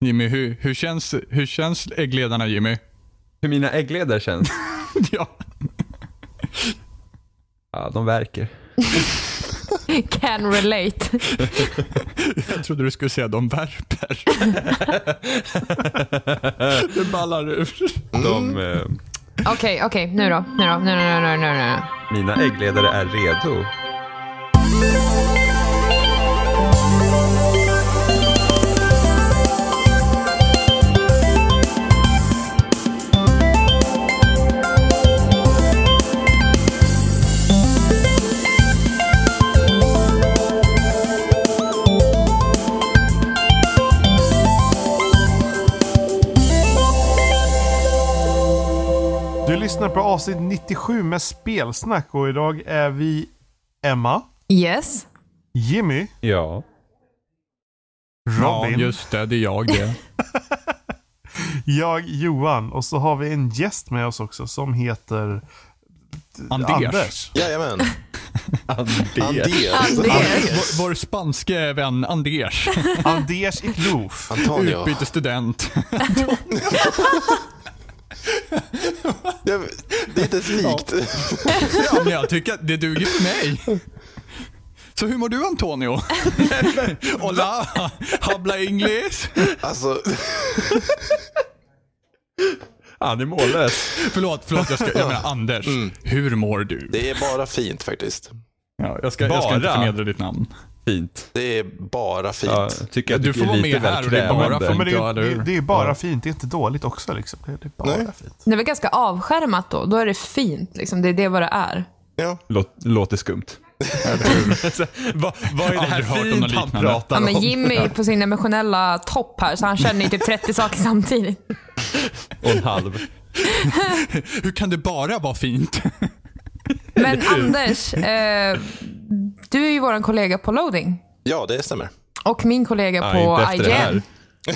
Jimmy, hur, hur, känns, hur känns äggledarna Jimmy? Hur mina äggledare känns? ja. Ja, de verkar. Can relate. Jag trodde du skulle säga de värper. det ballar ur. De, eh, Okej, okej. Nu då. Nu då. Nu, nu, nu, nu, nu, nu. mina äggledare är redo. Lyssnar på avsnitt 97 med spelsnack och idag är vi Emma, Yes. Jimmy, Ja. Robin, Ja, just det. Det är jag det. jag Johan och så har vi en gäst med oss också som heter Anders. Anders. Jajamän. Anders. Anders. Anders. Vår, vår spanske vän Anders. Anders Iklof. Antonio. Utbytesstudent. Jag, det är inte ens likt. Ja, men jag tycker att det duger för mig. Så hur mår du Antonio? Hola, habla inglés. Alltså, Han är mållös. Förlåt, förlåt jag, ska, jag menar Anders. Hur mår du? det är bara fint faktiskt. Ja, jag, ska, jag ska inte Bara? förmedla ditt namn. Fint. Det är bara fint. Ja, tycker jag Du tycker får vara lite med här och det är bara Men det, Ja, är, det, är bara fint, det är inte dåligt också. Liksom. Det, är bara Nej. fint. Det är väl ganska avskärmat då. Då är det fint. Liksom. Det är det vad det är. Ja. Låt, låter skumt. vad, vad är det här fint han pratar Ja, men? Jimmy är på sin emotionella topp här, så han känner ju typ 30 saker samtidigt. Och en halv. Hur kan det bara vara fint? Men Anders, eh, du är ju vår kollega på loading. ja, det stämmer. Och min kollega Ja, på efter det här. IGN.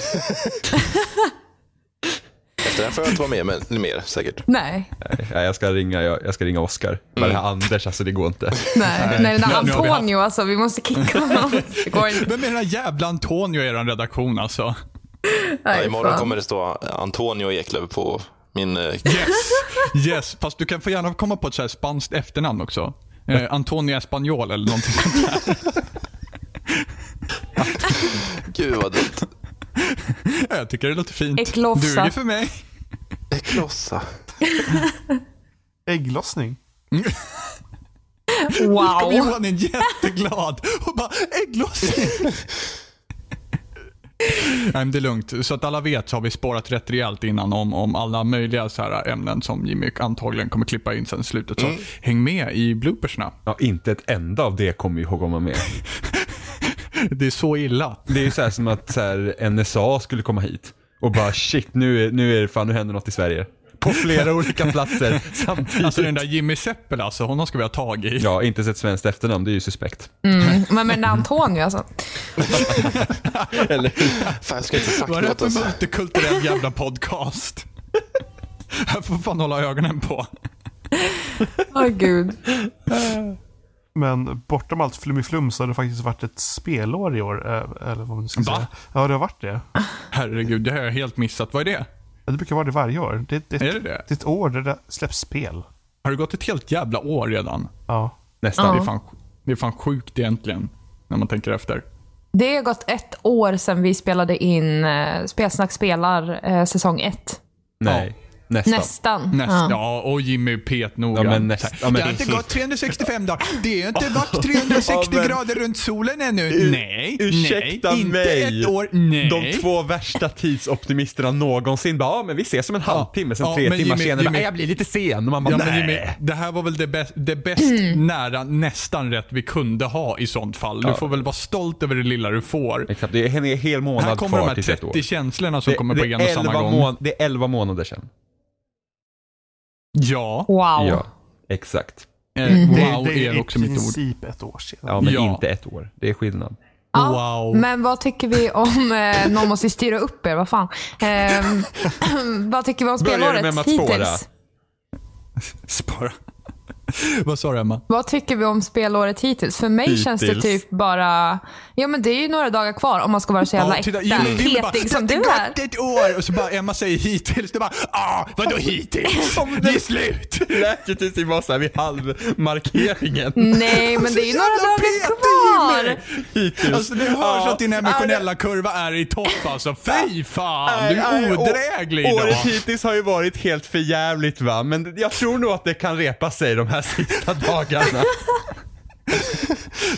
Efter det här får jag inte vara med men, mer säkert. Nej, Ja, jag, ska ringa, jag, jag ska ringa Oscar. Men det här Anders, alltså det går inte. nej. nej den har vi haft- Antonio alltså, vi måste kicka honom. Det går inte. Vem är den här jävla Antonio i er redaktion alltså? Ja, Nej, imorgon fan. kommer det stå Antonio Eklöf på min... eh, Yes, yes. Fast du kan få gärna komma på ett så här spanskt efternamn också. Eh, Antonio Espanol eller någonting sånt där. Gud vad dumt. Ja, Jag tycker det låter fint. Eklofsa. Duger för mig. Eklossa. Ägglossning. Wow. Johan är jätteglad och bara ägglossning. Nej, men det är lugnt. Så att alla vet så har vi spårat rätt rejält innan om, om alla möjliga så här ämnen som Jimmy antagligen kommer klippa in sen i slutet. Så häng med i bloopersna. Ja, inte ett enda av det kommer ihåg komma med. Det är så illa. Det är ju så här som att så här, NSA skulle komma hit och bara shit, nu är, nu är det fan, nu händer något i Sverige. På flera olika platser samtidigt. Alltså den där Jimmy Seppel alltså, honom ska vi ha tag i. Ja, inte sett svenskt efternamn, det är ju suspekt. Mm. Men med Antonio alltså. Eller Fan, jag ska inte sagt Vad är det för alltså. multikulturell jävla podcast? Här får fan hålla ögonen på. Åh gud. Men bortom allt flumiflum så har det faktiskt varit ett spelår i år. eh, Eller vad man ska Va? säga. Ja, det har varit det. Herregud, det har jag helt missat. Vad är det? Ja, Det brukar vara det varje år. Det, det, Är det det? det är ett år där det släpps spel. Har det gått ett helt jävla år redan? Ja. nästan. Det, är fan, det är fan sjukt egentligen, när man tänker efter. Det har gått ett år sedan vi spelade in eh, Spelsnack spelar eh, säsong ett. Nej, nästan. Nästan. Näst, Ja. ja. och Jimmy pet noga. Ja, men näst- Så här, ja, men- Det har inte gått 365 dagar. Det har inte varit 360 Ja, grader runt solen ännu. U- nej, ursäkta nej, mig. inte ett år. Nej. De två värsta tidsoptimisterna någonsin bara, ja men vi ses om en halvtimme, sen Ja, tre timmar Jimmy- senare, Jimmy- bara, jag blir lite sen. Och man bara, Ja, men nej. Jimmy, det här var väl det, bäst, det bäst nära, nästan rätt vi kunde ha i sånt fall. Du får väl vara stolt över det lilla du får. Exakt, det är en hel månad Här kommer de kvar här tills ett år. 30 känslorna som Det, kommer på en och är samma 11 gång. det är 11 månader sedan. Ja, Wow. Ja, exakt. eh, Det, wow det är är också i mitt ord. princip ett år sedan. Ja, men Ja. inte ett år. Det är skillnad. Ja, Wow. Men vad tycker vi om, eh, någon måste styra upp er, vad fan. Eh, vad tycker vi om Börjar du spelåret med Mats Spåra? hittills? Spara. Vad sa du Emma? Vad tycker vi om spelåret hittills? För mig känns det Hittills. typ bara... Ja, men det är ju några dagar kvar om man ska vara så jävla äkta petig som du är. Det ett år och så bara Emma säger hittills. Du bara ah, vadå hittills? Det är slut. Tills vi var såhär vid halvmarkeringen. Nej, men det är ju några dagar kvar. Hittills. Alltså det hörs att din emotionella kurva är i topp alltså. Fy fan, du är odräglig Å- Året idag. hittills har ju varit helt för jävligt va, men jag tror nog att det kan repa sig de här sista dagarna.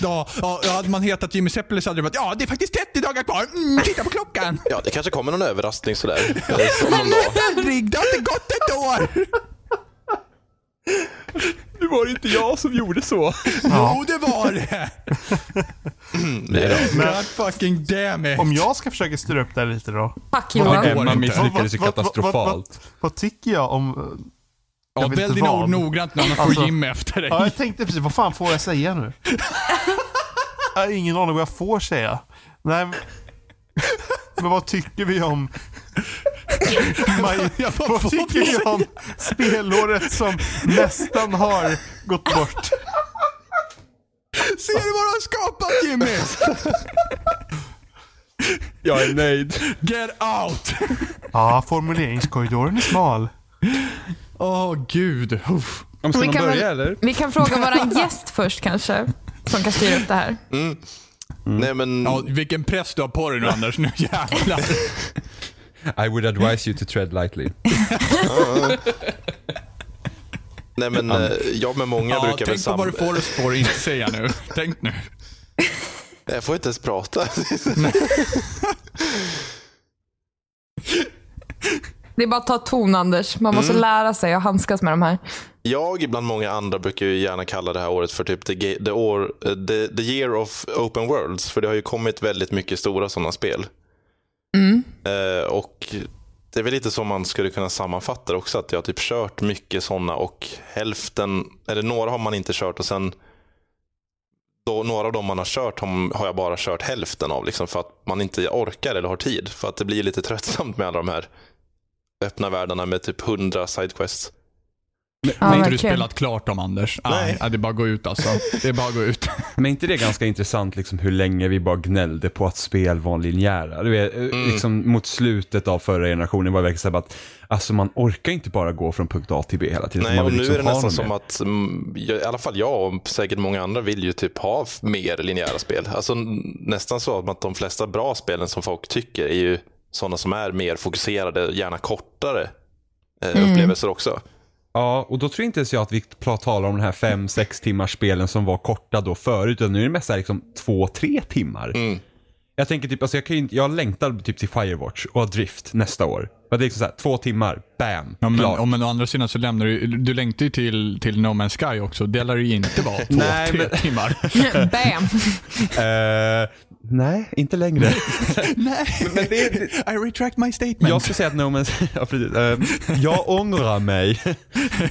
Ja, ja, hade man hetat Jimmy Seppele så hade det varit ja, det är faktiskt 30 dagar kvar. Mm, titta på klockan. Ja, det kanske kommer någon överraskning sådär. Någon dag. Aldrig, det har inte gått ett år. Nu var det inte jag som gjorde så. Jo, det var det. Nej då. God fucking damn it. Om jag ska försöka styra upp det här lite då. Det Johan. går Emma inte. misslyckades ju Vad- vad- vad- katastrofalt. Vad, vad tycker jag om... Ja, jag vet välj ord noggrant nu, annars Alltså- får Jimmy efter dig. Ja, jag tänkte precis, vad fan får jag säga nu? jag har ingen aning vad jag får säga. Nej, men- vad tycker vi om... Maj, Ja, vad tycker vi vi om spelåret som nästan har gått bort? Ser du vad du har skapat Jimmy? Jag är nöjd. Get out! Ja, formuleringskorridoren är smal. Åh gud. Uff. Om ska Vi kan, börja väl, eller? vi kan fråga våran gäst först kanske, som kan styra upp det här. Nej men, Ja, vilken press du har på dig nu Anders, nu jävlar. I would advise you to tread lightly. nej, men eh, jag med många Ja, brukar väl tänk på vad du sam... får och får inte säga nu. Tänk nu. Jag får inte ens prata. Det är bara att ta ton Anders. Man måste lära sig att handskas med de här. Jag bland många andra brukar ju gärna kalla det här året för typ the, the, år, eh, the, the year of open worlds. För det har ju kommit väldigt mycket stora sådana spel. Eh, och det är väl lite så man skulle kunna sammanfatta det också. Att jag har typ kört mycket sådana och hälften, eller några har man inte kört och sen då, några av dem man har kört har, har jag bara kört hälften av. Liksom, för att man inte orkar eller har tid. För att det blir lite tröttsamt med alla de här öppna världarna med typ 100 sidequests. Ja, har inte du spelat klart om Anders? Nej. Nej. det är bara att gå ut alltså. Det är bara att gå ut. Men är inte det ganska intressant liksom hur länge vi bara gnällde på att spel var linjära? Du vet, eh, liksom mot slutet av förra generationen var det verkligen så att alltså man orkar inte bara gå från punkt A till B hela tiden. Nej, man och vill nu liksom är det nästan som att, mm, i alla fall jag och säkert många andra vill ju typ ha mer linjära spel. Alltså nästan så att de flesta bra spelen som folk tycker är ju sådana som är mer fokuserade, gärna kortare eh, upplevelser också. Ja, och då tror inte ens jag att vi talar om de här fem sex timmars spelen som var korta då förut, utan nu är det mest liksom två, tre timmar. Mm. Jag tänker typ, alltså jag, kan ju inte, jag längtar typ till Firewatch och Drift nästa år. Det är liksom så här, två timmar, bam, Ja, men, klart. om, men å andra sidan så lämnar du, du längtar ju till, till No Man's Sky också. Det lär ju inte vara två, Nej, tre men- timmar. Bam! Eh, nej, inte längre. Nej, men det- I retract my statement. Jag skulle säga att No Man's, ja, precis. Eh, jag ångrar mig.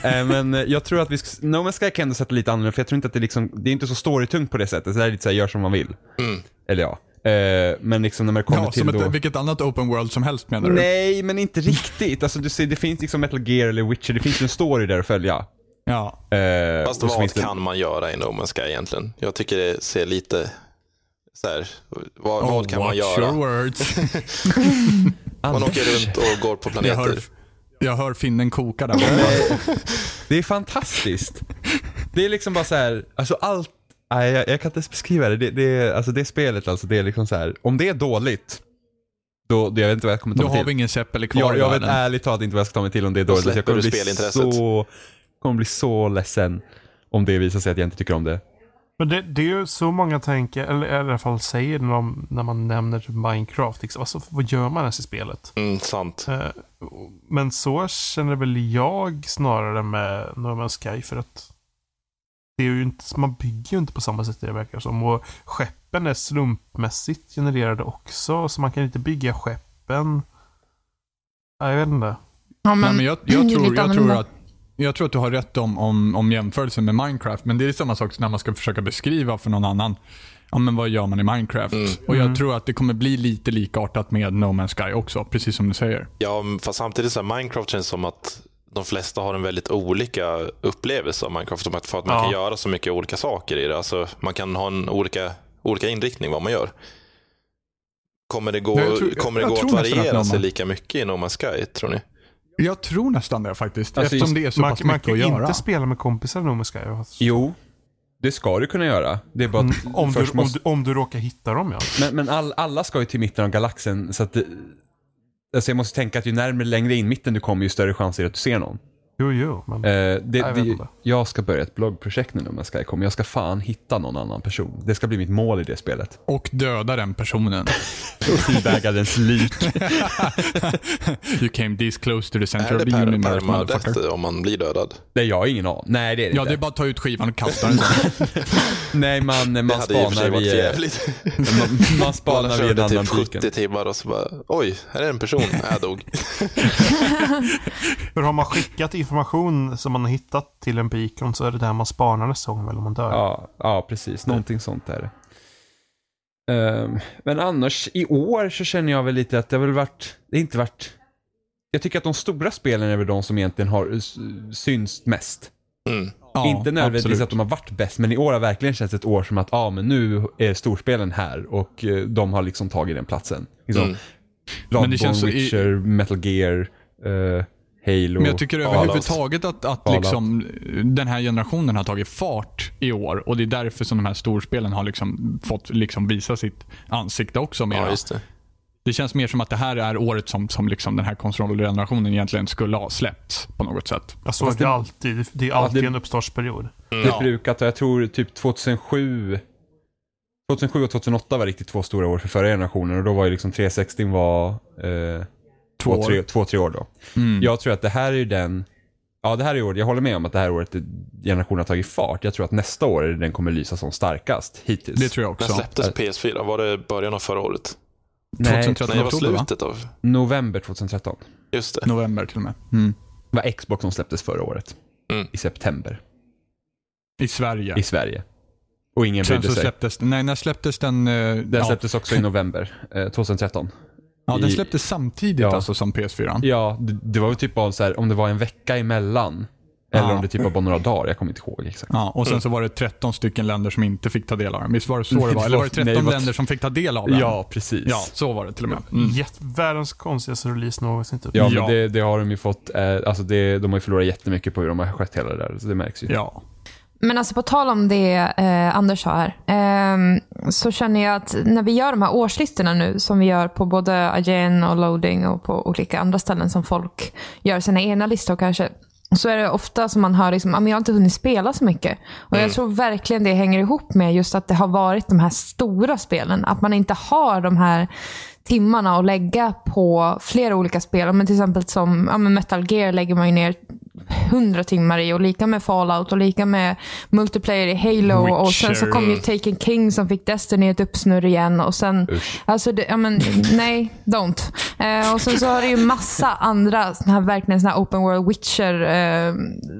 Eh, men jag tror att vi, ska, No Man's Sky kan ändå sätta lite annorlunda, för jag tror inte att det liksom, det är inte så storytungt på det sättet. Så det är lite såhär, gör som man vill. Eller ja. Eh, men liksom när man kommer ja, till som ett, då... vilket annat open world som helst menar du? Nej, men inte riktigt. Alltså, du ser, det finns liksom Metal Gear eller Witcher, det finns en story där att följa. Ja. Eh, Fast vad finns det- kan man göra i No Man's Sky egentligen? Jag tycker det ser lite så här, vad, Oh, vad kan man watch göra? your words. Man åker runt och går på jag, planeter. hör, jag hör finnen koka där borta. Det är fantastiskt. Det är liksom bara så här, alltså allt, nej, jag, jag kan inte beskriva det. Det, det, alltså det spelet alltså, det är liksom så här, om det är dåligt, då, jag vet inte vad jag kommer ta Då mig har till. vi ingen Seppele kvar jag, jag vet ärligt talat inte vad jag ska ta mig till om det är Då dåligt. Alltså, jag kommer bli så, kommer bli så ledsen om det visar sig att jag inte tycker om det. Men det, det är ju så många tänker, eller i alla fall säger när, de, när man nämner typ Minecraft. Liksom, alltså, vad gör man ens i spelet? Mm, sant. Eh, Men så känner väl jag snarare med No Man's Sky för att det är ju inte, man bygger ju inte på samma sätt det verkar som. Och skeppen är slumpmässigt genererade också, så man kan inte bygga skeppen. Ja, jag vet inte. Ja, Nej, men jag, jag, tror, jag, tror att, jag tror att du har rätt om, om, om jämförelsen med Minecraft, men det är samma sak när man ska försöka beskriva för någon annan. Ja, men vad gör man i Minecraft? Mm. Och jag tror att det kommer bli lite likartat med No Man's Sky också, precis som du säger. Ja, fast samtidigt så här, Minecraft känns som att de flesta har en väldigt olika upplevelse av Minecraft för att man Ja. kan göra så mycket olika saker i det. Alltså, man kan ha en olika, olika inriktning vad man gör. Kommer det gå, Nej, jag tror- kommer det gå att variera sig lika mycket i No Man's Sky, tror ni? Jag tror nästan det faktiskt. Alltså, eftersom det är så Man, pass man mycket kan att göra. inte spela med kompisar i No Man's Sky. va? Jo, det ska du kunna göra. Det är bara att Mm, Om du, först om, måste... du, om du råkar hitta dem ja. Men, men all, alla ska ju till mitten av galaxen så att det... Alltså jag måste tänka att ju närmare längre in mitten du kommer ju större chans är det att du ser någon. Jo, jo. Men, Eh, det, jag det, inte. jag ska börja ett bloggprojekt nu när Sky kommer. Jag ska fan hitta någon annan person. Det ska bli mitt mål i det spelet. Och döda den personen. Och teabagga dens lik. you came this close to the center Är of det the per, universe, permadeath motherfucker. om man blir dödad? Nej, jag har ingen aning. Nej, det är det Ja, det är bara att ta ut skivan och kasta den. Nej, man, man sig spanar vid... jävligt. Man, man spanar vid en annan typ 70 beacon. timmar och så bara, oj, här är en person. Jag dog. För har man skickat information som man har hittat till en beacon så är det där man spanar nästa gång väl om man dör. Ja, ja, precis. Någonting sånt är det. Ehm, men annars, i år så känner jag väl lite att det har väl varit, det har inte varit... Jag tycker att de stora spelen är väl de som egentligen har s- synts mest. Mm. Ja, inte nödvändigtvis absolut. att de har varit bäst, men i år har verkligen känts ett år som att, ja men nu är storspelen här och eh, de har liksom tagit den platsen. Liksom, Mm. Bloodborne, Men det känns så i- Witcher, Metal Gear, eh, Halo. Men jag tycker Fallout. överhuvudtaget att, att liksom, den här generationen har tagit fart i år och det är därför som de här storspelen har liksom fått liksom visa sitt ansikte också. Mera. Ja, just det. Det känns mer som att det här är året som, som liksom den här konsolgenerationen egentligen skulle ha släppts på något sätt. Ja, så är Fast det alltid. Det är alltid det- en uppstartsperiod. Det Ja. brukar ta, jag tror typ 2007 2007 och 2008 var riktigt två stora år för förra generationen och då var ju liksom 360 var eh, två, år. tre, två, tre år då. Mm. Jag tror att det här är ju den, ja det här är året, jag håller med om att det här året generationen har tagit fart. Jag tror att nästa år är den kommer lysa som starkast hittills. Det tror jag När också. släpptes PS4? Var det början av förra året? Nej, 2013 Nej, det var slutet av... november 2013. Just det. November till och med. Mm. Det var Xbox som släpptes förra året. Mm. I september. I Sverige. I Sverige. Och ingen Sen brydde så sig. släpptes Nej, när släpptes den? eh, Den ja. släpptes också i november eh, 2013. Ja, den släpptes samtidigt Ja. alltså som PS4. Ja, det, det var väl typ bara så här, om det var en vecka emellan. Eller Ja. om det typ var bara några dagar, jag kommer inte ihåg exakt. Ja, och sen så var det 13 stycken länder som inte fick ta del av den. Visst var det så det var? Eller var det 13 Nej, var- länder som fick ta del av den? Ja, precis. Ja, så var det till och med. Mm. Jätte, världens konstigaste release någonsin typ. Ja, men Ja. Det, det har de ju fått, eh, alltså det, de har ju förlorat jättemycket på hur de har skött hela det där, så det märks ju. Ja. Men alltså på tal om det eh, Anders sa här. ehm, så känner jag att när vi gör de här årslistorna nu, som vi gör på både Agen och Loading och på olika andra ställen som folk gör sina egna listor kanske. Så är det ofta som man hör liksom, "Ah, men jag har inte hunnit spela så mycket. Och jag tror verkligen det hänger ihop med just att det har varit de här stora spelen. Att man inte har de här timmarna att lägga på flera olika spel. Men till exempel som ja, men Metal Gear lägger man ju ner 100 timmar i och lika med Fallout och lika med multiplayer i Halo och sen så Witcher. kom ju Taken King som fick Destiny ett uppsnurr igen och sen, Usch. alltså det, ja men nej, don't. Eh, och sen så har det ju massa andra såna här verkligen såna här open world Witcher eh,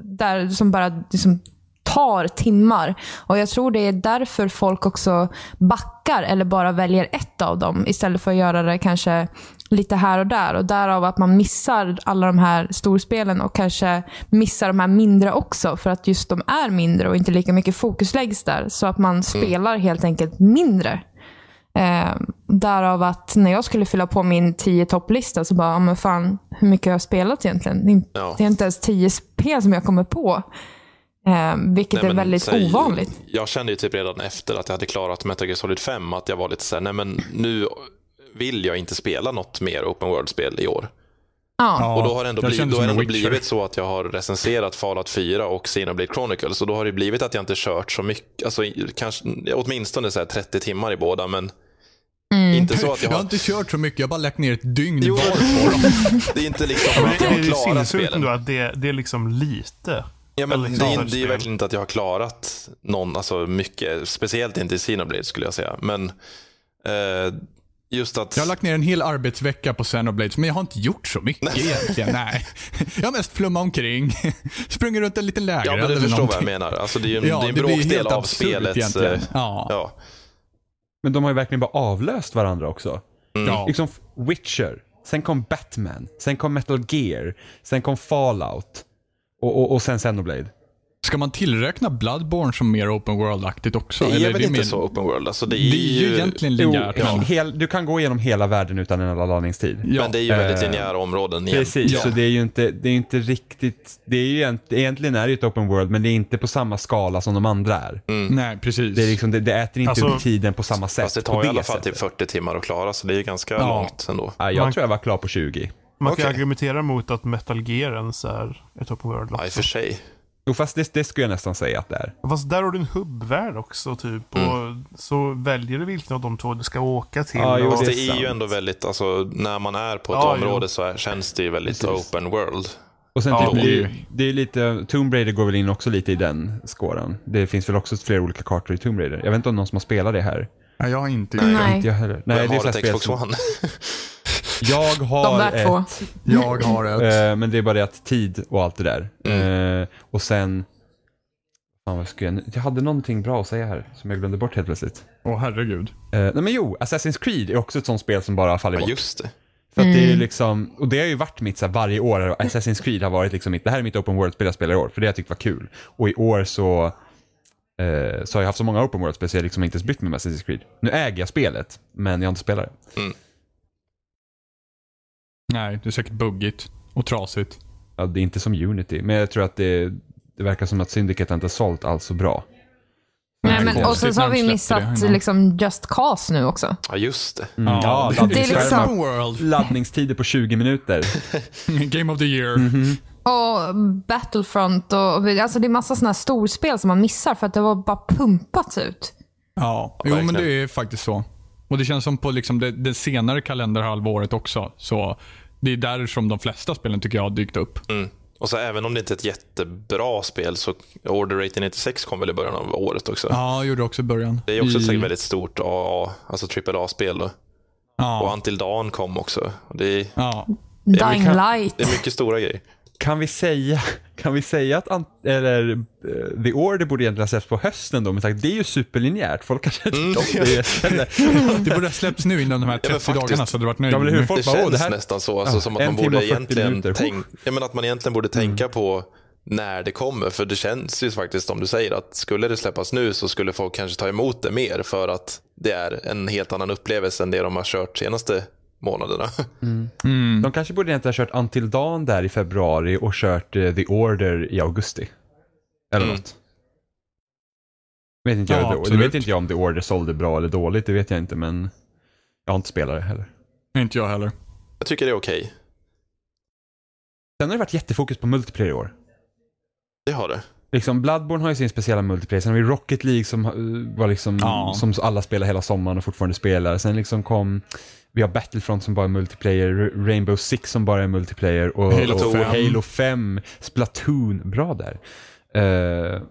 där som bara liksom tar timmar. Och jag tror det är därför folk också backar eller bara väljer ett av dem istället för att göra det kanske lite här och där. Och därav att man missar alla de här storspelen och kanske missar de här mindre också för att just de är mindre och inte lika mycket fokus läggs där. Så att man spelar helt enkelt mindre. Eh, därav att när jag skulle fylla på min 10 topplista så bara, men fan, hur mycket har jag spelat egentligen? Det är, inte- Ja. det är inte ens 10 spel som jag kommer på. Eh, vilket Nej, är väldigt säg- ovanligt. Jag kände ju typ redan efter att jag hade klarat Metal Gear Solid 5 att jag var lite såhär, nej men nu vill jag inte spela något mer open world-spel i år. Ja. och då har det ändå, blivit, då har det ändå blivit så att jag har recenserat Fallout 4 och Xenoblade Chronicles och då har det blivit att jag inte kört så mycket, alltså kanske åtminstone så här 30 timmar i båda men Mm. inte så att jag Jag har har... inte kört så mycket, jag har bara lagt ner ett dygn Jo, var på dem. Det är inte liksom att det jag är har klarat sinnessjukt spelen. ändå att det, det är liksom lite. Ja, men det, är, det är verkligen inte att jag har klarat någon, alltså mycket, speciellt inte i Xenoblade skulle jag säga. Men eh, just att... Jag har lagt ner en hel arbetsvecka på Xenoblades, men jag har inte gjort så mycket egentligen. Nej. Jag har mest flummat omkring, sprungit runt en liten lägereld Ja, men du eller förstår vad någonting. jag menar. Alltså, det är ju en, Ja, det är en det bråkdel helt av spelets... egentligen. eh, Ja. Ja. Men de har ju verkligen bara avlöst varandra också. Mm. Ja. Liksom Witcher, sen kom Batman, sen kom Metal Gear, sen kom Fallout och, och, och sen Xenoblade. Ska man tillräkna Bloodborne som mer open world-aktigt också? Det är Eller väl inte mer- så open world? Alltså, det, Det är är ju egentligen linjärt. Jo, men- hel, du kan gå igenom hela världen utan en laddningstid. Ja. Men det är ju väldigt Eh, linjära områden igen. Precis, Ja. så det är ju inte, det är inte riktigt, det är ju egent, egentligen är det ju ett open world men det är inte på samma skala som de andra är. Nej, precis. Det, är liksom, det, det äter inte Alltså- upp tiden på samma sätt. Fast det på tar i alla fall typ 40 timmar att klara, så det är ju ganska Ja. långt ändå. Ja, jag Man- tror jag var klar på 20. Man kan Okej. argumentera mot att Metal Gear ens är ett open world Ja, i och för sig. Jo, fast det, det skulle jag nästan säga att det är. Fast där har du en hubbvärld också typ. Mm. Och så väljer du vilken av de två du ska åka till. Ja, jo, det det är ju ändå väldigt, alltså när man är på ett Ja, jo. område så är, känns det ju väldigt Precis. open world. Och sen Ja, typ, det är, det är lite, Tomb Raider går väl in också lite i den skåran. Det finns väl också flera olika kartor i Tomb Raider. Jag vet inte om någon som har spelat det här. Nej, jag har inte Nej. gjort det. Nej. Inte jag heller. Nej, Vem det är har ett Xbox som, One? Jag De har där två. ett, Jag har ett. eh, men det är bara det att tid och allt det där. Mm. Eh, och sen, fan vad ska jag, jag hade någonting bra att säga här som jag glömde bort helt plötsligt. Åh herregud. Eh, nej men jo, Assassin's Creed är också ett sånt spel som bara faller Ja, bort. just det. För att det är Mm. liksom, och det har ju varit mitt så här, varje år, Assassin's Creed har varit liksom mitt, det här är mitt open world-spel jag spelar i år, för det har jag tyckt var kul. Och i år så, eh, så har jag haft så många open world-spel så jag liksom inte ens brytt mig med Assassin's Creed. Nu äger jag spelet, men jag har inte spelat det. Nej, det är säkert buggigt och trasigt. Ja, det är inte som Unity, men jag tror att det, det verkar som att Syndicate inte har sålt alls så bra. Nej, Nej, men, och sen så har vi det missat liksom Just Cause nu också. Ja, just det. Mm, ja, det, är liksom... laddningstider på 20 minuter. Game of the year. Mhm. Och Battlefront och alltså det är massa sådana här storspel som man missar för att det var bara pumpats ut. Ja, jo men det är faktiskt så. Och det känns som på liksom det, det senare kalenderhalvåret också. Så det är där som de flesta spelen tycker jag har dykt upp. Mm. Och så även om det inte är ett jättebra spel så Order 1886 kom väl i början av året också. Ja, gjorde också i början. Det är också I, säkert väldigt stort AA, alltså AAA-spel då. Och Ja, Until Dawn kom också. Det, är, ja. Det är mycket- Light. det är mycket stora grejer. Kan vi säga, kan vi säga att eller, eh, The Order borde egentligen ha släppts på hösten då, men tack, det är ju superlinjärt. Folk kanske inte Mm. mm. det. Jag Det borde ha släppts nu innan de här 30 men faktiskt. dagarna så hade du varit nöjd. Ja, Det bara, känns det här- nästan så, alltså, Ja, som att man borde och 40 egentligen, tänk, ja, men att man egentligen borde tänka på när det kommer. För det känns ju faktiskt som du säger att skulle det släppas nu så skulle folk kanske ta emot det mer för att det är en helt annan upplevelse än det de har kört senaste månaderna. Mm. De kanske borde egentligen ha kört Until Dawn där i februari och kört eh, The Order i augusti. Eller Mm. något. Vet inte jag, Ja, det, det vet inte jag om The Order sålde bra eller dåligt, det vet jag inte men jag har inte spelat det heller. Inte jag heller. Jag tycker det är okej. Sen har det varit jättefokus på multiplayer i år. Det har det. Liksom Bloodborne har ju sin speciella multiplayer, sen har vi Rocket League som eh, var liksom, Ja. som alla spelar hela sommaren och fortfarande spelar. Sen liksom kom, vi har Battlefront som bara är multiplayer, Rainbow Six som bara är multiplayer och Halo och 5. Halo 5, Splatoon, bra där. Eh,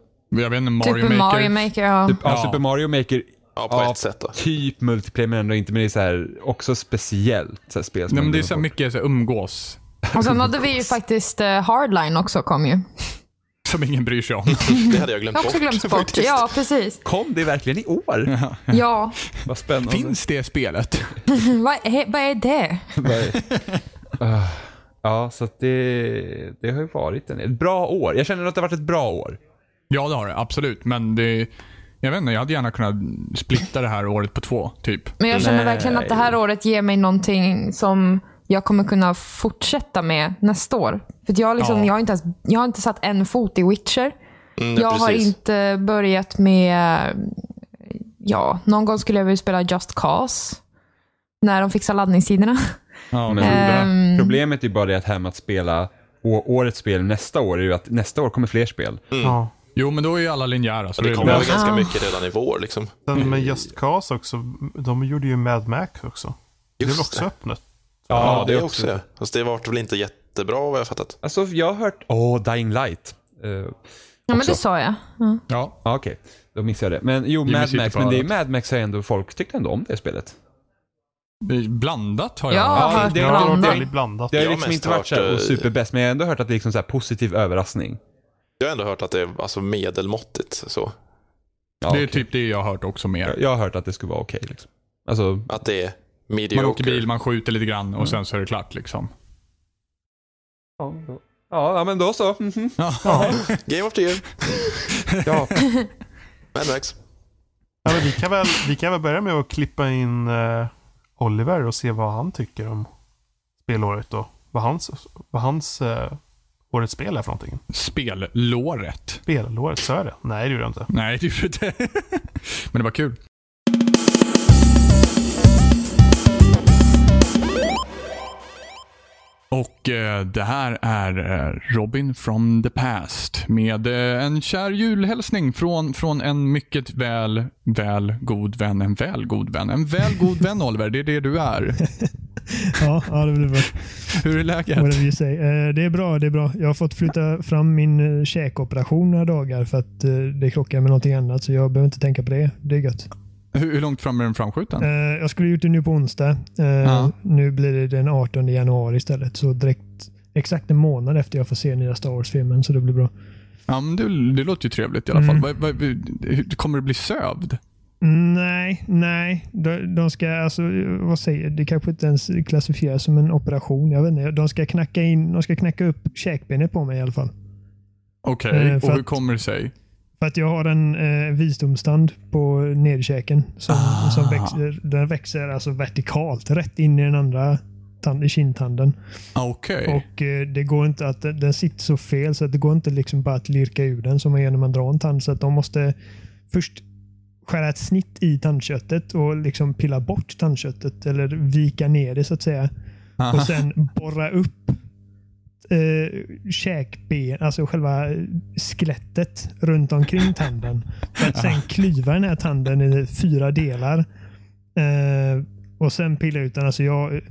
Jag vet inte, Mario Super Maker. Mario Maker, ja. typ, ja. Ja. Super Mario Maker, Ja, på Ja. ett sätt då. typ multiplayer men ändå inte, men det är så här, också speciellt så här, spel som Nej, men det är så mycket så här, umgås. Och sen hade vi ju faktiskt uh, Hardline också kom ju. Som ingen bryr sig om. Det hade jag glömt Jag också bort. glömt bort. faktiskt. Ja, precis. Kom det verkligen i år? Ja. Vad spännande. Finns det spelet? vad, är, vad är det? Ah, ja, så att det, det har ju varit en, ett bra år. Jag känner att det har varit ett bra år. Ja, det har det. Absolut. Men det... Jag vet inte, jag hade gärna kunnat splitta det här året på två, typ. Men jag känner Nej. verkligen att det här året ger mig någonting som jag kommer kunna fortsätta med nästa år. För att jag, har liksom, Ja. jag, har inte ens, jag har inte satt en fot i Witcher. Mm, ja, jag har precis. inte börjat med... Ja, någon gång skulle jag vilja spela Just Cause. När de fixar laddningstiderna. Ja, Men Ehm. problemet är bara det att här med att spela årets spel nästa år är ju att nästa år kommer fler spel. Ja. Jo, men då är ju alla linjära. Så Det det kommer väl ganska mycket redan i vår liksom. Med Just Cause också, de gjorde ju Mad Max också. det är väl Just också det. öppnet? Ja, det är är också det. Fast det vart väl inte jättebra vad jag har fattat. Alltså jag har hört, åh, Dying Light. Uh, Ja, men Också. det sa jag. Ja. Ja. Ja, okej. Då missade jag det. Men jo, Jimmy Mad Max, men det är. Mad Max har ändå, folk tyckte ändå om det spelet. Det Blandat har jag har Ja, hört det- Ja, det var blandat. väldigt blandat. Det har har liksom inte varit så eh, superbäst, men jag har ändå hört att det är liksom så här positiv överraskning. Jag har ändå hört att det är alltså medelmåttigt så. Ja, det är okej. typ det jag har hört också mer. jag, jag har hört att det skulle vara okej. liksom. Alltså, Att det är Mediocre. Man åker bil, man skjuter lite grann och sen så är det klart liksom. Ja, ja, men då så. Mhm. Ja. Game of the year. Ja. Mad Max. Ja, men vi, kan väl, vi kan väl börja med att klippa in eh, Oliver och se vad han tycker om spelåret och vad hans, vad hans eh, årets spel är för någonting. Spellåret. Spelåret, sa jag det? Nej, det gjorde jag inte. Nej, det gjorde det inte. Men det var kul. Och eh, det här är eh, Robin from the past med eh, en kär julhälsning från, från en mycket väl, väl god vän. En väl god vän. En väl god vän Oliver, det är det du är. Ja, ja det blir bra. Hur är läget? Whatever you say. Eh, Det är bra, det är bra. Jag har fått flytta fram min eh, käkoperation några dagar för att eh, det krockar med någonting annat. Så jag behöver inte tänka på det. Det är gött. Hur, hur långt fram är den framskjuten? Eh, Jag skulle gjort det nu på onsdag. Eh, Ja. Nu blir det den 18 januari istället. Så direkt exakt en månad efter jag får se nya Star Wars-filmen. Så det blir bra. Ja, men det, det låter ju trevligt i alla fall. Mm. Vad- vad- hur- kommer det bli sövd? Nej, nej. De, de ska, alltså, vad säger Det kanske inte ens klassifieras som en operation. Jag vet inte. De ska knacka, in, de ska knacka upp käkbenet på mig i alla fall. Okej, Eh, för och hur att- kommer det sig? För att jag har en eh, visdomstand på nederkäken som, Ah. som växer, den växer alltså vertikalt rätt in i den andra tand, i kindtanden. Ah, Okej. Och eh, det går inte att den sitter så fel så att det går inte liksom bara att lirka ur den som man gör när man drar en tand. Så att de måste först skära ett snitt i tandköttet och liksom pilla bort tandköttet eller vika ner det så att säga. Aha. Och sen borra upp eh, käkben, alltså själva skelettet runt omkring tanden. För att sen klyva den här tanden i fyra delar. Eh, och sen pilla ut den. Alltså jag,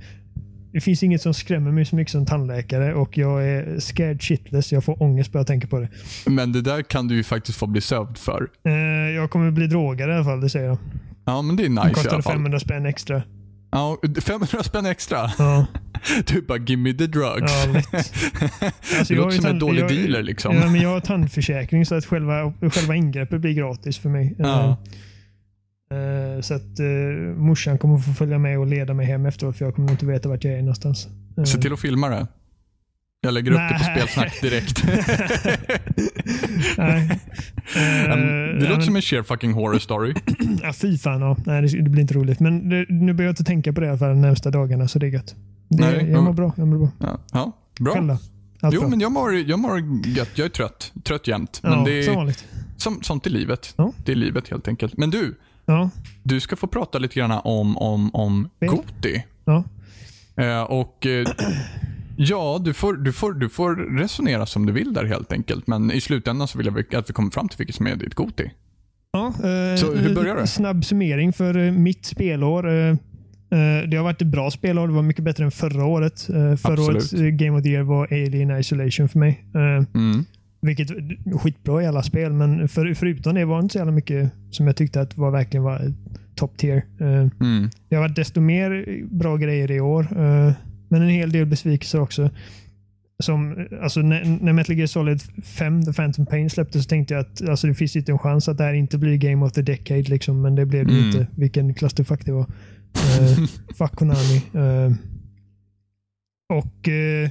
det finns inget som skrämmer mig så mycket som tandläkare och jag är scared shitless. Jag får ångest bara jag tänker på det. Men det där kan du ju faktiskt få bli sövd för. Eh, jag kommer bli drogad i alla fall, det säger jag. Ja, men det är Det nice i kostar alla fall. 500 spänn extra. Ja, 500 spänn extra. Ja, Du bara, give me the drugs. ja. Alltså, det låter som en dålig jag- dealer liksom. Ja, men jag har tandförsäkring så att själva, själva ingreppet blir gratis för mig. Ja. Eh, så att uh, morsan kommer få följa med och leda mig hem efteråt för jag kommer inte veta vart jag är någonstans. Eh, Se till att filma det. Jag lägger upp det på spelsnack direkt. Nej. Eh, Um, det ja, låter men- som en sheer fucking horror story. Ja, fy fan. Ja. Nej, det, blir inte roligt. Men det, nu behöver jag inte tänka på det fall de närmsta dagarna, så det är gött. Det, Nej, jag men- mår bra. Jag mår bra. Ja, ja bra. Själv då? Allt Jo, bra? men jag mår, jag mår gött. Jag är trött. Trött jämt. Men ja, det som är vanligt. som, sånt i livet. Ja. Det är livet helt enkelt. Men du, Ja. du ska få prata lite grann om, om, om. Goti. Ja. Eh, och eh, Ja, du får, du, får, du får resonera som du vill där helt enkelt. Men i slutändan så vill jag att vi kommer fram till vilket som är ditt Goti. Ja, eh, Så hur börjar det? Snabb summering för eh, mitt spelår. Eh, eh, det har varit ett bra spelår. Det var mycket bättre än förra året. Förra Absolut. årets Game of the Year var Alien Isolation för mig. Mm. vilket skitbra i alla spel, men för, förutom det var det inte så jävla mycket som jag tyckte att var verkligen var top tier. Mm. det har varit desto mer bra grejer i år, men en hel del besvikelser också. Som, alltså, när, när Metal Gear Solid 5, The Phantom Pain släpptes så tänkte jag att alltså, det finns inte en chans att det här inte blir Game of the Decade. Liksom, men det blev det Mm. inte. Vilken clusterfuck det var. Uh, fuck Konami. Eh, och uh,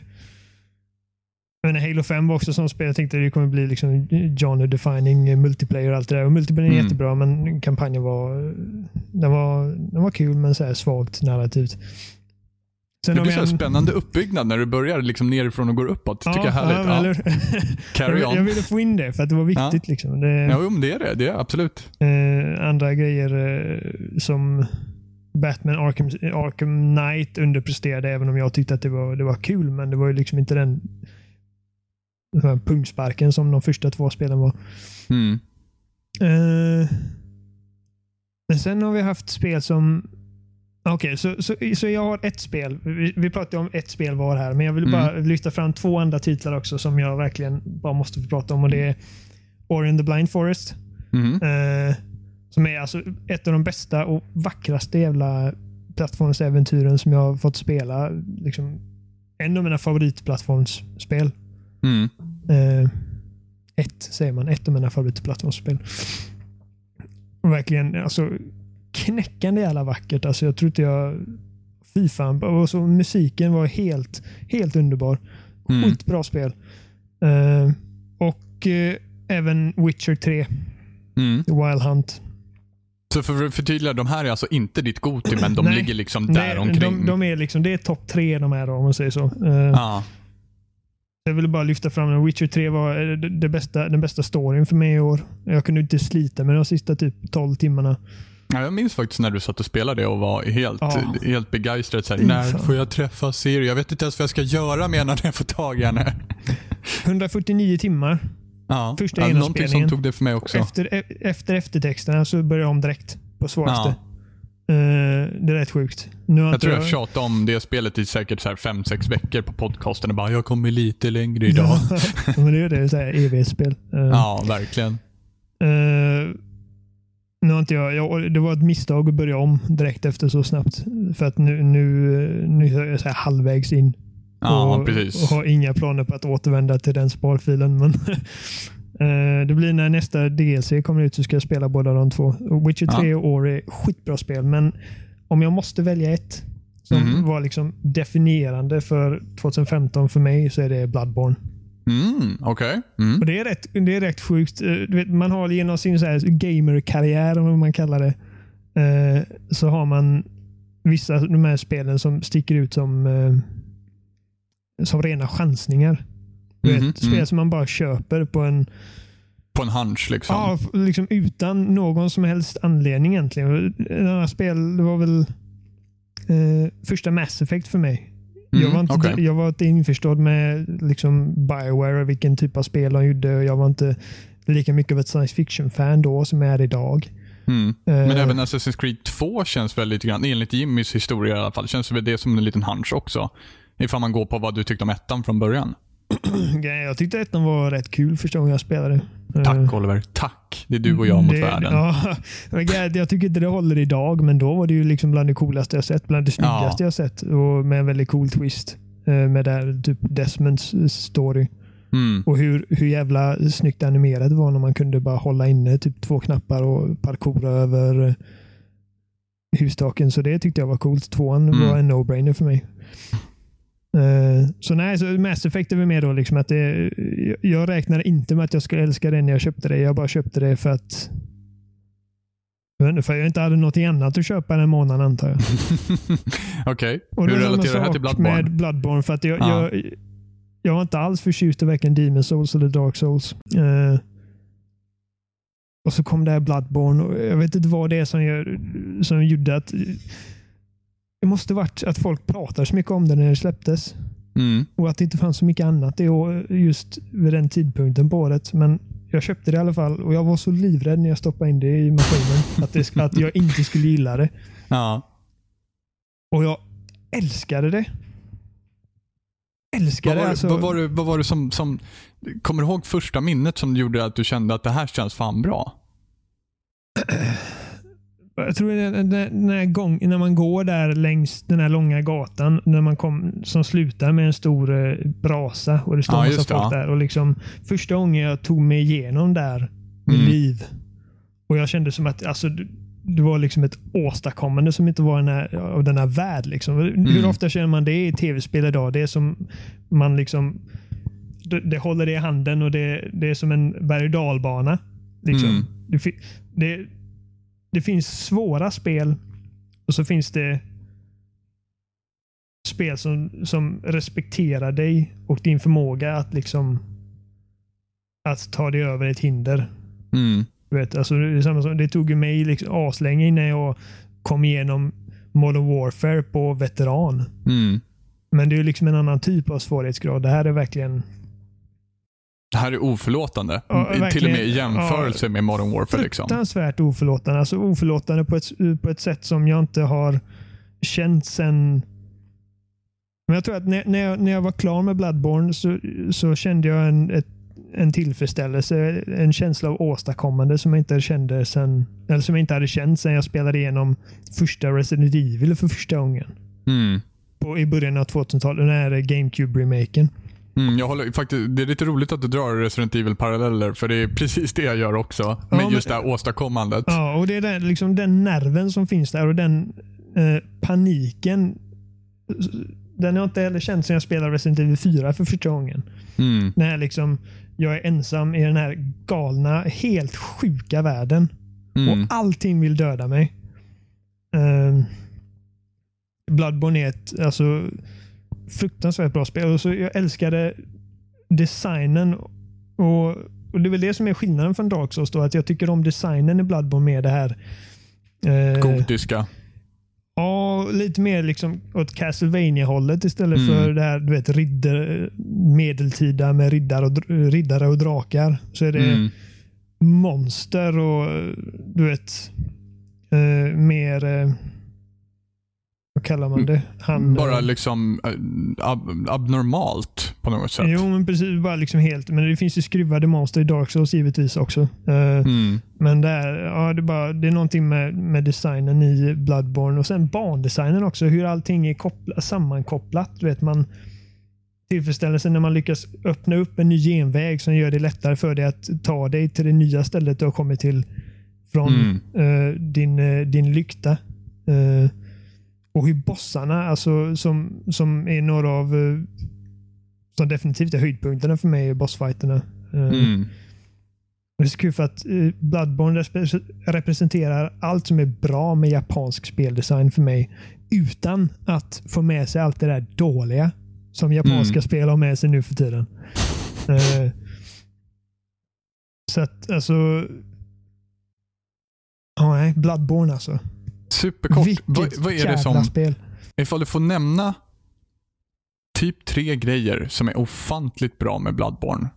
men Halo 5 var också som spel. Jag tänkte att det kommer bli liksom genre defining multiplayer och allt det där. Och multiplayer är Mm. jättebra, men kampanjen var, den var, den var kul, men så här svagt narrativt. Sen Det blir så en- spännande uppbyggnad när du börjar liksom nerifrån och går uppåt. Det tycker jag är Ja, härligt. ja, Ja, Carry jag, jag on. ville få in det för att det var viktigt. Liksom. Det, Ja, jo, men det är det. Det är absolut. eh, andra grejer eh, som Batman Arkham, Arkham Knight underpresterade även om jag tyckte att det var, det var kul. Men det var ju liksom inte den, den pungsparken som de första två spelen var. Mm. Eh, men sen har vi haft spel som... Okej, så, så, så jag har ett spel. Vi, vi pratade om ett spel var här, men jag vill Mm. bara lyfta fram två andra titlar också som jag verkligen bara måste få prata om. Och Det är Ori and the Blind Forest. Mm. Eh, som är alltså ett av de bästa och vackraste jävla plattformsäventyren som jag har fått spela. Liksom, en av mina favoritplattformsspel. Mm. Eh, ett säger man. Ett av mina favoritplattformsspel. Och verkligen alltså, knäckande jävla vackert. Alltså, jag tror inte jag fy fan. Och så musiken var helt, helt underbar. Mm. Skitbra spel. Eh, och eh, även Witcher 3, Mm. Wild Hunt. Så för att förtydliga, de här är alltså inte ditt Goti, men de Nej. ligger liksom där Nej, omkring. de, de är liksom, det är topp tre de här då, om man säger så. Eh, Ja. Jag ville bara lyfta fram den. Witcher 3 var det bästa, den bästa storyn för mig i år. Jag kunde inte slita med de sista typ 12 timmarna. Ja, jag minns faktiskt när du satt och spelade och var helt, Ja. helt begeistrad. Så här, Fy när får jag träffa Siri? Jag vet inte ens vad jag ska göra med när jag får tag i henne. 149 timmar. Ja, Första ja, någonting som tog det för mig också. Efter, e- efter eftertexterna så började jag om direkt på svåraste. Ja. Eh, det är rätt sjukt. Nu Jag tror jag tjatade om det spelet i säkert 5-6 veckor på podcasten och bara “Jag kommer lite längre idag”. Ja, men det är ju det. Evighetsspel. Uh, Ja, verkligen. Eh, nu har inte jag, jag, det var ett misstag att börja om direkt efter så snabbt. För att nu, nu, nu är jag så halvvägs in. Ja, och, precis. och har inga planer på att återvända till den sparfilen. Men eh, det blir när nästa DLC kommer ut så ska jag spela båda de två. Witcher 3 och Ori är skitbra spel, men om jag måste välja ett som Mhm. var liksom definierande för 2015 för mig så är det Bloodborne. Mm, Okej. Mm. Och det är rätt, det är rätt sjukt. Eh, vet, man har genom sin gamerkarriär, om man kallar det, eh, så har man vissa av de här spelen som sticker ut som, eh, som rena chansningar. Du vet, Mhm, spel mm. som man bara köper på en, På en hunch liksom. ja, liksom utan någon som helst anledning egentligen. En annan spel, det var väl eh, första Mass Effect för mig. Jag, Mm, var inte, okej. jag var inte införstådd med liksom Bioware och vilken typ av spel de gjorde. Jag var inte lika mycket av ett science fiction-fan då som jag är idag. Mm. Men Eh, även Assassin's Creed 2 känns väl lite grann, enligt Jimmys historia i alla fall, känns väl det som en liten hunch också. Ifall man går på vad du tyckte om ettan från början. Jag tyckte ettan var rätt kul första gången jag spelade. Tack Eh, Oliver. Tack. Det är du och jag mot det, världen. Ja, jag tycker inte det håller idag, men då var det ju liksom bland det coolaste jag sett. Bland det snyggaste jag sett och med en väldigt cool twist. eh, Med där typ Desmonds eh, story. Mm. Och hur, hur jävla snyggt animerat det var när man kunde bara hålla inne typ två knappar och parkoura över eh, hustaken. Så det tyckte jag var coolt. Tvåan Mm. var en no-brainer för mig. Eh, så nej, så Mass Effect är väl mer då liksom att det, jag- räknar inte med att jag skulle älska det när jag köpte det. Jag bara köpte det för att för jag inte hade något annat att köpa den månaden antar jag. Okej. Och Hur relaterar det här till Bloodborne? Med Bloodborne för att jag, Ja. jag, jag var inte alls förtjust i varken Demon Souls eller Dark Souls. Eh, och så kom det här Bloodborne och jag vet inte vad det är som, gör, som gjorde att det måste varit att folk pratar så mycket om det när det släpptes. Mm. Och att det inte fanns så mycket annat just vid den tidpunkten på året. Men jag köpte det i alla fall och jag var så livrädd när jag stoppade in det i maskinen. att, det, att jag inte skulle gilla det. Ja. Och jag älskade det. Älskade Vad var, det. Alltså, vad var det, vad var det som, som... Kommer du ihåg första minnet som gjorde att du kände att det här känns fan bra? Jag tror den, här gång, när man går där längs den här långa gatan när man kom, som slutar med en stor eh, brasa och det står Ja, massa folk ja. där. Och liksom, första gången jag tog mig igenom där Mm. liv och jag kände som att alltså, det- var liksom ett åstadkommande som inte var här, av den här värld. Liksom. Hur Mm. ofta känner man det i tv-spel idag? Det är som man liksom det, det håller det i handen och det, det är som en berg och dalbana. Liksom. Mm. Det, det, det finns svåra spel och så finns det spel som, som respekterar dig och din förmåga att liksom att ta dig över ett hinder. Mm. Du vet, alltså, det, är samma som, det tog ju mig liksom aslänge innan jag kom igenom Modern Warfare på veteran. Mm. Men det är liksom en annan typ av svårighetsgrad. Det här är verkligen Det här är oförlåtande. Ja, Till och med i jämförelse med Modern Warfare. Liksom. fruktansvärt oförlåtande. Alltså oförlåtande på ett, på ett sätt som jag inte har känt sen... Men jag tror att när, när, jag, när jag var klar med Bloodborne så, så kände jag en, ett, en tillfredsställelse, en känsla av åstadkommande som jag inte kände sen, eller som jag inte hade känt sen jag spelade igenom första Resident Evil för första gången. Mm. På, I början av 2000-talet, den här GameCube-remaken. Mm, jag håller, faktiskt, det är lite roligt att du drar Resident Evil-paralleller, för det är precis det jag gör också. Med men- just det här åstadkommandet. Ja, och det är den, liksom den nerven som finns där och den eh, paniken den har jag inte heller känt sen jag spelade Resident Evil 4 för första gången. Mm. När liksom, jag är ensam i den här galna, helt sjuka världen. Mm. Och allting vill döda mig. Um, Bloodborne är ett alltså, fruktansvärt bra spel. Och så jag älskade designen. Och, och Det är väl det som är skillnaden från Dark Souls. Då, att jag tycker om designen i Bloodborne med det här eh, Gotiska. Ja, lite mer liksom åt Castlevania-hållet istället Mm. för det här du vet, ridder, medeltida med riddare och, riddare och drakar. Så är det Mm. monster och du vet eh, mer... Eh, kallar man det? Han, Bara eh, liksom eh, ab abnormalt på något sätt. Jo, men precis. Bara liksom helt. Men det finns ju skruvade monster i Dark Souls givetvis också. Eh, Mm. Men det är, ja, det, är bara, det är någonting med, med designen i Bloodborne och sen bandesignen också. Hur allting är koppla, sammankopplat. Du vet, man, tillfredsställelsen när man lyckas öppna upp en ny genväg som gör det lättare för dig att ta dig till det nya stället du har kommit till från Mm. eh, din, eh, din lykta. Eh, och hur bossarna, alltså, som, som är några av eh, som definitivt är höjdpunkterna för mig bossfighterna. Eh, Mm. det är så kul för att eh, Bloodborne representerar allt som är bra med japansk speldesign för mig. Utan att få med sig allt det där dåliga som japanska Mm. spel har med sig nu för tiden. Så att alltså... Ja, nej. Bloodborne alltså. Superkort. Vilket Vad, är det som, spel. ifall du får nämna typ tre grejer som är ofantligt bra med Bloodborne.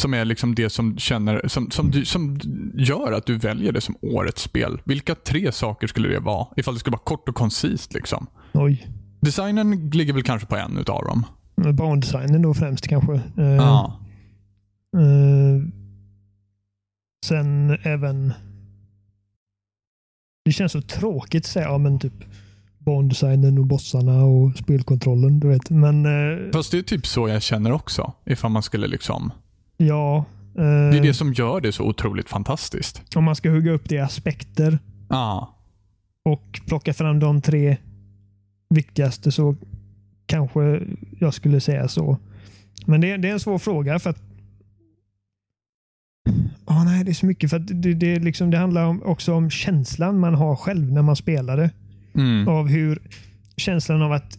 Som är liksom det som, känner, som, som, du, som gör att du väljer det som årets spel. Vilka tre saker skulle det vara? Ifall det skulle vara kort och koncist. Liksom. Oj. Designen ligger väl kanske på en utav dem. Bandesignen då främst kanske. Eh, Ja. Eh, sen även... Det känns så tråkigt att säga, ja men typ bandesignen och bossarna och spelkontrollen. Du vet. Men eh, Fast det är typ så jag känner också. Ifall man skulle liksom... ja. eh, Det är det som gör det så otroligt fantastiskt. Om man ska hugga upp det i aspekter Ja. och plocka fram de tre viktigaste så kanske jag skulle säga så. Men det, det är en svår fråga för att Ja, nej, det är så mycket för det, det, är liksom, det handlar om, också om känslan man har själv när man spelar det. Mm. Av hur känslan av att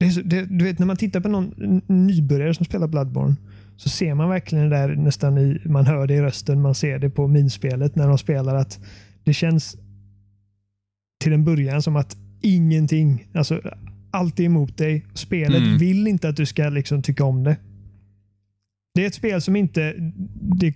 det så, det, du vet när man tittar på någon nybörjare som spelar Bloodborne så ser man verkligen det där nästan i, man hör det i rösten, man ser det på minspelet när de spelar att det känns till en början som att ingenting, alltså allt är emot dig. Spelet Mm. vill inte att du ska liksom tycka om det. Det är ett spel som inte det,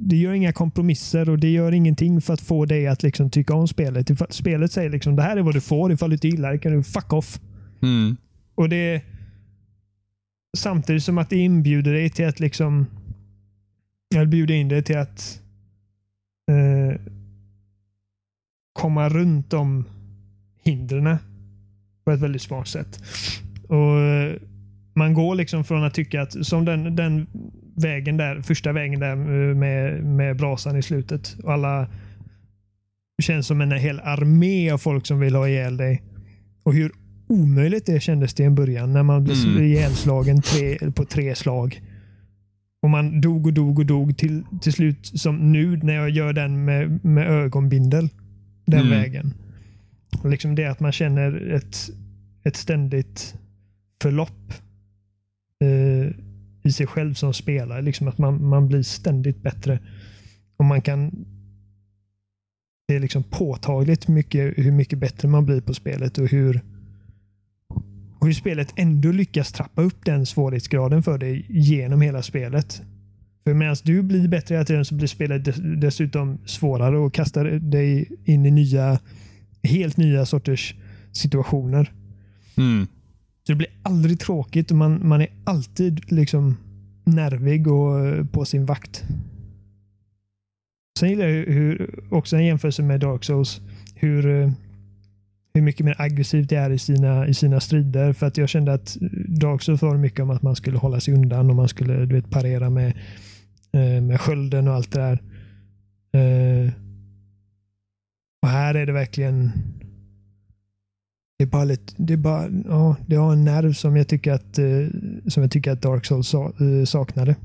det gör inga kompromisser och det gör ingenting för att få dig att liksom tycka om spelet. Ifall- Spelet säger liksom det här är vad du får. Ifall du inte gillar det kan du fuck off. Mm. Och det Samtidigt som att det inbjuder dig till att liksom eller bjuder in dig till att eh, komma runt de hindren på ett väldigt smart sätt. Och eh, Man går liksom från att tycka att som den, den vägen där, första vägen där eh, med, med brasan i slutet. Och alla det känns som en hel armé av folk som vill ha ihjäl dig. Och hur omöjligt det kändes till en början när man blev Mm. ihjälslagen tre, på tre slag. Och man dog och dog och dog till, till slut som nu när jag gör den med, med ögonbindel. Den Mm. vägen. Och liksom det att man känner ett, ett ständigt förlopp eh, i sig själv som spelare. Liksom att man, man blir ständigt bättre. Och man kan det är liksom påtagligt mycket, hur mycket bättre man blir på spelet och hur, och hur spelet ändå lyckas trappa upp den svårighetsgraden för dig genom hela spelet. För medan du blir bättre hela tiden så blir spelet dessutom svårare och kastar dig in i nya, helt nya sorters situationer. Mm. Så det blir aldrig tråkigt och man, man är alltid liksom nervig och eh, på sin vakt. Sen gillar jag hur, också en jämförelse med Dark Souls, hur, eh, hur mycket mer aggressivt det är i sina, i sina strider. För att jag kände att Dark Souls var mycket om att man skulle hålla sig undan och man skulle du vet, parera med, eh, med skölden och allt det där. Och här är det verkligen det är bara lite, det är bara, ja, det har en nerv som jag tycker att, eh, som jag tycker att Dark Souls sa, eh, saknade.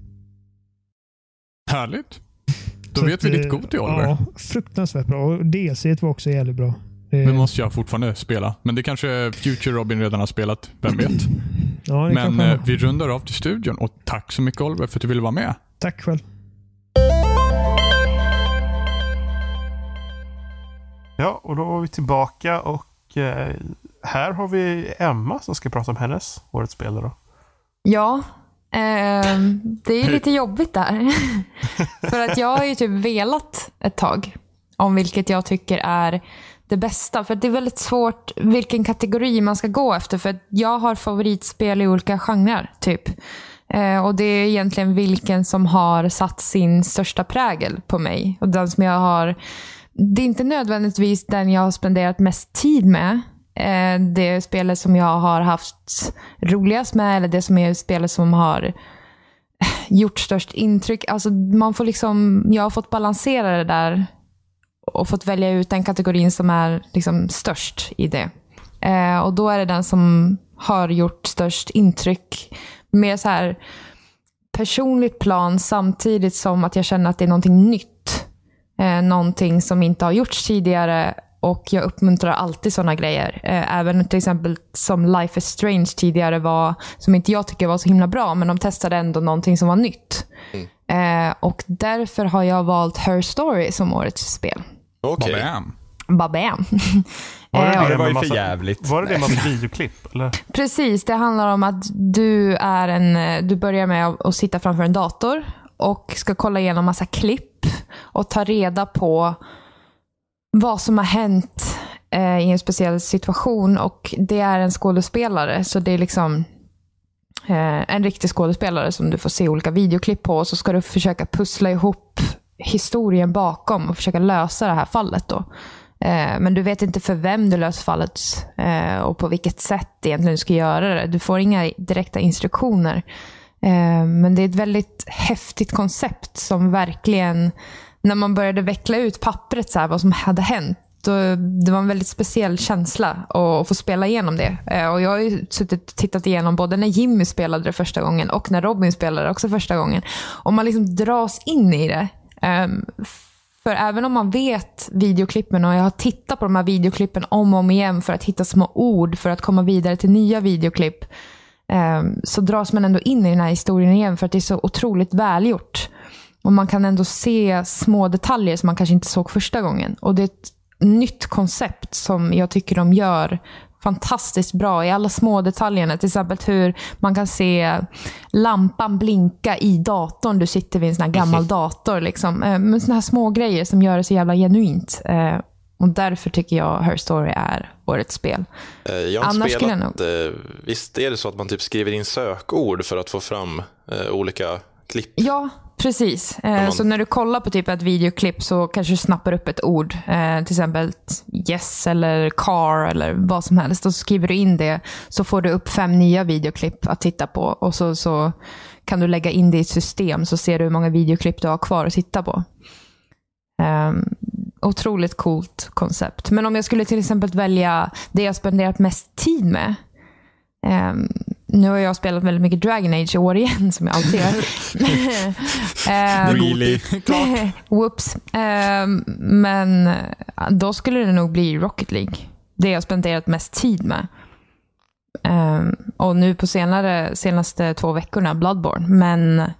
Härligt. Då Så vet att, vi ditt eh, Goti, Oliver. Ja, fruktansvärt bra. Och DLC var också jävligt bra. Det, måste jag fortfarande spela. Men det kanske Future Robin redan har spelat. Vem vet? ja, det Men kanske eh, vi rundar av till studion och tack så mycket Oliver för att du ville vara med. Tack själv. Ja, och då var vi tillbaka och eh, här har vi Emma som ska prata om hennes årets spel. Då. Ja, ehm, det är lite jobbigt där. För att jag har ju typ velat ett tag om vilket jag tycker är det bästa. För det är väldigt svårt vilken kategori man ska gå efter. För jag har favoritspel i olika genrer, typ. Eh, och det är egentligen vilken som har satt sin största prägel på mig. Och den som jag har... Det är inte nödvändigtvis den jag har spenderat mest tid med. Eh, det spelet som jag har haft roligast med eller det som är spelet som har gjort störst intryck. Alltså man får liksom, jag har fått balansera det där och fått välja ut den kategorin som är liksom störst i det. Eh, och då är det den som har gjort störst intryck. Mer så här personligt plan samtidigt som att jag känner att det är någonting nytt. Eh, någonting som inte har gjorts tidigare och jag uppmuntrar alltid sådana grejer. Eh, även till exempel som Life is Strange tidigare var, som inte jag tycker var så himla bra, men de testade ändå någonting som var nytt. Eh, och därför har jag valt Her Story som årets spel. Okej. Bam. Babam. Var det, Eh, det med var ju för massa- jävligt. Var det det med videoklipp? Eller? Precis, det handlar om att du är en, du börjar med att att sitta framför en dator och ska kolla igenom massa klipp och ta reda på vad som har hänt eh, i en speciell situation. Och det är en skådespelare, så det är liksom eh, en riktig skådespelare som du får se olika videoklipp på. Och så ska du försöka pussla ihop historien bakom och försöka lösa det här fallet. Då. Eh, Men du vet inte för vem du löser fallet eh, och på vilket sätt egentligen du ska göra det. Du får inga direkta instruktioner. Eh, men det är ett väldigt häftigt koncept som verkligen, när man började veckla ut pappret, så här, vad som hade hänt, då, det var en väldigt speciell känsla att, få spela igenom det. Eh, och jag har ju suttit och tittat igenom både när Jimmy spelade det första gången och när Robin spelade det också första gången. Och man liksom dras in i det. Ehm, för även om man vet videoklippen och jag har tittat på de här videoklippen om och om igen för att hitta små ord för att komma vidare till nya videoklipp. Ehm, så dras man ändå in i den här historien igen för att det är så otroligt välgjort. Och man kan ändå se små detaljer som man kanske inte såg första gången. Och det är ett nytt koncept som jag tycker de gör fantastiskt bra i alla små detaljerna. Till exempel hur man kan se lampan blinka i datorn. Du sitter vid en sån här gammal dator. Liksom. Eh, Men såna här små grejer som gör det så jävla genuint. Eh, Och därför tycker jag Her Story är årets spel. Eh, Jag har Annars spelat, eh, visst är det så att man typ skriver in sökord för att få fram olika klipp? Ja, precis. Eh, man- Så när du kollar på typ ett videoklipp så kanske du snappar upp ett ord. Eh, till exempel yes eller car eller vad som helst. Och så skriver du in det så får du upp fem nya videoklipp att titta på. Och så, så kan du lägga in det i ett system så ser du hur många videoklipp du har kvar att titta på. Um, otroligt coolt koncept. Men om jag skulle till exempel välja det jag spenderat mest tid med. Ehm, nu har jag spelat väldigt mycket Dragon Age i år igen, som jag alltid gör. Ehm, Really? Whoops. Ehm, men då skulle det nog bli Rocket League. Det jag spenderat mest tid med. Ehm, och nu på senare, senaste två veckorna Bloodborne. Men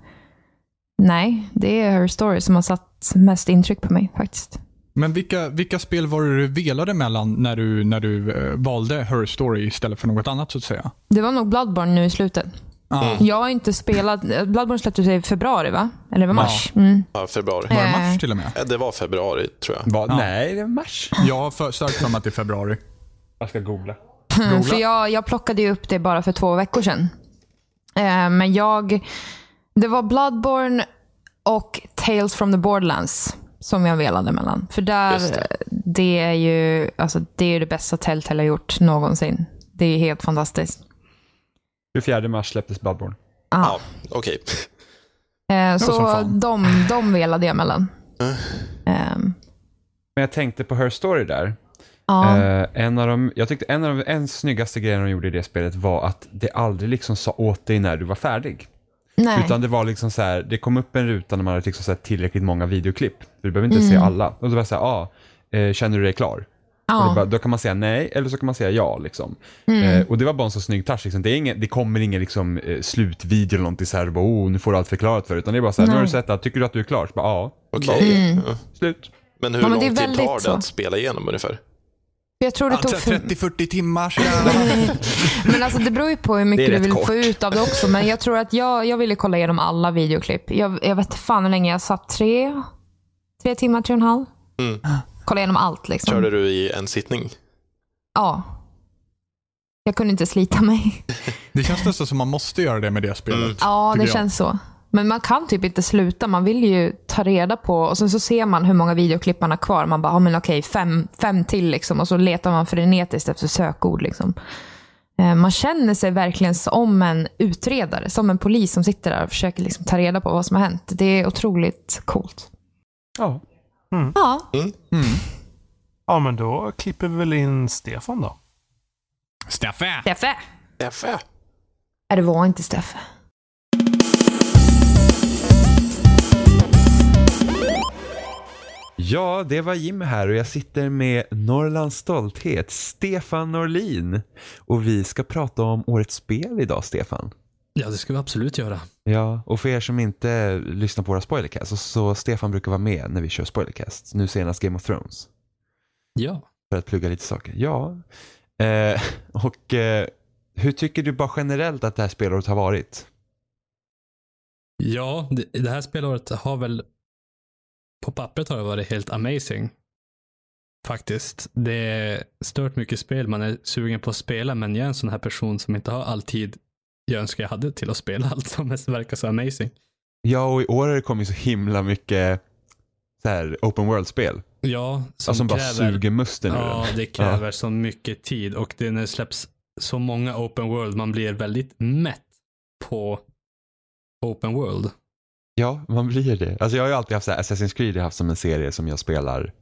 nej, det är Her Story som har satt mest intryck på mig faktiskt. Men vilka, vilka spel var det du velade mellan när du, när du eh, valde Her Story istället för något annat så att säga? Det var nog Bloodborne nu i slutet. Ja. Jag har inte spelat... Bloodborne släpptes i februari va? Eller var mars? Mm. Ja, februari. Var det Eh. mars till och med? Eh, Det var februari tror jag. Va? Ja. Nej, det är mars. Jag har för, starkt för mig att det är februari. Jag ska googla. Googla. För jag, jag plockade ju upp det bara för två veckor sedan. Eh, men jag... Det var Bloodborne och Tales from the Borderlands som jag velade mellan. För där, det. det. är ju alltså, det, är det bästa Telltale har gjort någonsin. Det är helt fantastiskt. 24 mars släpptes Bloodborne. Ah. Ja, okej. Eh, som så de, de velade jag mellan. Ehm, Men jag tänkte på Her Story där. Ja. Eh, en av de, jag tyckte en av de en snyggaste grejerna de gjorde i det spelet var att det aldrig liksom sa åt dig när du var färdig. Nej. Utan det var liksom så här, det kom upp en ruta när man hade liksom sett tillräckligt många videoklipp. Du behöver inte se alla. Och då var det så här, ah, eh, känner du dig klar? Det ja. bara, då kan man säga nej eller så kan man säga ja. Liksom. Mm. Eh, och det var bara en så snygg touch. Liksom. Det, är ingen, det kommer ingen liksom, eh, slutvideo eller någonting så här, bara, oh, nu får du allt förklarat för dig. Utan det är bara så här, nu har du Nej. sett allt, tycker du att du är klar? Så bara, ja, Okej. Mm. Ja. slut. Men hur Ja, men det är lång tid väldigt tar det så. att spela igenom ungefär? Jag tror det tog Alltså, för... 30-40 timmar. Men alltså det beror ju på hur mycket du vill få kort. ut av det också. Men jag tror att jag, jag ville kolla igenom alla videoklipp. Jag, jag vet fan hur länge jag satt. Tre, tre timmar, tre och en halv. Mm. Kolla igenom allt liksom. Körde du i en sittning? Ja. Jag kunde inte slita mig. Det känns nästan som man måste göra det med det spelet. Mm. Ja, det känns så. Men man kan typ inte sluta. Man vill ju ta reda på och sen så ser man hur många videoklipp man har kvar. Man bara, ja men okej, fem, fem till liksom. Och så letar man frenetiskt efter sökord liksom. Eh, Man känner sig verkligen som en utredare, som en polis som sitter där och försöker liksom ta reda på vad som har hänt. Det är otroligt coolt. Ja. Ja, Mm. Ja, men då klipper vi väl in Stefan då. Steffe! Steffe. F. Nej, det var inte Steffe. Ja, det var Jim här och jag sitter med Norrlands stolthet, Stefan Norlin. Och vi ska prata om årets spel idag, Stefan. Ja, det ska vi absolut göra. Ja, och för er som inte lyssnar på våra spoilercast, så, Stefan brukar vara med när vi kör spoilercast. Nu senast Game of Thrones. Ja. För att plugga lite saker. Ja. Eh, och eh, hur tycker du bara generellt att det här spelåret har varit? Ja, det här spelåret har väl på pappret har det varit helt amazing. Faktiskt. Det är stört mycket spel man är sugen på att spela, men jag är en sån här person som inte har all tid jag önskar jag hade till att spela allt som verkar så amazing. Ja, och i år har det kommit så himla mycket så här, open world-spel. Ja, som, Som, som bara kräver, suger musten Ja, det kräver så mycket tid och det när det släpps så många open world, man blir väldigt mätt på open world. Ja, man blir det. Alltså jag har ju alltid haft så här, Assassin's Creed har jag haft som en serie som jag spelar.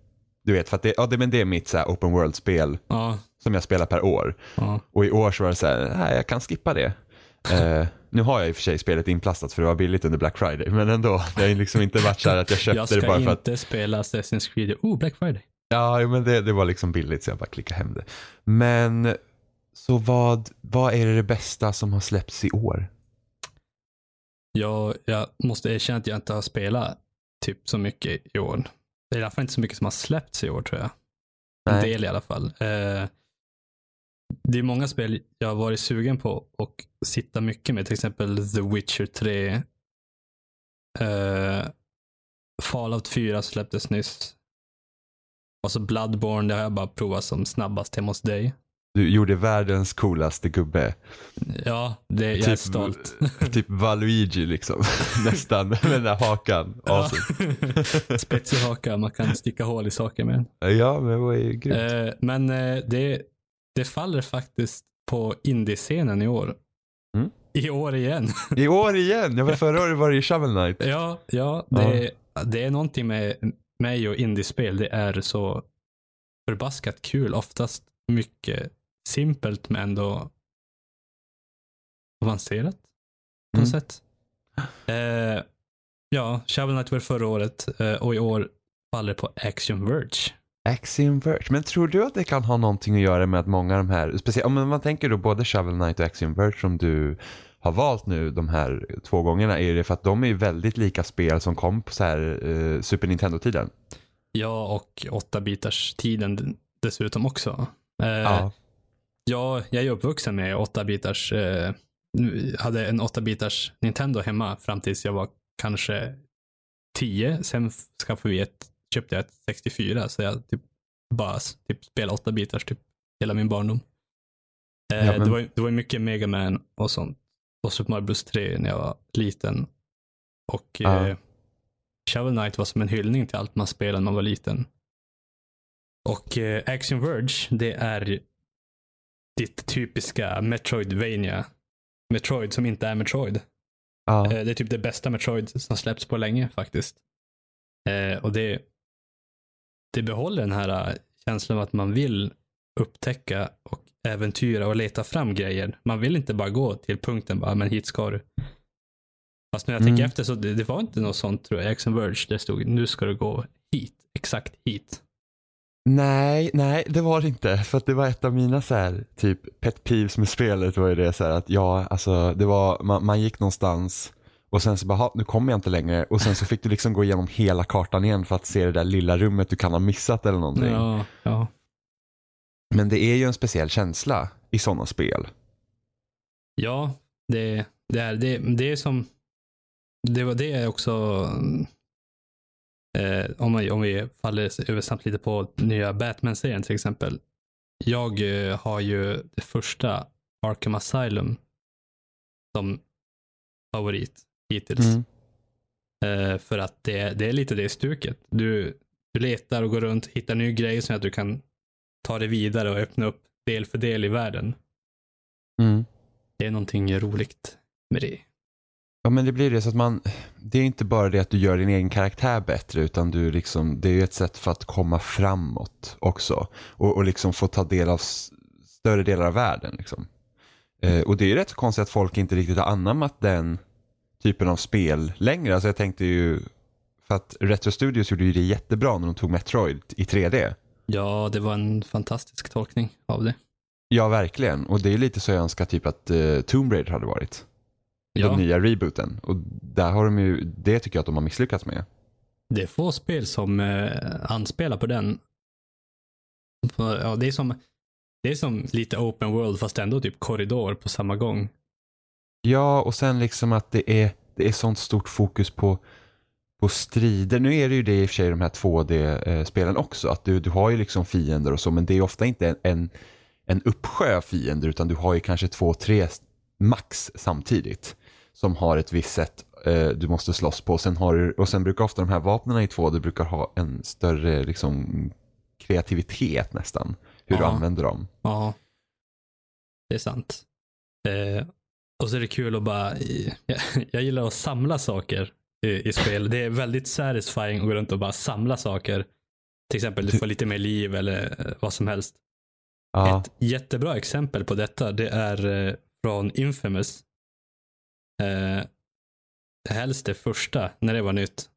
Du vet, för att det, ja, det, men det är mitt så open world-spel Ja, som jag spelar per år. ja. Och i år så var det så här, nej jag kan skippa det. Eh, nu har jag i och för sig spelet inplastat för det var billigt under Black Friday. Men ändå, det har liksom inte varit så här att jag köpte Jag det ska bara för inte att, spela Assassin's Creed. Oh, Black Friday. ja men det, det var liksom billigt så jag bara klickade hem det. Men, så vad, vad är det bästa som har släppts i år? Jag, jag måste erkänna att jag inte har spelat typ så mycket i år. Det är i alla fall inte så mycket som har släppts i år tror jag. En Nej. del i alla fall. Eh, det är många spel jag har varit sugen på och sitta mycket med. Till exempel The Witcher 3. Eh, Fallout 4 släpptes nyss. Och så Bloodborne, det har jag bara provat som snabbast hemma hos dig. Du gjorde världens coolaste gubbe. Ja, det, jag är stolt. typ Valuigi liksom. Nästan, med den där hakan. Awesome. Spetsig haka, man kan sticka hål i saker med den. Ja, men det var ju grymt. Eh, men eh, det, det faller faktiskt på indiescenen i år. Mm. I år igen. I år igen! Ja, men förra året var det ju Shovel Knight. ja, ja, det, det är någonting med mig och indiespel. Det är så förbaskat kul. Oftast mycket simpelt men ändå avancerat på något Mm. sätt. Eh, ja, Shovel Knight var förra året eh, och i år faller på Action Verge. Axiom Verge. Men tror du att det kan ha någonting att göra med att många av de här, speciellt om man tänker då både Shovel Knight och Axiom Verge som du har valt nu de här två gångerna, är det för att de är väldigt lika spel som kom på så här eh, Super Nintendo-tiden? Ja, och 8-bitars tiden dessutom också. Eh, Ja. Ja, jag är uppvuxen med 8-bitars, eh, hade en 8-bitars Nintendo hemma fram tills jag var kanske 10. Sen skaffade vi ett, köpte jag ett 64 så jag typ bara typ spelade 8-bitars typ hela min barndom. Eh, Ja, men- det, var, det var mycket Mega Man och sånt. Och Super Mario Bros 3 när jag var liten. Och Ja. eh, Shovel Knight var som en hyllning till allt man spelade när man var liten. Och eh, Action Verge, det är ditt typiska Metroidvania. Metroid som inte är Metroid. Ja. Eh, det är typ det bästa Metroid som släppts på länge faktiskt. Eh, och det, det behåller den här eh, känslan av att man vill upptäcka och äventyra och leta fram grejer. Man vill inte bara gå till punkten bara, men hit ska du. Fast när jag Mm. tänker efter så det, det var inte något sånt tror jag. Action Verge, det stod nu ska du gå hit. Exakt hit. Nej, nej det var det inte. För att det var ett av mina så här, typ pet peeves med spelet var ju det så här att ja, alltså det var, man, man gick någonstans och sen så bara, "Ha, nu kommer jag inte längre och sen så fick du liksom gå igenom hela kartan igen för att se det där lilla rummet du kan ha missat eller någonting. Ja, ja. Men det är ju en speciell känsla i sådana spel. Ja, det, det, är, det, det är som... Det var det också... Eh, om, man, om vi faller över snabbt lite på nya Batman-serien till exempel. Jag eh, har ju det första Arkham Asylum som favorit hittills. Mm. Eh, för att det, det är lite det stuket. Du, du letar och går runt, hittar ny grej så att du kan ta det vidare och öppna upp del för del i världen. Mm. Det är någonting roligt med det. Ja men det blir det så att man, det är inte bara det att du gör din egen karaktär bättre utan du liksom, det är ett sätt för att komma framåt också. Och, och liksom få ta del av större delar av världen liksom. Eh, och det är ju rätt så konstigt att folk inte riktigt har anammat den typen av spel längre. Alltså jag tänkte ju, för att Retro Studios gjorde ju det jättebra när de tog Metroid i 3D. Ja, det var en fantastisk tolkning av det. Ja verkligen, och det är lite så jag önskar typ att uh, Tomb Raider hade varit. Ja. Den nya rebooten. Och där har de ju, det tycker jag att de har misslyckats med. Det är få spel som eh, anspelar på den. För, Ja, det, är som, det är som lite open world fast ändå typ korridor på samma gång. Ja, och sen liksom att det är, det är sånt stort fokus på, på strider. Nu är det ju det i och för sig i de här 2D-spelen också, att du, du har ju liksom fiender och så, men det är ofta inte en, en, en uppsjö fiender, utan du har ju kanske två, tre max samtidigt som har ett visst sätt eh, du måste slåss på. Sen har du, och sen brukar ofta de här vapnen i 2D brukar ha en större liksom, kreativitet nästan, hur du Ja. använder dem. Ja, det är sant. Eh, och så är det kul att bara, jag, jag gillar att samla saker i, i spel. Det är väldigt satisfying att gå runt och bara samla saker. Till exempel du får lite mer liv eller eh, vad som helst. Ja, Ett jättebra exempel på detta, det är eh, från Infamous. Eh, helst det första, när det var nytt.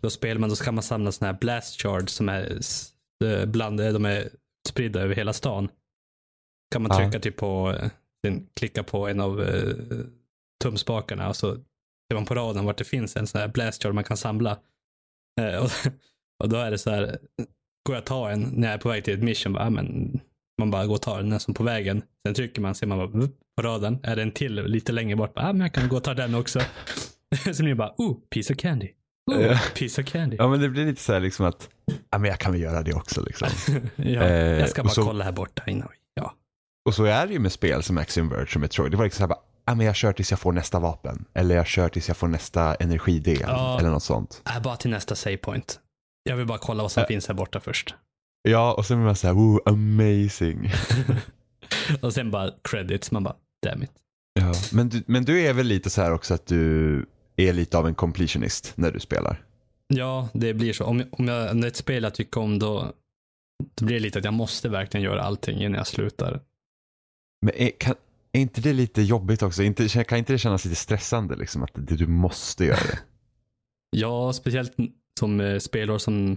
Då spelar man, då kan man samla sådana här blast shards som är eh, bland, de är spridda över hela stan. Kan man Ja. trycka typ på, eh, klicka på en av eh, tumspakarna och så ser man på raden vart det finns en sån här blast shard man kan samla. Eh, och, och då är det så här, går jag ta en när jag är på väg till ett mission, bara, ah, men man bara går och tar den nästan på vägen. Sen trycker man, ser man bara, på raden, är det en till lite längre bort, bara, ah, men jag kan gå och ta den också. så blir det bara, oh, piece of candy. Oh, Ja. piece of candy. ja men det blir lite så här liksom att, ja men jag kan väl göra det också liksom. ja, Eh, jag ska bara så- kolla här borta innan ja. Och så är det ju med spel som Axiom Verge och Metroid. Det var liksom så här bara, ja men jag kör tills jag får nästa vapen. Eller jag kör tills jag får nästa energidel. Ja. Eller något sånt. Äh, bara till nästa save point. Jag vill bara kolla vad som finns här borta först. Ja, och sen blir man så här, woo, amazing. och sen bara credits, man bara, damn it. ja. men, du, men du är väl lite så här också att du är lite av en completionist när du spelar? Ja, det blir så. Om, om, jag, om det är ett spel jag tycker om då, då blir det lite att jag måste verkligen göra allting innan jag slutar. Men är, kan, är inte det lite jobbigt också? Inte, kan inte det kännas lite stressande liksom att det, du måste göra det? Ja, speciellt som eh, spelår som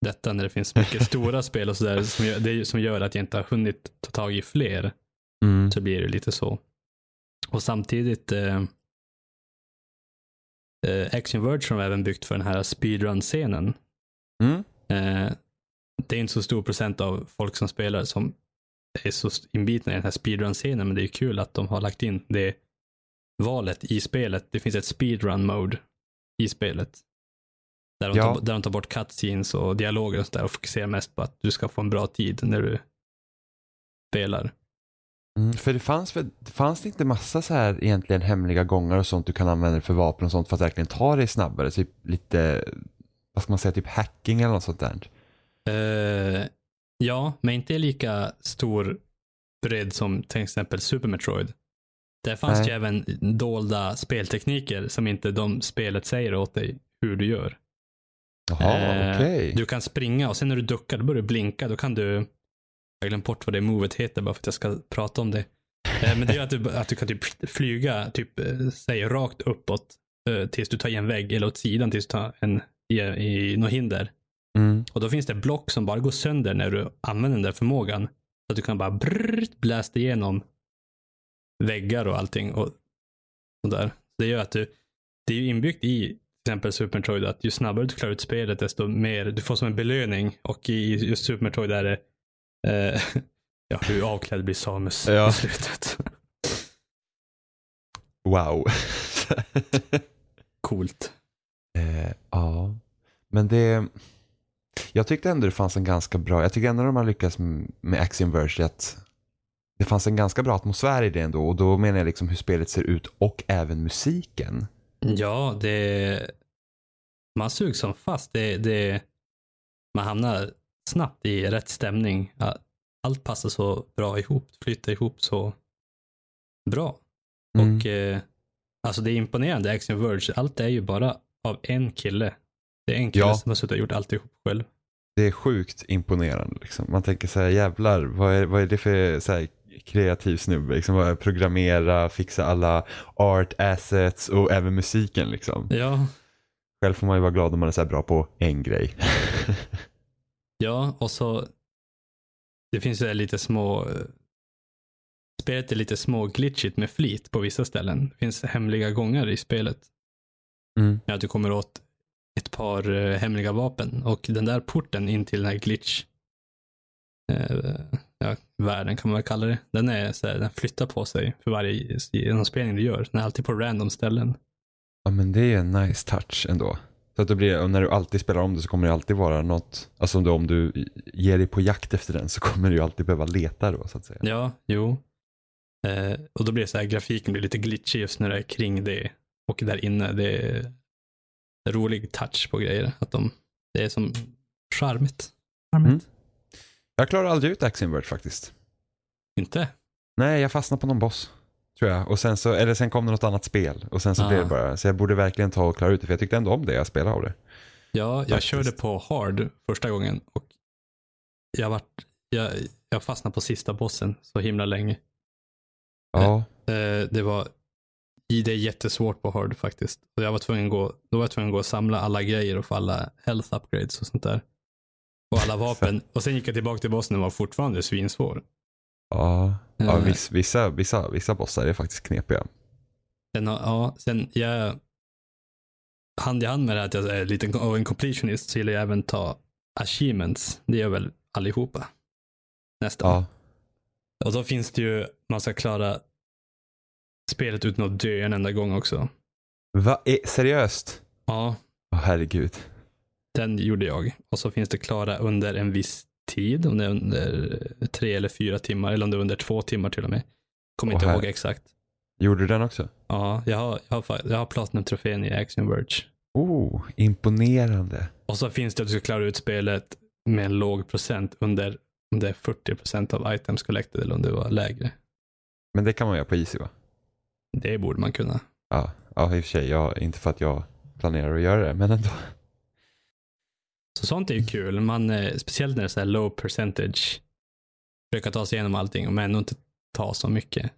detta när det finns mycket stora spel och sådär som, gör- det är- som gör att jag inte har hunnit ta tag i fler. Mm. Så blir det lite så. Och samtidigt eh, eh, Action Verge har även byggt för den här speedrun-scenen. Mm. Eh, det är inte så stor procent av folk som spelar som är så inbitna i den här speedrun-scenen, men det är kul att de har lagt in det valet i spelet. Det finns ett speedrun-mode i spelet. Där de, Ja. tar, där de tar bort cutscenes och dialoger och sådär och fokuserar mest på att du ska få en bra tid när du spelar. Mm, för det fanns, det fanns det inte massa så här egentligen hemliga gångar och sånt du kan använda för vapen och sånt för att verkligen ta dig snabbare? Typ lite, vad ska man säga, typ hacking eller något sånt där? Eh, ja, men inte lika stor bredd som till exempel Super Metroid. Där fanns Nej. ju även dolda speltekniker som inte de spelet säger åt dig hur du gör. Jaha, Eh, okej. Du kan springa och sen när du duckar, då börjar du blinka. Då kan du... Jag har glömt bort vad det movet heter bara för att jag ska prata om det. Eh, men det är att du, att du kan typ flyga, typ, eh, säg rakt uppåt eh, tills du tar i en vägg eller åt sidan tills du tar en, i, i något hinder. Mm. Och då finns det block som bara går sönder när du använder den där förmågan. Så att du kan bara brrrt, blästa igenom väggar och allting. Och, och där. Det gör att du, det är ju inbyggt i exempel Super Metroid att ju snabbare du klarar ut spelet desto mer, du får som en belöning. Och i just Super Metroid är det eh, ja, hur avklädd blir Samus Ja. i slutet. Wow. Coolt. eh, ja, men det... Jag tyckte ändå det fanns en ganska bra, jag tycker ändå de har lyckats med Axiom Verge att det fanns en ganska bra atmosfär i det ändå och då menar jag liksom hur spelet ser ut och även musiken. Ja, det... Man sugs som fast. Det, det, man hamnar snabbt i rätt stämning. Allt passar så bra ihop, flyter ihop så bra. Mm. Och eh, alltså det är imponerande, Action Verge. Allt är ju bara av en kille. Det är en kille Ja. som har suttit och gjort alltihop själv. Det är sjukt imponerande. Liksom. Man tänker så här, jävlar, vad är, vad är det för så här, kreativ snubbe? Liksom, är programmera, fixa alla art assets och även musiken. Liksom. Ja, Själv får man ju vara glad om man är så bra på en grej. ja, och så det finns ju lite små Spelet är lite små glitchigt med flit på vissa ställen. Det finns hemliga gångar i spelet. Mm. När du kommer åt ett par eh, hemliga vapen. Och den där porten in till den här glitch eh, ja, världen kan man väl kalla det. Den, är, så här, den flyttar på sig för varje genomspelning du gör. Den är alltid på random ställen. Ja men det är en nice touch ändå. Så att det blir, och när du alltid spelar om det så kommer det alltid vara något, alltså om du, om du ger dig på jakt efter den så kommer du alltid behöva leta då så att säga. Ja, jo. Eh, och då blir det så här, grafiken blir lite glitchig just när det är kring det. Och där inne, det är rolig touch på grejer. Att de, det är som charmigt. Mm. Jag klarar aldrig ut Axiom Verge faktiskt. Inte? Nej, jag fastnade på någon boss. Tror jag. Och sen så, eller sen kom det något annat spel. Och sen så Ah. blev det bara, så jag borde verkligen ta och klara ut det. För jag tyckte ändå om det jag spelade av det. Ja, jag Faktiskt. körde på hard första gången och jag, vart, jag, jag fastnade på sista bossen så himla länge. Ja. Eh, det var det är jättesvårt på hard faktiskt. Och jag var tvungen att gå, då var jag tvungen att gå och samla alla grejer och få alla health upgrades och sånt där. Och alla vapen. Och sen gick jag tillbaka till bossen och var fortfarande svinsvår. Ja, ja Eh. viss, vissa, vissa, vissa bossar är faktiskt knepiga. Sen, ja, sen jag hand i hand med det att jag är lite av en completionist så gillar jag även ta achievements. Det gör väl allihopa. Nästan. Ja. Och då finns det ju, man ska klara spelet utan att dö en enda gång också. Va? Seriöst? Ja, Åh herregud. Den gjorde jag. Och så finns det klara under en viss tid, om det är under tre eller fyra timmar, eller om det är under två timmar till och med. Kommer inte här- ihåg exakt. Gjorde du den också? Ja, jag har, jag har, jag har Platinum-trofén i Action Verge. Oh, imponerande. Och så finns det att du ska klara ut spelet med en låg procent under om det är 40 procent av items collected eller om det var lägre. Men det kan man göra på Easy va? Det borde man kunna. Ja, ja i och för sig. Ja, inte för att jag planerar att göra det, men ändå. Så sånt är ju kul. Man, eh, speciellt när det är så här low percentage. Försöka ta sig igenom allting men ändå inte ta så mycket.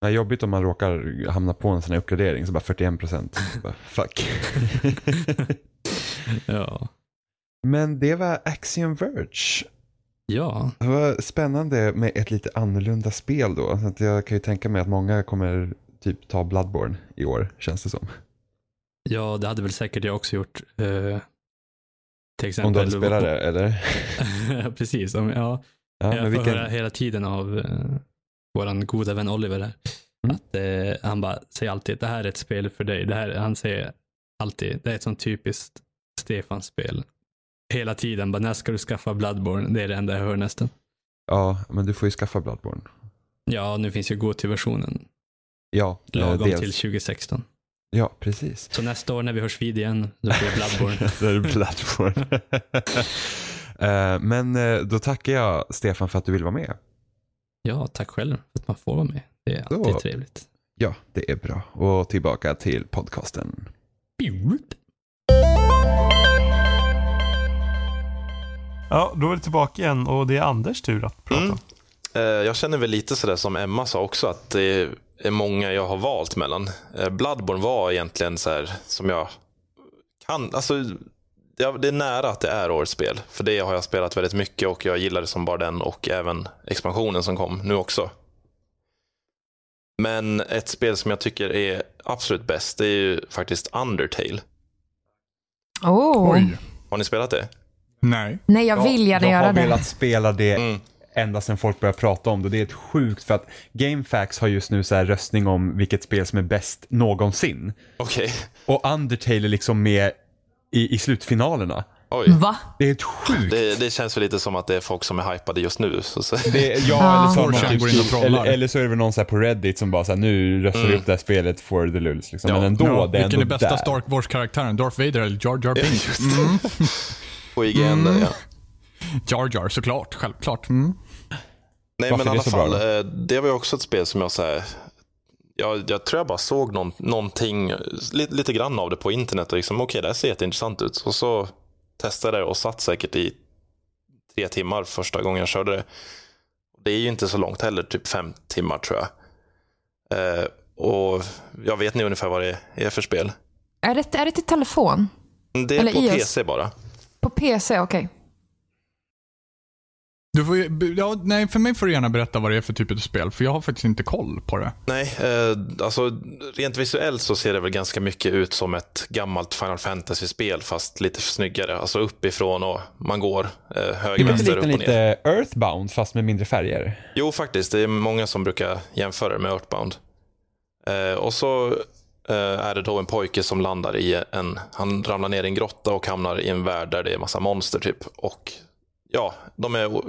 Det är jobbigt om man råkar hamna på en sån här uppgradering, så bara 41 procent. Fuck. ja. Men det var Axiom Verge. Ja, Det var spännande med ett lite annorlunda spel då. Så jag kan ju tänka mig att många kommer typ ta Bloodborne i år, känns det som. ja, det hade väl säkert jag också gjort. Eh, till exempel. Om du hade spelat det, eller? Precis. Om, ja, Ja, jag får höra vilken... hela tiden av uh, vår goda vän Oliver här. Mm. Att eh, han bara säger alltid, det här är ett spel för dig. Det här, han säger alltid, det är ett sånt typiskt Stefan-spel. Hela tiden, bara när ska du skaffa Bloodborne? Det är det enda jag hör nästan. Ja, men du får ju skaffa Bloodborne. Ja, nu finns ju GOTY-versionen. Ja, eh, Lagom dels. till 2016. Ja, precis. Så nästa år när vi hörs vid igen, då blir det Bloodborne. Då är det Bloodborne. Eh, Men eh, då tackar jag Stefan för att du vill vara med. ja, tack själv för att man får vara med. Det är alltid Så. trevligt. Ja, det är bra. Och tillbaka till podcasten. Ja, då är det tillbaka igen och det är Anders tur att prata. Mm. Eh, Jag känner väl lite sådär som Emma sa också, att det är många jag har valt mellan. Eh, Bloodborne var egentligen så här som jag kan, alltså ja, det är nära att det är årets spel. För det har jag spelat väldigt mycket och jag gillar det som bara den och även expansionen som kom nu också. Men ett spel som jag tycker är absolut bäst, det är ju faktiskt Undertale. Oh. Oj. Har ni spelat det? Nej. Nej, jag vill gärna jag göra har det. velat spela det Mm. Ända sedan folk började prata om det. Det är ett sjukt för att GameFAQs har just nu så här röstning om vilket spel som är bäst någonsin. Okej. Och Undertale är liksom med i, i slutfinalerna. Oj. Va? Det är helt sjukt. Det, det känns väl lite som att det är folk som är hypade just nu. Så, så. Det, ja, eller, så någon 4chan typ, och eller, eller så är det väl någon så här på Reddit som bara så här, nu röstar vi upp det här spelet for the lulz. Liksom. Ja. Men ändå, Ja, det är vilken ändå är bästa där. Star Wars-karaktären? Darth Vader eller Jar Jar Ja, Binks? det. På IGN där, ja. Jar Jar såklart, självklart. Mm. Nej, Varför men i alla bra fall, då? eh, det var ju också ett spel som jag så här, jag, jag tror jag bara såg någon, någonting, lite, lite grann av det på internet och liksom, okej, det här ser jätteintressant ut. Och så testade jag det och satt säkert i tre timmar första gången jag körde det. Det är ju inte så långt heller, typ fem timmar tror jag. Eh, och jag vet ni ungefär vad det är för spel? Är det, är det till telefon? Det är Eller på iOS. PC bara. På PC? Okej. Du får ja, nej, för mig får du gärna berätta vad det är för typ av spel, för jag har faktiskt inte koll på det. Nej, eh, alltså rent visuellt så ser det väl ganska mycket ut som ett gammalt Final Fantasy-spel fast lite snyggare. Alltså uppifrån och man går eh, höger, Det är vänster, lite, upp och ner. lite Earthbound fast med mindre färger. Jo, faktiskt. Det är många som brukar jämföra det med Earthbound. Eh, och så eh, är det då en pojke som landar i en, han ramlar ner i en grotta och hamnar i en värld där det är massa monster typ. Och ja, de är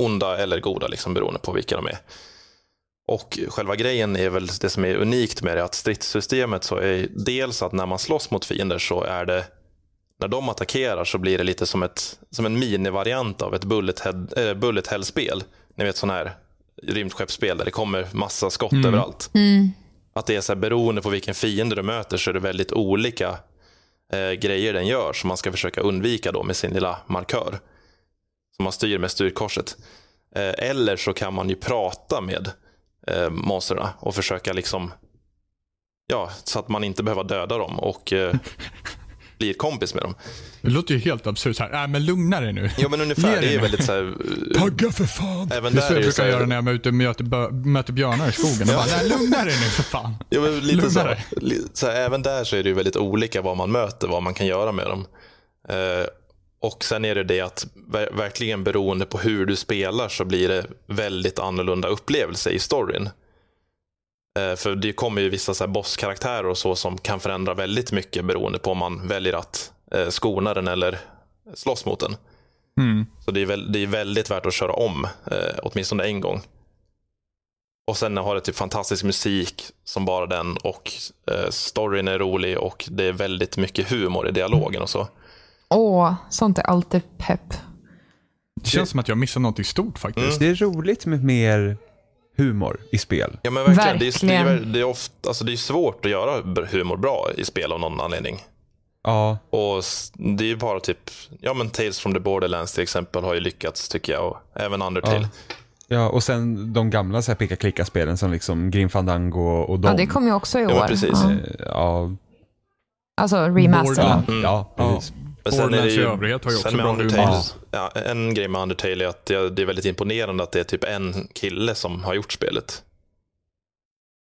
onda eller goda liksom beroende på vilka de är. Och själva grejen är väl det som är unikt med det, att stridssystemet så är dels att när man slåss mot fiender så är det när de attackerar så blir det lite som, ett, som en minivariant av ett bullet, head, äh, bullet hell-spel. Ni vet sån här rymdskeppsspel där det kommer massa skott överallt. Att det är så här, beroende på vilken fiende du möter så är det väldigt olika eh, grejer den gör som man ska försöka undvika då med sin lilla markör. Som man styr med styrkorset. Eh, eller så kan man ju prata med eh, monstren och försöka liksom Ja, så att man inte behöver döda dem och eh, blir kompis med dem. Det låter ju helt absurt. Här. Äh, men lugna dig nu. Ja men Ge ungefär, det är väldigt så här, eh, Tagga för fan! Även Det är så jag det så brukar här, göra när jag är ute och möter, möter björnar i skogen. Ja. bara, nej, lugna dig nu för fan. Ja, men lite Lugna så, så här, även där så är det ju väldigt olika vad man möter, vad man kan göra med dem. Eh, och sen är det det att ver- verkligen beroende på hur du spelar så blir det väldigt annorlunda upplevelse i storyn. Eh, för det kommer ju vissa så här bosskaraktärer och så som kan förändra väldigt mycket beroende på om man väljer att eh, skona den eller slåss mot den. Mm. Så det är, väldigt värt att köra om, eh, åtminstone en gång. Och sen har det typ fantastisk musik som bara den och storyn är rolig och det är väldigt mycket humor i dialogen och så. Åh, sånt är alltid pepp. Det känns som att jag missar något stort faktiskt. Det är roligt med mer humor i spel. Ja men verkligen, Det, är, det, är, Verkligen. det, är ofta, alltså det är svårt att göra humor bra i spel av någon anledning. Ja, Och det är ju bara typ, ja men Tales from the Borderlands till exempel har ju lyckats tycker jag och även Undertale. ja och sen de gamla så här peka-klicka-spelen som liksom Grim Fandango och de. Ja, det kommer ju också i Ja, år. precis. Ja. Eh, Ja, Alltså remaster. ja, va? Mm. ja, Ja. Men sen är det Borderlands i övrighet har ju också bra Undertale, ja, en grej med Undertale är att det, är väldigt imponerande att det är typ en kille som har gjort spelet.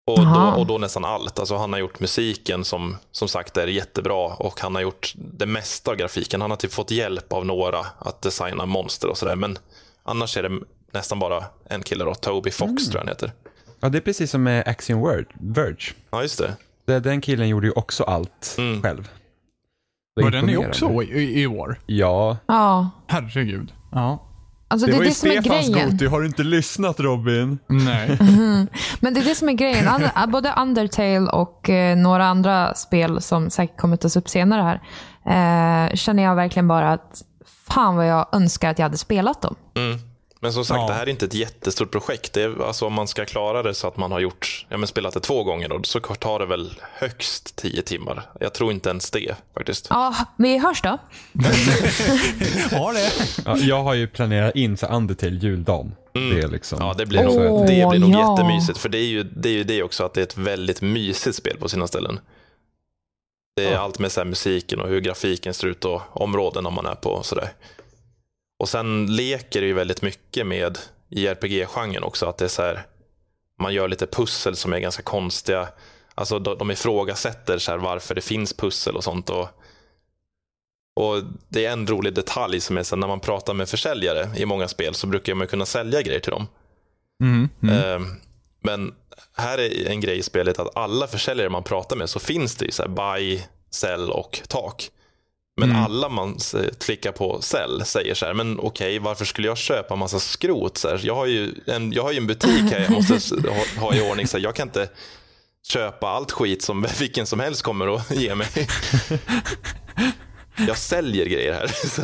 Och då, och då nästan allt. Alltså han har gjort musiken som som sagt är jättebra och han har gjort det mesta av grafiken. Han har typ fått hjälp av några att designa monster och sådär. Men annars är det nästan bara en kille då, Toby Fox Mm. tror jag han heter. Ja, det är precis som med Axiom Word, Verge. Ja, just det. Det- Den killen gjorde ju också allt Mm. själv. Det Var den är också i, i år? Ja. Ja. Herregud. Ja. Alltså det, är det som är grejen. har du inte lyssnat Robin? Nej. Men det är det som är grejen. Både Undertale och eh, några andra spel som säkert kommer tas upp senare här. Eh, känner jag verkligen bara att fan vad jag önskar att jag hade spelat dem. Mm. Men som sagt, Ja. det här är inte ett jättestort projekt. Det är, alltså, om man ska klara det så att man har gjort, ja, men spelat det två gånger, då, så tar det väl högst tio timmar. Jag tror inte ens det faktiskt. Ja, vi hörs då. Har det? Ja, jag har ju planerat in så Undertale juldagen. Det är liksom... Ja, det blir nog, Åh, det blir nog ja. jättemysigt. För det är, ju, det är ju det också, att det är ett väldigt mysigt spel på sina ställen. Det är allt med så här musiken och hur grafiken ser ut och områdena man är på och sådär. Och sen leker det ju väldigt mycket med JRPG-genren också. Att det är så här, man gör lite pussel som är ganska konstiga. Alltså de, de ifrågasätter så här varför det finns pussel och sånt. Och, och det är en rolig detalj som är så här, när man pratar med försäljare i många spel så brukar man kunna sälja grejer till dem. Mm, mm. Eh, Men här är en grej i spelet att alla försäljare man pratar med så finns det ju så här buy, sell och tak. Men Mm. alla man s- klickar på sell säger så här, men okej, varför skulle jag köpa massa skrot? Så här, jag, har ju en, jag har ju en butik här jag måste ha, ha i ordning, så här, jag kan inte köpa allt skit som vilken som helst kommer att ge mig. Jag säljer grejer här. Så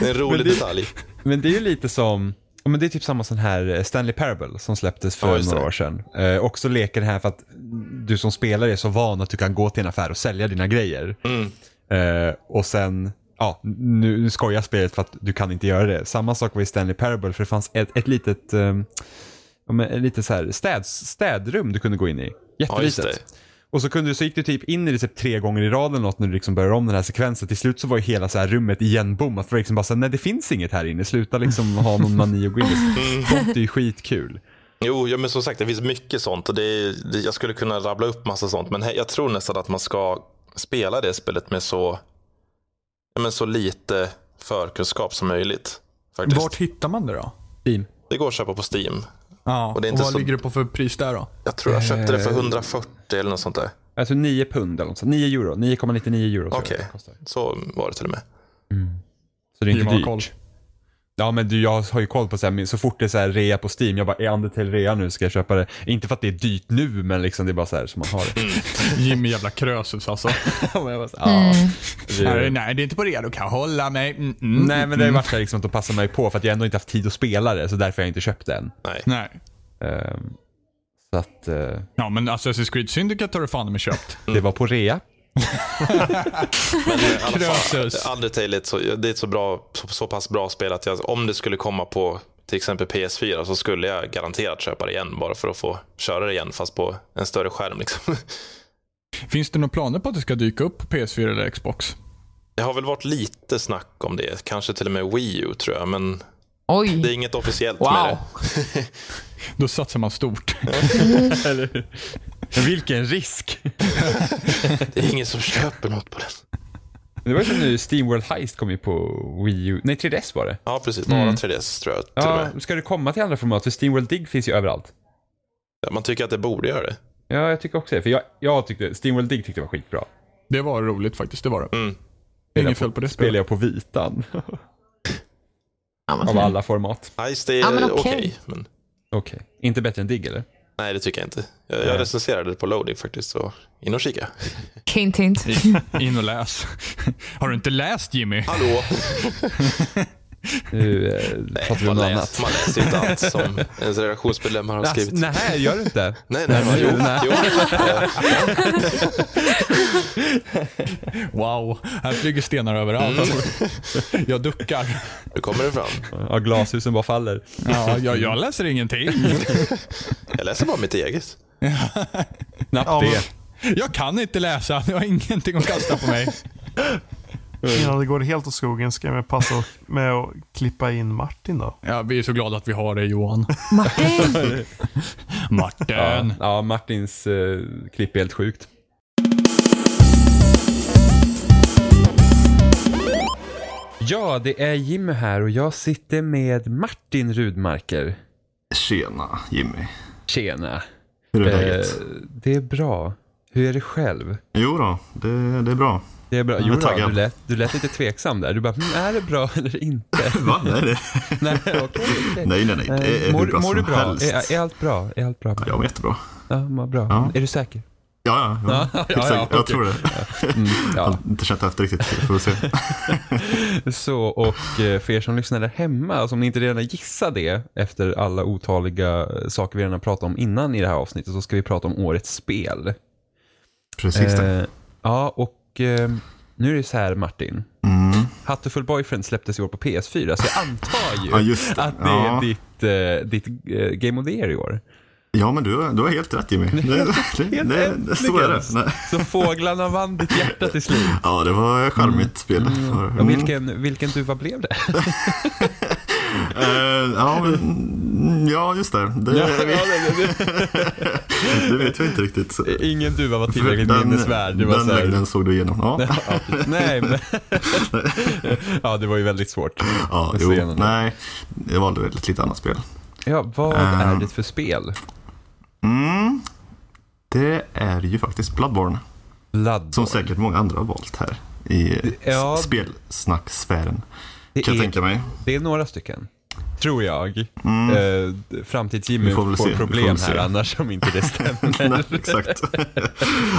det, är en rolig Men det- detalj. Men det är ju lite som, men det är typ samma sån här eh, Stanley Parable som släpptes för Ja, några år sedan. Eh, också leker det här för att du som spelare är så van att du kan gå till en affär och sälja dina grejer. Mm. Eh, och sen, ja, nu, nu skojar spelet för att du kan inte göra det. Samma sak var i Stanley Parable för det fanns ett, ett litet, eh, ja, men ett litet så här städ, städrum du kunde gå in i. Ja, Jättelitet. det. Och så, kunde, du- så gick du typ in i det typ tre gånger i rad eller något när du liksom började om den här sekvensen. Till slut så var ju hela så här rummet igenbommat. För liksom bara så här, nej det finns inget här inne. Sluta liksom ha någon mani och gå in. Sånt är ju skitkul. Jo, ja, men som sagt, det finns mycket sånt. Och det är, jag skulle kunna rabbla upp massa sånt. Men jag tror nästan att man ska spela det spelet med så, men så lite förkunskap som möjligt. Faktiskt. Vart hittar man det då? Team. Det går att köpa på Steam. Ja, Och och, det är inte vad så- ligger det på för pris där då? Jag tror jag köpte det för Eh. 140 eller något sånt där. Alltså 9 pund eller något sånt. 9 euro. 9,99 euro Okej. kostar. Så var det till och med. Så det är inte dyrt. koll. Ja men du, jag har ju koll på så här, så fort det är så här rea på Steam, jag bara är Undertale rea nu ska jag köpa det. Inte för att det är dyrt nu men liksom det är bara så här som man har det. Jimmy jävla krösus alltså. Men jag bara så, ja. Det- nej, nej, det är inte på det. Du kan hålla mig. Mm, mm, Nej men det har ju mm. varit så här liksom att de passar mig på för att jag ändå inte haft tid att spela det så därför har jag inte köpt det än. Nej. Nej. Ehm, så att eh, Ja, men Assassin's Creed Syndicate har du fan med köpt. det var på rea. Men i alla fall, Krösus. Undertale är ett så, det är ett så, bra, så, så pass bra spel att jag, om det skulle komma på till exempel PS4 så skulle jag garanterat köpa det igen bara för att få köra det igen fast på en större skärm. Liksom. Finns det några planer på att det ska dyka upp på PS4 eller Xbox? Det har väl varit lite snack om det, kanske till och med Wii U tror jag, men det är Oj. inget officiellt Wow. med det. Då satsar man stort. Men vilken risk! Det är ingen som köper något på den. Det var ju som nu Steamworld Heist kom ju på Wii U, nej 3DS var det. Ja, precis. Bara 3DS tror jag Ja, ska det komma till andra format? För Steamworld Dig finns ju överallt. Ja, Man tycker att det borde göra det. Ja, jag tycker också det. För jag, jag tyckte, Steamworld Dig tyckte jag var skitbra. Det var roligt faktiskt, det var det. Mm. Inget fel på det Spelar spelet. jag på vitan. Av alla format. Ice, det är okej. Okej. Inte bättre än Dig eller? Nej, det tycker jag inte. Jag, jag recenserade det på loading faktiskt, så in och kika. Hint, hint. In och läs. Har du inte läst Jimmy? Hallå! Nu eh, pratar vi om något annat. man läser inte allt som ens redaktionsmedlemmar har skrivit. Alltså, nej, gör du inte? Nej, nej, nej, jo, nej. jo. Wow, här flyger stenar överallt. Alltså. Jag duckar. Nu kommer det fram. Ja, glashusen bara faller. Ja, jag, jag läser ingenting. Jag läser bara mitt eget. Knappt Ja, det. Jag kan inte läsa, jag har ingenting att kasta på mig. Innan det går helt åt skogen ska jag passa med att klippa in Martin då. Ja, vi är så glada att vi har dig Johan. Martin. Martin. Ja, ja, Martins eh, klipp är helt sjukt. Ja, det är Jimmy här och jag sitter med Martin Rudmarker. Tjena Jimmy. Tjena. Hur är Eh, läget? det är bra. Hur är det själv? Jo då, det, det är bra. Det är bra. Jag Jo, då, du, lät, du lät lite tveksam där. Du bara, "Mm, är det bra eller inte? Va? Nej, det, nej, okej. okej. nej, nej, nej. Det är Eh, mår hur bra mår du bra? helst. Är, är allt bra? Är allt bra? Ja, jag mår jättebra. Ja, mår bra. Ja. Är du säker? Ja, ja, ja. Ja, ja, Jag tror det. Mm, Jag ja. har inte känt efter riktigt. Får se. Så, och eh, för er som lyssnar där hemma, alltså om ni inte redan gissar det efter alla otaliga eh, saker vi redan har pratat om innan i det här avsnittet så ska vi prata om årets spel. Precis det. Eh, ja, och eh, nu är det så här Martin. Mm. Hatterfull Boyfriend släpptes i år på PS4, så jag antar ju Ja, det. att det Ja. är ditt, eh, ditt eh, Game of the Year i år. Ja, men du, du har helt rätt Jimmy. Det, det, det, det, så är det. Nej. Så fåglarna vann ditt hjärta till slut. Ja, det var ett charmigt spel. Och Mm. vilken, vilken duva blev det? Eh, ja, ja, just det. Det, Ja, det, vet jag inte riktigt. Ingen duva var tillräckligt Den- minnesvärd. Det var den längden såg du igenom. Ja, nej, men... ja, det var ju väldigt svårt. ja jo, nej. Jag valde ett lite annat spel. Ja, vad Ehm. är det för spel? Mm, det är ju faktiskt Bloodborne. Bloodborne. Som säkert många andra har valt här i Ja. spelsnacksfären. Det, Kan jag är, tänka mig. det är några stycken. Tror jag. Mm. Eh, Framtids-Jimmy Vi får får, se, problem här annars om inte det stämmer. Nej, exakt.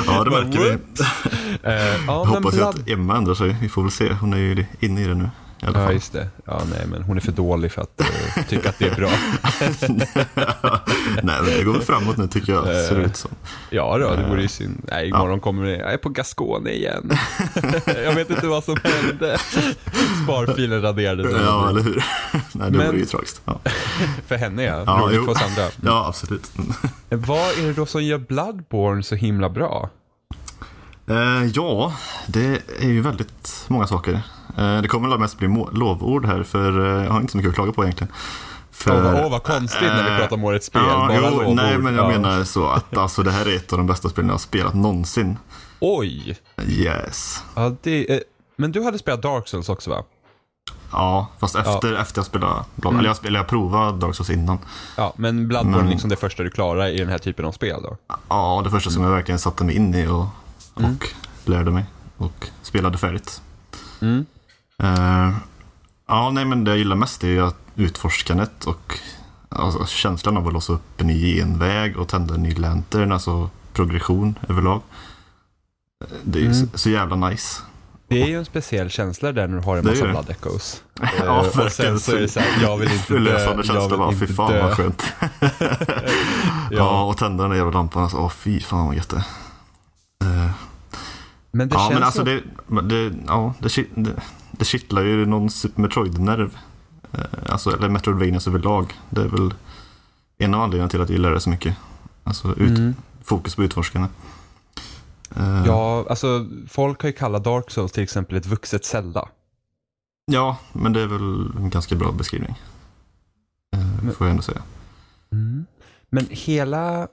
ja, det märker vi. Eh, ja, Jag hoppas Blood... att Emma ändrar sig. Vi får väl se. Hon är ju inne i det nu. I alla Ja, fall. just det. Ja, nej, men hon är för dålig för att eh, tycka att det är bra. Nej, men det går väl framåt nu tycker jag. Ser det ut som. Ja då, det vore ju synd. Nej, imorgon kommer det, jag är på Gascone igen. jag vet inte vad som hände. Sparfilen raderades. Ja, eller hur? Nej, det Men- vore ju tragiskt. Ja, För henne ja, Ja, roligt för oss andra. ja absolut. Vad är det då som gör Bloodborne så himla bra? Eh, ja, det är ju väldigt många saker. Eh, det kommer väl mest bli lovord här för eh, jag har inte så mycket att klaga på egentligen. För, Åh, vad- åh, vad konstigt när vi eh, pratar om årets spel. Ja, bara jo, lovord. nej, men jag Ja. menar så att alltså, det här är ett av de bästa spelen jag har spelat någonsin. Oj! Yes. Ja, det, eh, men du hade spelat Dark Souls också va? Ja, fast efter, efter jag spelade Blood, Mm. eller jag, spelade, jag provade Dark Souls innan. Ja, men Bloodborne Men- liksom det första du klarar i den här typen av spel då? Ja, det första som jag verkligen satte mig in i och, och Mm. lärde mig och spelade färdigt. Mm. Eh, ja, nej men det jag gillar mest är att utforskandet och alltså, känslan av att låsa upp en ny genväg och tända en ny lantern, alltså progression överlag. Eh, Det är Mm. så, så jävla nice. Det är ju en speciell känsla där när du har en massa. Blood Echoes. Ja, Eh, och sen verkligen. så är det så här, jag vill inte dö, känsla bara, fy fan dö. vad skönt. ja. Ja. och tända den där jävla lampan, alltså, åh fy fan vad gött det är. Men det ja, känns men alltså så... det, det, ja, det, det, det kittlar ju någon Super Metroid-nerv. Eh, Alltså, eller Metroidvanias överlag. Det är väl en av anledningarna till att jag gillar det så mycket. Alltså ut, Mm. fokus på utforskande. Eh, Ja, alltså folk har ju kallat Dark Souls till exempel ett vuxet Zelda. ja, men det är väl en ganska bra beskrivning. Eh, Men- får jag ändå säga. Men hela,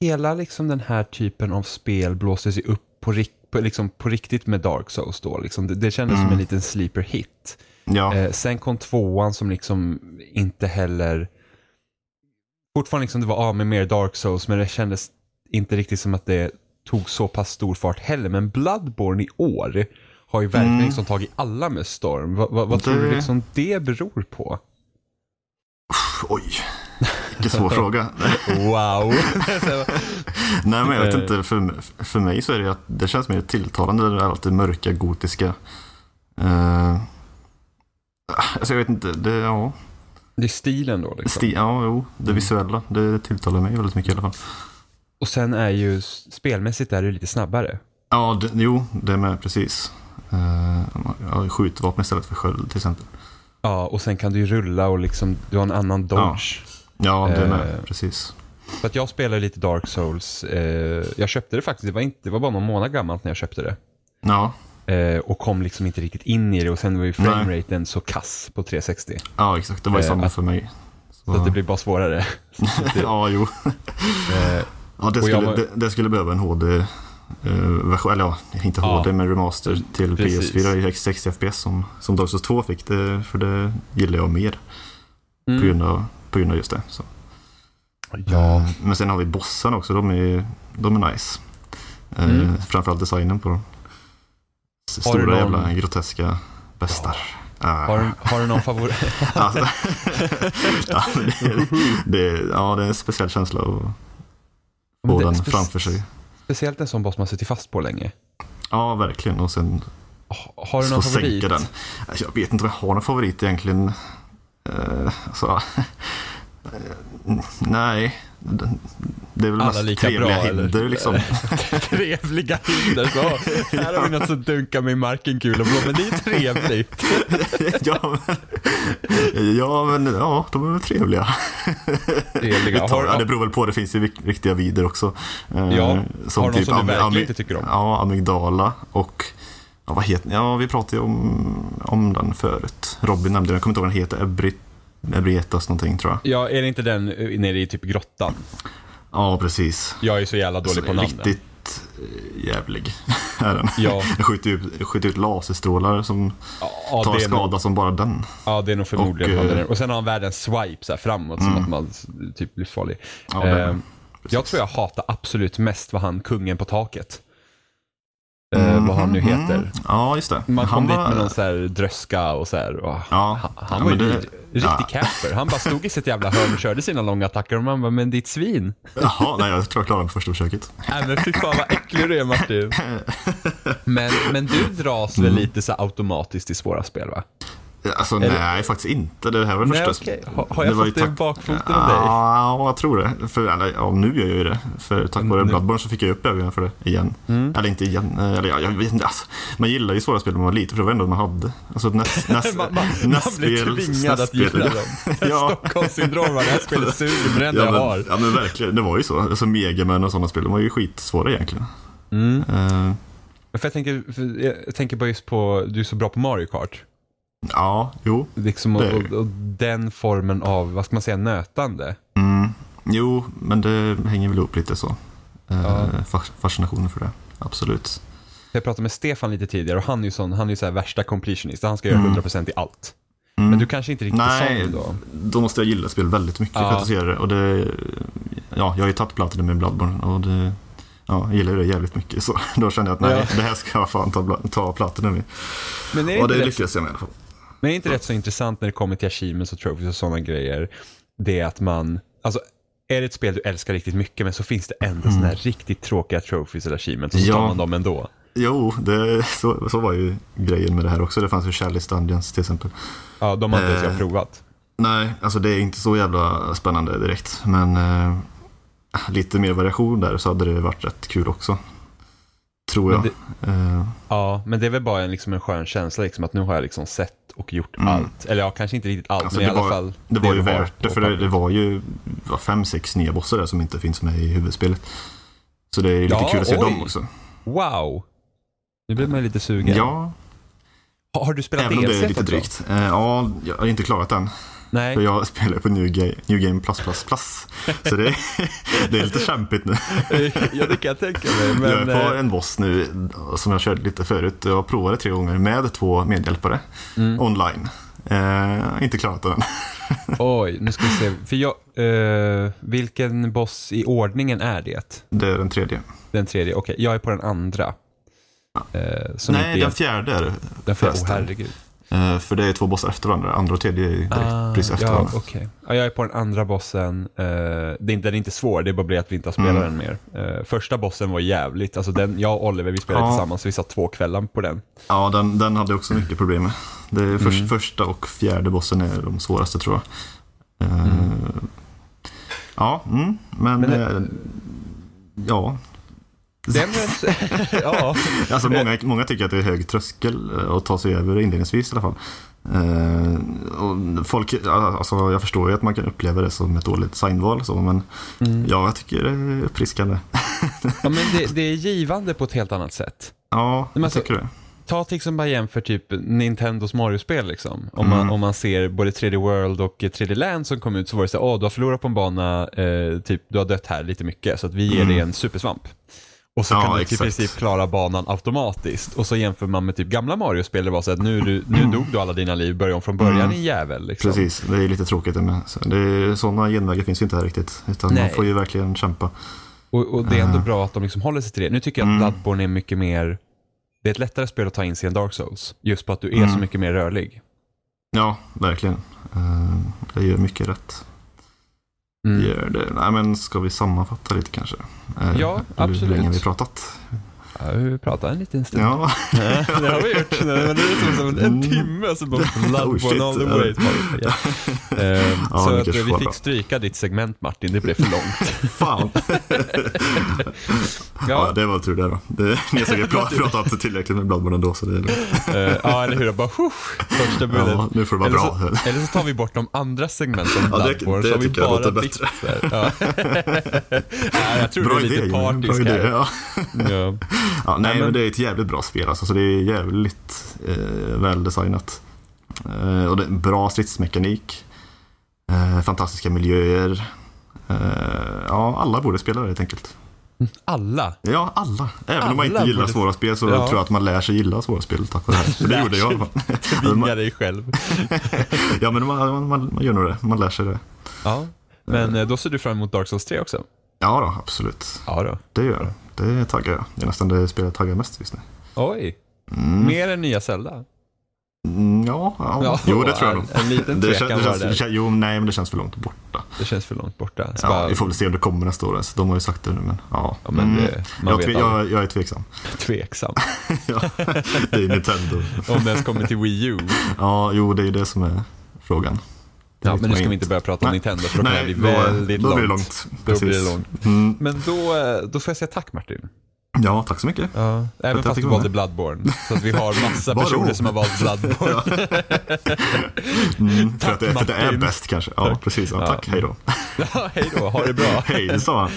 hela liksom den här typen av spel blåste sig upp på, rik, på, liksom på riktigt med Dark Souls då. Liksom. Det, det kändes som Mm. en liten sleeper hit. Ja, Eh, sen kom tvåan som liksom inte heller... Fortfarande liksom det var av med mer Dark Souls men det kändes inte riktigt som att det tog så pass stor fart heller. Men Bloodborne i år har ju verkligen Mm. liksom tagit alla med storm. Vad, vad, vad tror Det- du liksom det beror på? oj. Vilken svår fråga. Wow! Nej, men jag vet inte. För, för mig så är det att det känns mer tilltalande. Det är alltid mörka, gotiska. Uh, alltså jag vet inte. Det, ja, det är stilen då liksom. sti, ja, jo, det Mm. visuella. Det tilltalar mig väldigt mycket i alla fall. Och sen är ju spelmässigt är det lite snabbare. Ja, det, jo, det med precis. Uh, skjutvapen istället för sköld till exempel. Ja, och sen kan du ju rulla och liksom, du har en annan dodge. Ja, det med Eh. precis. För att jag spelar lite Dark Souls. Eh, jag köpte det faktiskt, det var, inte, det var bara någon månad gammalt när jag köpte det. Ja, Eh, och kom liksom inte riktigt in i det och sen var ju frameraten så kass på 360. ja exakt. Det var ju Eh, samma för mig. Så att det blir bara svårare. Så ja, jo. eh, Ja, det skulle, var- det, det skulle behöva en HD-version, eller ja, inte Ja, HD, men remaster till precis. PS4 i 60 FPS som, som Dark Souls 2 fick. Det, för det gillar jag mer på, mm. grund av, på grund av just det. Så. Ja, Eh, Men sen har vi bossarna också, de är, de är nice. Eh, Mm. Framförallt designen på dem. Stora någon- jävla groteska bestar. Ah. har, du- har du någon favorit? Alltså, ja, det, det, ja, det är en speciell känsla att få den framför sig. Speciellt en sån boss man suttit fast på länge. Ja, verkligen. Och sen Ha- Har du någon favorit? sänka den. Alltså, Jag vet inte om jag har någon favorit egentligen. Uh, alltså, eh, nej, det- är väl Alla mest trevliga bra, eller? hinder liksom. Trevliga hinder. Så, här har vi något som dunkar i marken kul och blå, men det är trevligt. ja, men, ja, men ja, de är väl trevliga. Trevliga. Tag. Har, det beror väl på, det finns ju riktiga vider också. Eh, Ja, har du någon som du verkligen inte tycker om? Ja, amygdala och ja, vad heter Ja, vi pratade ju om, om den förut. Robin nämnde den, jag kommer inte ihåg vad den heter. Ebrit, Ebrietas någonting tror jag. ja, är det inte den eh, nere i typ grottan? Ja, precis. Jag är så jävla dålig Alltså, på namnen. Riktigt eh, jävlig är den. Ja. Den skjuter ut, skjuter ut laserstrålar som Ja, tar skada nog, som bara den. ja, det är nog förmodligen Och, han eh, den. Och sen har han världens swipe så här framåt som att man typ blir farlig. Ja, det Eh, den. jag tror jag hatar absolut mest vad han, kungen på taket. Eh, vad han nu Mhm, heter. mm. Ja, just det. Man kom Han dit med var- någon så här dröska och så här. Och Ja, han, han ja, var ju det- riktig ja. capper. Han bara stod i sitt jävla hörn och körde sina långa attacker och man bara, men ditt svin. Jaha, nej jag tror jag klarade den på första försöket. Nej men fy fan vad äcklig du är Martin. Men, men du dras väl lite så automatiskt i svåra spel va? Alltså Eller- nej, faktiskt inte. Det här var det Nej, första. okej. Har- har jag fått det i bakfoten av dig? Ja, jag tror det. För, ja, nu gör jag ju det. För tack vare Mm. Bloodborne så fick jag upp ögonen för det igen. Eller inte igen. eh, Eller, ja, jag vet inte. Alltså, man gillar ju svåra spel när man var liten, för det var ändå man hade. Alltså, näst, näst, Man, man, man blir tvingad att gilla dem. Ja. Stockholmssyndrom, det här spelet suger men det enda Ja jag men, har. ja men verkligen, det var ju så. Alltså Megaman och sådana spel, de var ju skitsvåra egentligen. Mm. Men För jag, tänker, för jag tänker bara just på, du är så bra på Mario Kart. Ja, jo. Liksom, och, och, och den formen av, vad ska man säga, nötande. Mm. Jo, men det hänger väl ihop lite så. Eh, Ja. fas- Fascinationen för det, absolut. Jag pratade med Stefan lite tidigare och han är ju sån, han är ju så här värsta completionist. Han ska göra Mm. 100% i allt. Mm. Men du kanske inte riktigt Nej, sån då? då måste jag gilla spel väldigt mycket Ja. för att se det. Och det ja, jag har ju tagit plattan med Bloodborne och det, ja, jag gillar det jävligt mycket. Så då kände jag att nej, Ja. det här ska jag fan ta, ta plattan med. Men är det, Och det rätt, lyckades jag med i alla fall. Men är inte rätt så intressant när det kommer till achievements och trophies och sådana grejer? Det är att man, alltså är det ett spel du älskar riktigt mycket men så finns det ändå sådana här riktigt tråkiga trophies eller achievements och så Ja. tar man dem ändå. Jo, det, så, så var ju grejen med det här också. Det fanns ju Chalice Dungeons till exempel. Ja, de har inte ens Eh. jag provat. Nej, alltså det är inte så jävla spännande direkt. Men eh, lite mer variation där så hade det varit rätt kul också. Tror jag. Men Eh, Ja, men det är väl bara en, liksom en skön känsla liksom att nu har jag liksom sett och gjort Mm. allt. Eller ja, kanske inte riktigt allt, Alltså, men i det alla var- fall. Det var ju värt det, för det, det var ju vad, fem, sex nya bossar där som inte finns med i huvudspelet. Så det är lite Ja, kul att se oj. dem också. Wow! Nu blir man lite sugen. Ja, Har, har du spelat även om det är lite drygt. Eh, ja, jag har inte klarat den. Nej. För jag spelar på New, Ga- New Game Plus Plus Plus. Så det är, det är lite kämpigt nu. ja, det kan jag tänka mig. Men, jag är på eh, en boss nu som jag körde lite förut. Jag provade tre gånger med två medhjälpare Mm. online. Eh, inte klarat den. Oj, nu ska vi se. För jag, eh, vilken boss i ordningen är det? Det är den tredje. Den tredje? Okej, jag är på den andra. Eh, Nej, den fjärde är det. den för, oh, herregud. Eh, för det är två bossar efter varandra. Andra och tredje är direkt Ah, precis efter ja, varandra. okej. ja, jag är på den andra bossen. Eh, det är inte, den är inte svår, det är bara det att vi inte har spelat Mm. den mer. Eh, första bossen var jävligt. Alltså den, jag och Oliver vi spelade Ja. tillsammans, så vi satt två kvällar på den. Ja, den, den hade jag också mycket problem med. Det är först, Mm. Första och fjärde bossen är de svåraste tror jag. Eh, Ja, mm, men, Men det- ja. Den, ja. Alltså många, många tycker att det är hög tröskel eh, att ta sig över inledningsvis i alla fall. Eh, och folk, alltså jag förstår ju att man kan uppleva det som ett dåligt designval så, men Mm. ja, jag tycker det är uppfriskande. ja men det, det är givande på ett helt annat sätt. Ja, Men jag alltså- tycker det. Ta till exempel jämför typ Nintendos Mario-spel liksom. Om, man, Mm. om man ser både 3D World och 3D Land som kom ut så var det så åh du har förlorat på en bana, eh, typ du har dött här lite mycket så att vi ger Mm. dig en supersvamp. Och så Ja, kan du i exakt. princip klara banan automatiskt. Och så jämför man med typ gamla Mario-spel, det var så att nu, du, nu dog du alla dina liv, börja om från början Mm. i jävel. Liksom. Precis, det är lite tråkigt det med. Det är, sådana genvägar finns ju inte här riktigt. Utan Nej. man får ju verkligen kämpa. Och, och det är ändå Eh. bra att de liksom håller sig till det. Nu tycker jag att Mm. Bloodborne är mycket mer, det är ett lättare spel att ta in sig än Dark Souls. Just på att du är Mm. så mycket mer rörlig. Ja, verkligen. Eh, Det gör mycket rätt. Mm. Gör det. Nej, men ska vi sammanfatta lite kanske? Eh, Ja, Hur absolut. länge har vi pratat? Ja, vi pratar en liten stund. Ja, det har vi gjort. Men det är liksom som en, en timme så bara Oh, Bloodborne shit. all the way. Ja. Ehm, Ja, så att, eh, vi fick stryka ditt segment Martin, det blev för långt. fan. Ja, det var tur det då. Det, ni har säkert pra- pratat tillräckligt med Bloodborne ändå, så det är lugnt. Eh, ja, eller hur? Bara, huh, första budet. Ja, nu får det vara eller, bra. Så, eller så tar vi bort de andra segmenten Ja, det- Bloodborne, det så har vi tycker jag bara låter bättre. Ja. ja, jag tror Bra du är idé, lite partisk idé. här. Ja. Ja. Ja, nej, men- men det är ett jävligt bra spel alltså, så det är jävligt eh, väldesignat. Eh, och det är bra stridsmekanik. Eh, fantastiska miljöer. Eh, ja, alla borde spela det helt enkelt. Alla. Ja, alla. Även om man Alla inte gillar borde- svåra spel så Ja. tror jag att man lär sig gilla svåra spel tack vare det här. För det gjorde jag i alla fall. Tvinga dig själv. ja, men man, man, man, man gör nog det. Man lär sig det. Ja. Men eh, då ser du fram emot Dark Souls 3 också? Ja då, absolut. Ja då. Det gör jag. Det taggar jag. Det är nästan det spelet jag taggar mest just nu. Oj. Mm. Mer än nya Zelda? Mm, ja, ja. Ja, jo det tror jag nog. en liten det, tvekan kän- det känns, det. det känns, Jo, nej, men det känns för långt borta. Det känns för långt borta. Så Ja, bara, vi får väl se om det kommer nästa år. Så de har ju sagt det nu, men ja. Ja, men det, Mm. man jag, vet jag, jag är tveksam. Tveksam. ja, det är Nintendo. Om det ens kommer till Wii U. Ja, jo, det är ju det som är frågan. Ja, men nu ska vi inte. börja prata om. Nintendo för då kan det bli då, väldigt då långt. blir långt. Då blir det långt. Mm. Men då, eh, då får jag säga tack Martin. Ja, tack så mycket. Ja, även fast du valde. Bloodborne. Så att vi har massa personer som har valt Bloodborne. Mm, för, att det, för att det är bäst kanske. Ja, precis. Ja, tack. Hej då. Ja, hej då, ha det bra. Hej, sa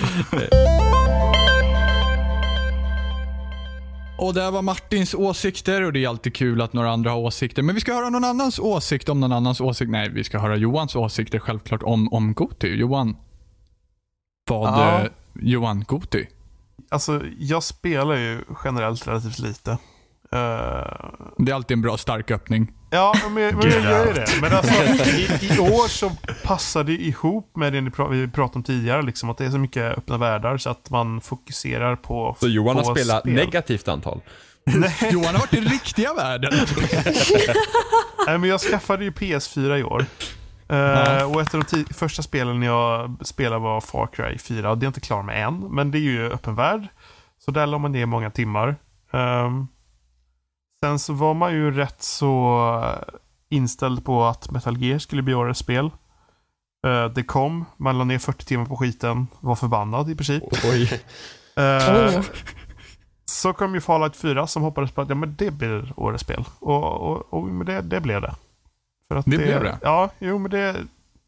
Och det var Martins åsikter och det är alltid kul att några andra har åsikter. Men vi ska höra någon annans åsikt om någon annans åsikt. Nej, vi ska höra Johans åsikter självklart om, om Goti. Johan. Vad... Ja. Eh, Johan, Goti. Alltså, jag spelar ju generellt relativt lite. Eh, Det är alltid en bra stark öppning. Ja, men, men jag gör ju det. Men alltså, i, i år så passar det ihop med det ni pra- vi pratade om tidigare, liksom, att det är så mycket öppna världar så att man fokuserar på Så Johan har spelat spel. negativt antal. Johan har varit i riktiga världen. Nej, men jag skaffade ju PS4 i år. Eh, Och ett av de första spelen jag spelade var Far Cry 4. Och det är jag inte klar med än, men det är ju öppen värld. Så där la man ner många timmar. Ehm, sen så var man ju rätt så inställd på att Metal Gear skulle bli årets spel. Eh, det kom, man la ner 40 timmar på skiten, var förbannad i princip. Oj. Eh, Åh. Så kom ju Fallout 4 som hoppades på att ja, men det blir årets spel. Och, och, och det, det blev det. För att Det blev det? Ja, jo men det...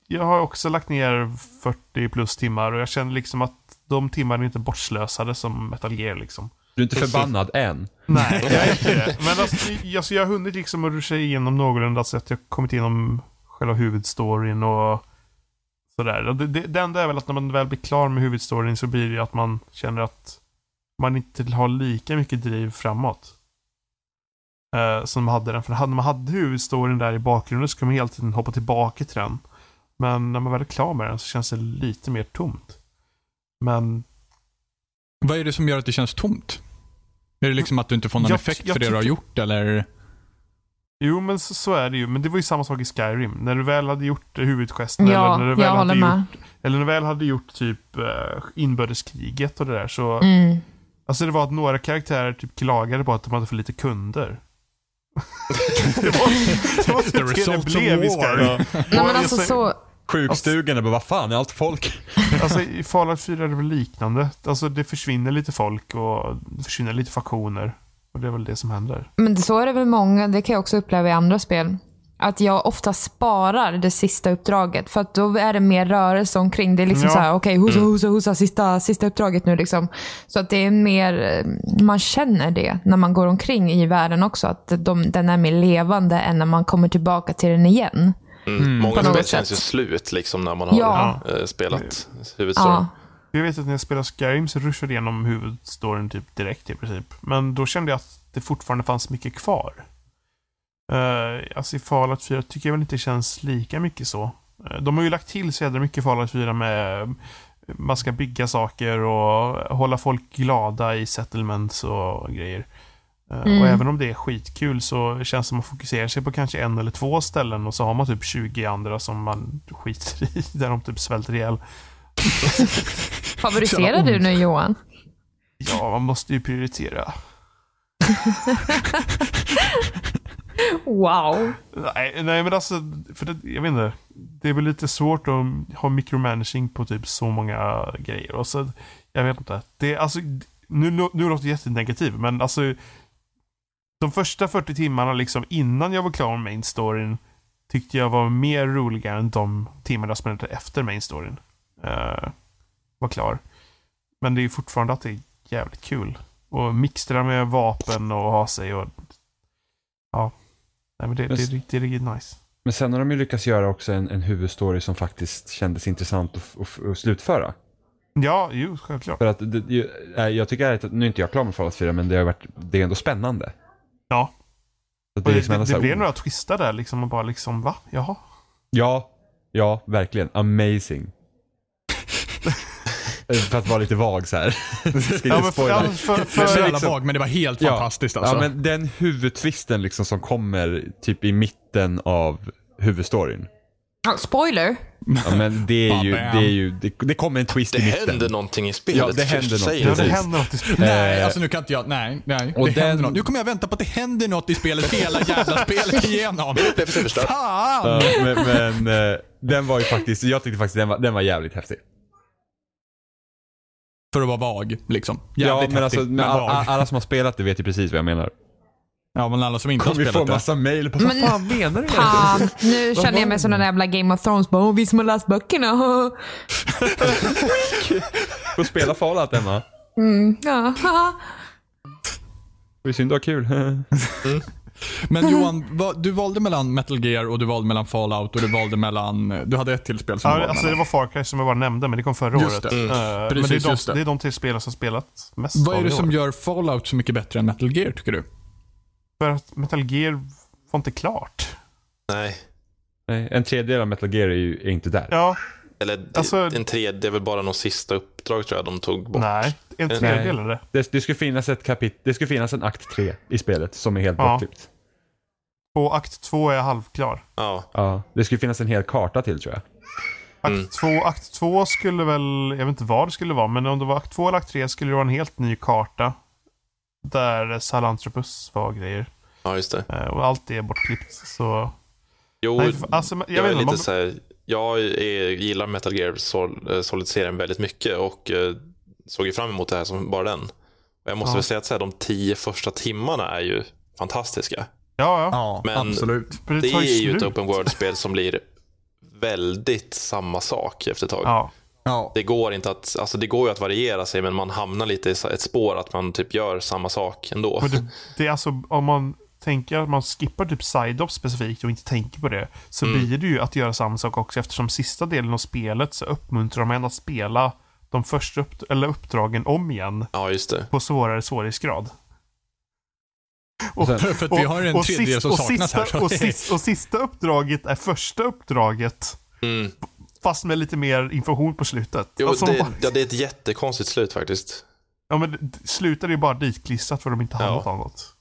Jag har också lagt ner 40 plus timmar och jag känner liksom att de timmarna är inte bortslösade som Metal Gear liksom. Du är inte förbannad än. Nej, jag är inte det. Men alltså, jag, alltså, jag har hunnit liksom att ruscha igenom någorlunda så att jag har kommit igenom själva huvudstoryn och sådär. Och Det, det, det enda är väl att när man väl blir klar med huvudstoryn så blir det ju att man känner att man inte har lika mycket driv framåt. Eh, som man hade den. För hade man hade huvudstoryn där i bakgrunden så kan man hela tiden hoppa tillbaka till den. Men när man väl är klar med den så känns det lite mer tomt. Men Vad är det som gör att det känns tomt? Är det liksom att du inte får någon Jag- effekt jag för det du har gjort eller? Jo, men så, så är det ju. Men det var ju samma sak i Skyrim. När du väl hade gjort eh, huvudquesten Ja, eller när du väl jag hade gjort. Eller när du väl hade gjort typ uh, inbördeskriget och det där så... Mm. Alltså det var att några karaktärer typ klagade på att de hade för lite kunder. det var, det var typ det det blev i. Skyrim. Nej, men alltså jag- så... Sjukstugan, bara vad fan är allt folk? Alltså i Fallout 4 är det väl liknande. Alltså det försvinner lite folk och det försvinner lite faktioner. Och det är väl det som händer. Men så är det väl många, det kan jag också uppleva i andra spel. Att jag ofta sparar det sista uppdraget. För att då är det mer rörelse omkring. Det är liksom Ja. så här, okej, husa, husa, husa, sista, sista uppdraget nu liksom. Så att det är mer, eh, man känner det när man går omkring i världen också. Att de, den är mer levande än när man kommer tillbaka till den igen. Mm. Många På något spel känns ju slut liksom när man har Ja. eh, spelat huvudstoryn. Ja. Jag vet att när jag spelade Skyrim så rushade jag igenom huvudstoryn typ direkt i princip. Men då kände jag att det fortfarande fanns mycket kvar. Uh, alltså i Fallout 4 tycker jag väl inte det känns lika mycket så. Eh, de har ju lagt till så jädra mycket i Fallout 4 med man ska bygga saker och hålla folk glada i settlements och grejer. Eh, Mm. Och även om det är skitkul så känns det som att man fokuserar sig på kanske en eller två ställen och så har man typ 20 andra som man skiter i, där de typ svälter ihjäl. Favoriserar du nu Johan? Ja, man måste ju prioritera. Wow. Nej, nej men alltså, för det, jag vet inte. Det är väl lite svårt att ha micromanaging på typ så många grejer. Och så, jag vet inte. Det, alltså, nu, nu, låter jag jättenegativ, men alltså de första 40 timmarna liksom innan jag var klar med main storyn tyckte jag var mer roliga än de timmar jag spelade efter main storyn eh, var klar. Men det är fortfarande att det är jävligt kul. Och mixtra med vapen och ha sig och ja. Nej, men det, det, är riktigt, det är riktigt nice. Men sen har de ju lyckats göra också en, en huvudstory som faktiskt kändes intressant att, slutföra. Ja, jo, självklart. För att det, äh, jag tycker ärligt att, nu är inte jag klar med Fallout 4, men det har varit, det är ändå spännande. Ja. Så det, liksom det, det blev oh, några twistar där liksom och bara liksom, va? Jaha? Ja, ja, verkligen. Amazing. för att vara lite vag så här. Ja, men för, för, för, jävla liksom- vag, men det var helt Ja. fantastiskt alltså. Ja, men den huvudtvisten liksom som kommer typ i mitten av huvudstoryn. Ja, Spoiler. Ja, men det är ju, det är ju, det, det kommer en twist Det i mitten. händer någonting i spelet. Ja, det händer något. ja, det händer något i spelet. Nej, Eh, alltså nu kan inte jag, nej, nej. och det den- händer något. Nu kommer jag vänta på att det händer något i spelet hela jävla spelet igenom. Förstörd. Fan! Ja, men men eh, den var ju faktiskt, jag tyckte faktiskt den var, den var jävligt häftig. För att vara vag, liksom. Ja, Jävligt men häftig, alltså, men men all, vag. all, alla som har spelat det vet ju precis vad jag menar. Ja, men alla som inte har Kommer vi få spelat det. massa mail på vad Men- fan menar du? Fan, nu känner jag mig som den där jävla Game of Thrones. Bara, "Åh, vi som har läst böckerna. Får spela Fallout Emma. Mm, ja. Det är synd du har kul. Men Johan, vad, du valde mellan Metal Gear och du valde mellan Fallout och du valde mellan... Du hade ett till spel som du Ja, valde alltså det var Far Cry som jag bara nämnde, men det kom förra Just året. det. Eh, men Precis, det är, just de, det. det är de tre spelare som spelat mest Vad är det som år. gör Fallout så mycket bättre än Metal Gear, tycker du? För att Metal Gear var inte klart. Nej. Nej, en tredjedel av Metal Gear är ju är inte där. Ja, Eller Alltså- en tredje, det är väl bara någon sista uppdrag tror jag de tog bort. nej. En tredjedel är det. Det, det skulle finnas ett kapitel, det skulle finnas en akt 3 i spelet som är helt Ja. bortklippt. Och akt två är halvklar. Ja. Ja, det skulle finnas en hel karta till tror jag. Akt, Mm. två, akt två skulle väl, jag vet inte vad det skulle vara, men om det var akt två eller akt tre skulle det vara en helt ny karta. Där Salanthropus var grejer. ja, just det. Eh, Och allt det är bortklippt. Så, Jo, nej, för- alltså, jag, jag, vet är inte. lite Man, så här, jag är, gillar Metal Gear Sol- eh, Solid-serien väldigt mycket och eh, såg ju fram emot det här som bara den. Och jag måste Ja. väl säga att så här, de tio första timmarna är ju fantastiska. ja, ja. Ja, Men- absolut. Det, tar är ju ett open world-spel som blir väldigt samma sak efter ett tag. Ja. Ja. Det går inte att, alltså det går ju att variera sig men man hamnar lite i ett spår att man typ gör samma sak ändå. Men det, det är alltså, om man tänker att man skippar typ side-up specifikt och inte tänker på det, så Mm. blir det ju att göra samma sak också eftersom sista delen av spelet så uppmuntrar de en att spela de första upp, eller uppdragen om igen Ja, just det. på svårare svårighetsgrad. Och, För att vi har en tredjedel sist- som och saknas sista, här. Och, sist, och sista uppdraget är första uppdraget, Mm. Fast med lite mer information på slutet. Jo, Alltså, det, bara- ja, det är ett jättekonstigt slut faktiskt. Ja, men slutet är ju bara ditklistrat för att de inte har Ja. något annat.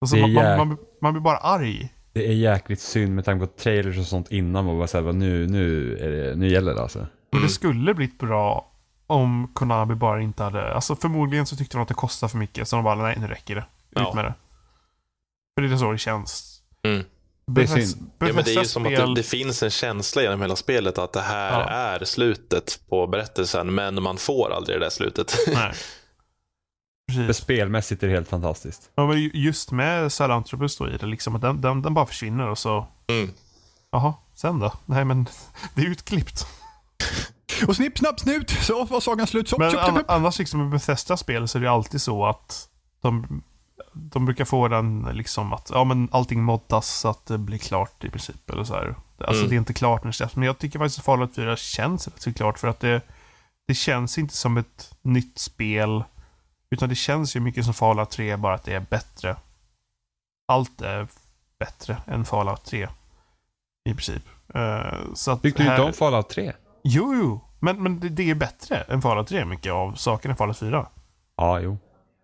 Alltså, man, man, jäk- man, man blir bara arg. Det är jäkligt synd med tanke på trailers och sånt innan man bara säger nu, nu, är det, nu gäller det alltså. Men Mm. det skulle blivit bra om Konami bara inte hade... Alltså förmodligen så tyckte de att det kostade för mycket, så de bara nej, nu räcker det. Ut Ja. med det. För det är så det känns. Mm. Det är synd. Ja, men det är ju som att det, det finns en känsla genom hela spelet att det här Ja. är slutet på berättelsen men man får aldrig det där slutet. Nej. Precis. spelmässigt är det helt fantastiskt. Ja, men ju- just med Salanthropus då i det, liksom att den, den, den bara försvinner och så... Mm. Jaha, sen då? Nej, men det är utklippt. Och snipp, snapp, snut. Så var sagan slut. Så, Men tjup, tjup, tjup. annars liksom med Bethesda-spel så är det alltid så att de, de brukar få den liksom att ja, men allting moddas så att det blir klart i princip. Eller så här. Alltså Mm. det är inte klart när det släpps. Men jag tycker faktiskt att Fallout 4 känns rätt så klart för att det, det känns inte som ett nytt spel. Utan det känns ju mycket som Fallout 3, bara att det är bättre. Allt är bättre än Fallout 3. I princip. Eh, så att Tyckte du inte här- om Fallout 3? Jo, jo. Men, men det, det är bättre än Fallout 3, mycket av sakerna i Fallout 4. Ja, jo.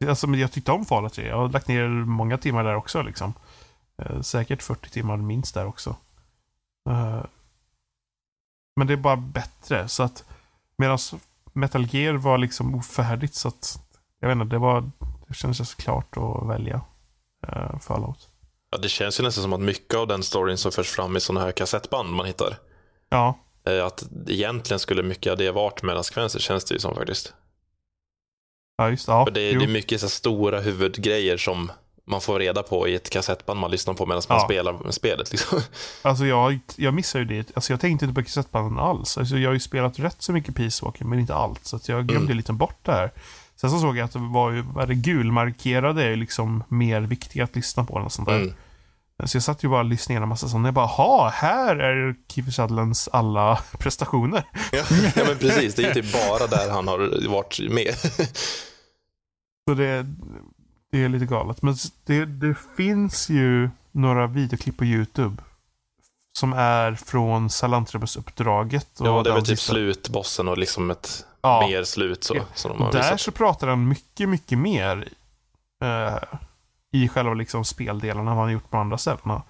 Alltså, jag tyckte om Fallout 3. Jag har lagt ner många timmar där också. Liksom. Eh, säkert 40 timmar minst där också. Eh, men det är bara bättre. Så att medan Metal Gear var liksom ofärdigt så att jag vet inte, det var det kändes klart att välja uh, Fallout. Ja, det känns ju nästan som att mycket av den storyn som förs fram i sådana här kassettband man hittar. Ja. eh, Att egentligen skulle mycket av det varit mellansekvenser känns det ju som faktiskt. Ja, just ja. Det, jo. det är mycket så stora huvudgrejer som man får reda på i ett kassettband man lyssnar på medan man Ja. spelar spelet. Liksom. Alltså jag, jag missar ju det. Alltså jag tänkte inte på kassettbanden alls. Alltså jag har ju spelat rätt så mycket Peace Walker, men inte allt. Så jag glömde Mm. lite bort det här. Sen så såg jag att det var ju, vad är det gulmarkerade är liksom mer viktiga att lyssna på sånt där. Mm. Så jag satt ju bara och lyssnade igenom massa sånt. Jag bara, ha här är Kiefer Sutherlands alla prestationer. Ja, ja, men precis. Det är ju typ bara där han har varit med. Så det, det är lite galet. Men det, det finns ju några videoklipp på YouTube. Som är från Salantrabus-uppdraget. och Ja, det är väl typ slutsbossen och liksom ett Ja. mer slut så. Ja. Som de har där visat. så pratar han mycket, mycket mer eh, i själva liksom speldelarna än vad han gjort på andra ställena.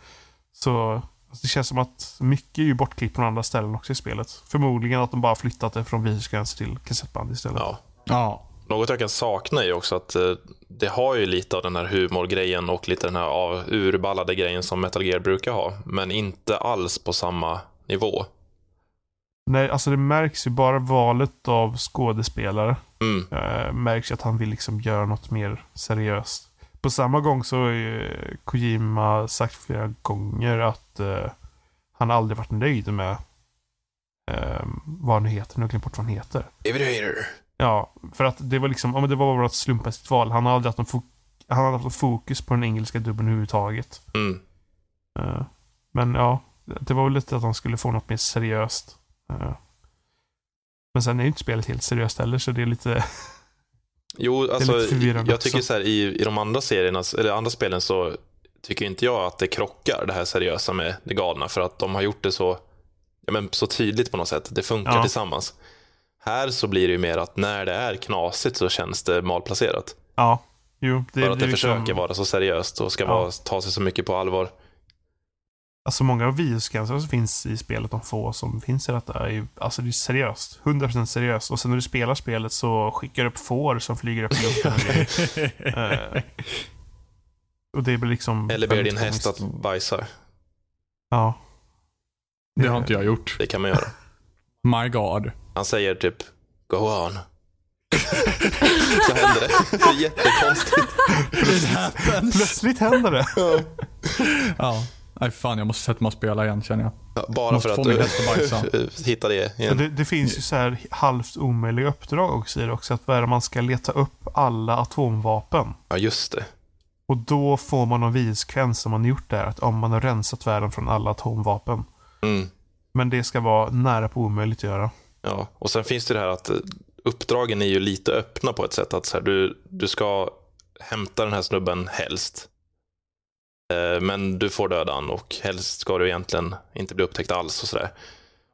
Så alltså, det känns som att mycket är ju bortklippt från andra ställen också i spelet. Förmodligen att de bara flyttat det från videosekvenser till kassettband istället. Ja. Ja. Något jag kan sakna är ju också att eh, det har ju lite av den här humorgrejen och lite den här av, urballade grejen som Metal Gear brukar ha. Men inte alls på samma nivå. Nej, alltså det märks ju bara valet av skådespelare. Mm. Eh, märks ju att han vill liksom göra något mer seriöst. På samma gång så har ju Kojima sagt flera gånger att eh, han aldrig varit nöjd med eh, vad han heter. Nu har jag glömt bort vad han heter. Evader. Ja, för att det var liksom, ja men det var bara ett slumpmässigt val. Han har aldrig haft någon, han har haft fokus på den engelska dubben överhuvudtaget. Mm. Eh, men ja, det var väl lite att han skulle få något mer seriöst. Eh, men sen är ju inte spelet helt seriöst heller, så det är lite... Jo, alltså, jag tycker så här, i, i de andra serierna, eller andra spelen så tycker inte jag att det krockar det här seriösa med det galna för att de har gjort det så, ja, men så tydligt på något sätt. Det funkar Ja. tillsammans. Här så blir det ju mer att när det är knasigt så känns det malplacerat. Ja, jo. Det, För att det liksom- försöker vara så seriöst och ska Ja. vara, ta sig så mycket på allvar. Alltså många av videoskanser som finns i spelet, de få som finns i detta, är ju, alltså det är seriöst. 100% seriöst. Och sen när du spelar spelet så skickar du upp får som flyger upp i luften. Eh, och det blir liksom... Eller ber din häst att bajsa. Ja. Det har inte jag gjort. Det kan man göra. My God. Han säger typ Go on. så händer det. Det är jättekonstigt. Plötsligt händer det. Ja. Nej fan, jag måste sätta mig och spela igen känner jag. Ja, Bara Måste för få att du hitta det igen. det, det finns ju så här halvt omöjliga uppdrag också i det också. Att vad är det, man ska leta upp alla atomvapen. Ja, just det. Och då får man en videosekvens som man har gjort där. Att om man har rensat världen från alla atomvapen. Mm. Men det ska vara nära på omöjligt att göra. Ja, och sen finns det det här att eh, uppdragen är ju lite öppna på ett sätt. Att så här, du, du ska hämta den här snubben helst. Eh, Men du får döda han och helst ska du egentligen inte bli upptäckt alls och sådär.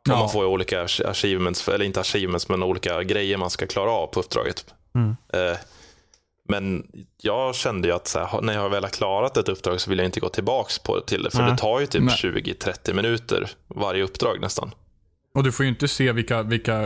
Ja. man får ju olika ach- achievements, eller inte achievements, men olika grejer man ska klara av på uppdraget. Mm. Eh, Men jag kände ju att så här, när jag väl har klarat ett uppdrag så vill jag inte gå tillbaks på, till det. För Nej. det tar ju typ Nej. 20-30 minuter varje uppdrag nästan. Och du får ju inte se vilka, vilka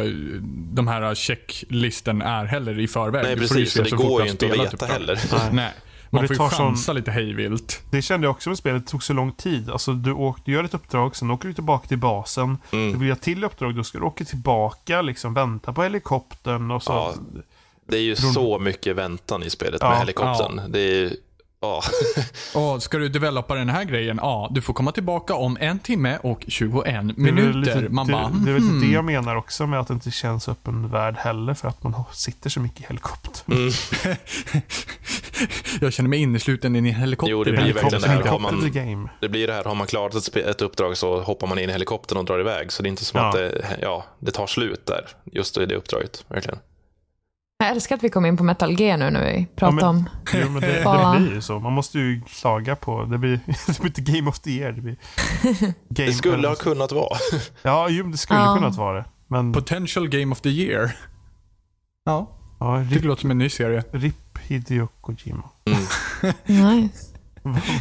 de här checklisten är heller i förväg. Nej Du får ju precis, se så det så fort går ju inte att veta uppdrag. heller. Nej. Man det får ju chansa lite hejvilt. Det kände jag också med spelet. Det tog så lång tid. Alltså du, åker, du gör ett uppdrag, sen åker du tillbaka till basen. Du Mm. vill göra till uppdrag, då ska du åka tillbaka, liksom vänta på helikoptern och så. Ja, Det är ju Från- så mycket väntan i spelet Ja, med helikoptern. Det är ja. Och ska du developa den här grejen? Ja, du får komma tillbaka om en timme och 21 Det är väl minuter. lite, Man det, bara, det är väl hmm. lite det jag menar också med att det inte känns öppen värld heller. För att man sitter så mycket i helikoptern. Mm. Jag känner mig innesluten i en helikopter. Jo, det blir Helikopter. verkligen det här. Har Helikopter man, game. det blir det här, har man klarat ett, ett uppdrag så hoppar man in i helikoptern och drar iväg. Så det är inte som Ja. att det, ja, det tar slut där, just i det uppdraget. Verkligen. Jag älskar att vi kom in på Metal Gear nu när vi pratar men- om... Jo, men det, Ja. det blir ju så. Man måste ju klaga på... Det blir, det blir inte Game of the Year. Det, blir game, Det skulle ha kunnat vara. Ja, jo, det skulle Ja. kunnat vara det. Men Potential Game of the Year. Ja, ja, det RIP, låter som en ny serie. RIP Hideo Kojima. Nice.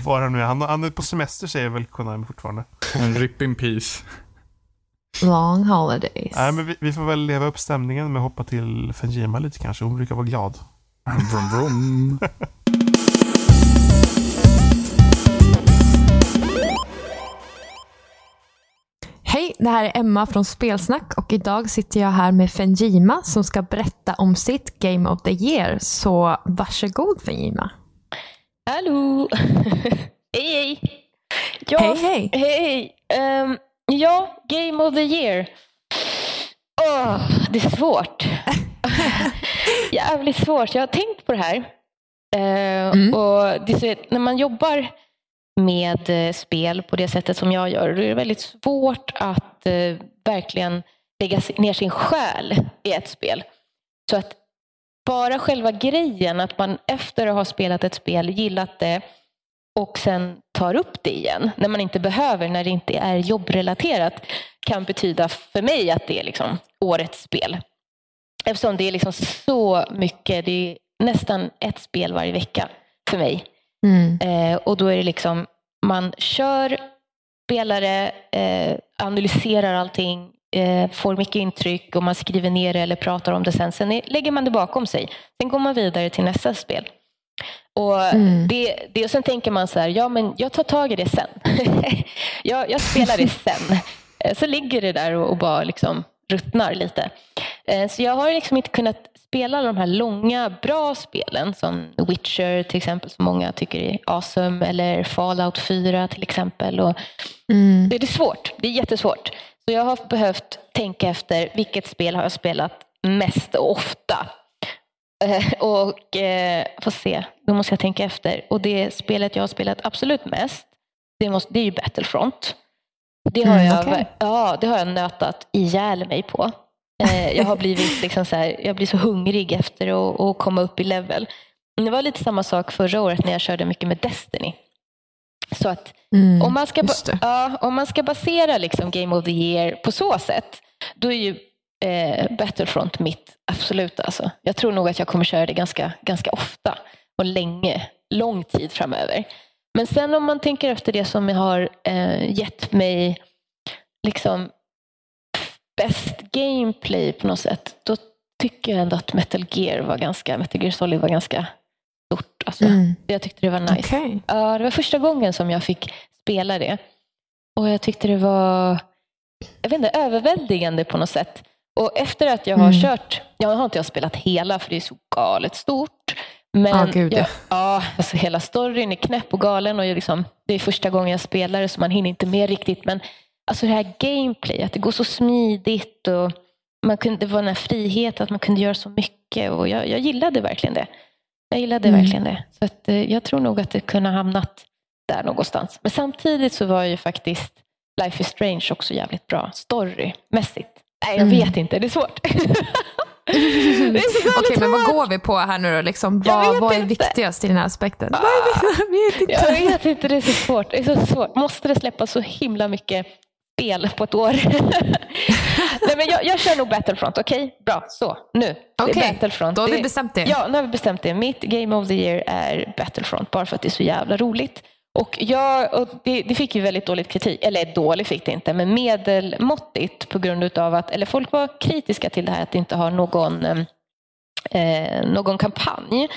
Var han nu är. Han, han är på semester säger väl Konami fortfarande. En rip in peace. Long holidays. Nej, men vi, vi får väl leva upp stämningen med att hoppa till Fenjima lite kanske. Hon brukar vara glad. Vroom, vroom. Hej, det här är Emma från Spelsnack och idag sitter jag här med Fenjima som ska berätta om sitt Game of the Year. Så varsågod Fenjima. Hallå! hej hej! Ja, Hej, hej. hej. Ehm, ja, Game of the Year. Åh, det är svårt. Jävligt svårt. Jag har tänkt på det här. Eh, Mm. och det så, när man jobbar med eh, spel på det sättet som jag gör, då är det väldigt svårt att eh, verkligen lägga ner sin själ i ett spel. Så att bara själva grejen att man efter att ha spelat ett spel, gillat det och sen tar upp det igen när man inte behöver, när det inte är jobbrelaterat kan betyda för mig att det är liksom årets spel. Eftersom det är liksom så mycket, det är nästan ett spel varje vecka för mig. Mm. Eh, och då är det liksom, man kör, spelar det, eh, analyserar allting, eh, får mycket intryck och man skriver ner det eller pratar om det sen. Sen lägger man det bakom sig. Sen går man vidare till nästa spel. Och, Mm. det, det, och Sen tänker man så här, ja men jag tar tag i det sen. jag, jag spelar det sen. Eh, Så ligger det där och, och bara liksom ruttnar lite. Eh, Så jag har liksom inte kunnat spela de här långa, bra spelen som Witcher till exempel, som många tycker är awesome, eller Fallout 4 till exempel. Och Mm. det är svårt. Det är jättesvårt. Så jag har behövt tänka efter vilket spel har jag spelat mest och ofta. Eh, Och eh, får se, då måste jag tänka efter. Och det spelet jag har spelat absolut mest, det, måste, det är ju Battlefront. Det har, Mm, jag, okej. ja, det har jag nötat ihjäl mig på. Eh, jag har blivit liksom så här, jag blir så hungrig efter att, att komma upp i level. Det var lite samma sak förra året när jag körde mycket med Destiny. Så att Mm. om, man ska ja, om man ska basera liksom Game of the Year på så sätt, då är ju eh, Battlefront mitt absolut. Alltså. Jag tror nog att jag kommer köra det ganska, ganska ofta och länge, lång tid framöver. Men sen om man tänker efter det som har eh, gett mig liksom bäst gameplay på något sätt, då tycker jag ändå att Metal Gear var ganska, Metal Gear Solid var ganska stort. Alltså. Mm. Jag tyckte det var nice. Okej. Ja, det var första gången som jag fick spela det. Och jag tyckte det var jag vet inte, överväldigande på något sätt. Och efter att jag har Mm. kört, jag har inte jag spelat hela för det är så galet stort. Men Ja, gud, ja. jag, ja, alltså hela storyn är knäpp och galen och jag liksom, det är första gången jag spelar det så man hinner inte med riktigt. Men alltså det här gameplay, att det går så smidigt och man kunde, det var den här friheten att man kunde göra så mycket och jag, jag gillade verkligen det. Jag gillade Mm. verkligen det. Så att, eh, jag tror nog att det kunde ha hamnat där någonstans. Men samtidigt så var ju faktiskt Life is Strange också jävligt bra storymässigt. Nej, jag Mm. vet inte. Det är svårt. Okej, men vad går vi på här nu då? Liksom, vad, vad är inte. viktigast i den här aspekten? Viktigast? Jag vet inte. Jag vet inte, det är så svårt. Det är så svårt. Måste det släppas så himla mycket spel på ett år? Nej, men jag, jag kör nog Battlefront, okej? Bra, så. Nu. Det är Okej, Battlefront. då har vi bestämt det. Ja, nu har vi bestämt det. Mitt Game of the Year är Battlefront, bara för att det är så jävla roligt. Och, jag, och det, det fick ju väldigt dåligt kritik, eller dåligt fick det inte, men medelmåttigt på grund av att, eller folk var kritiska till det här att det inte har någon, eh, någon kampanj.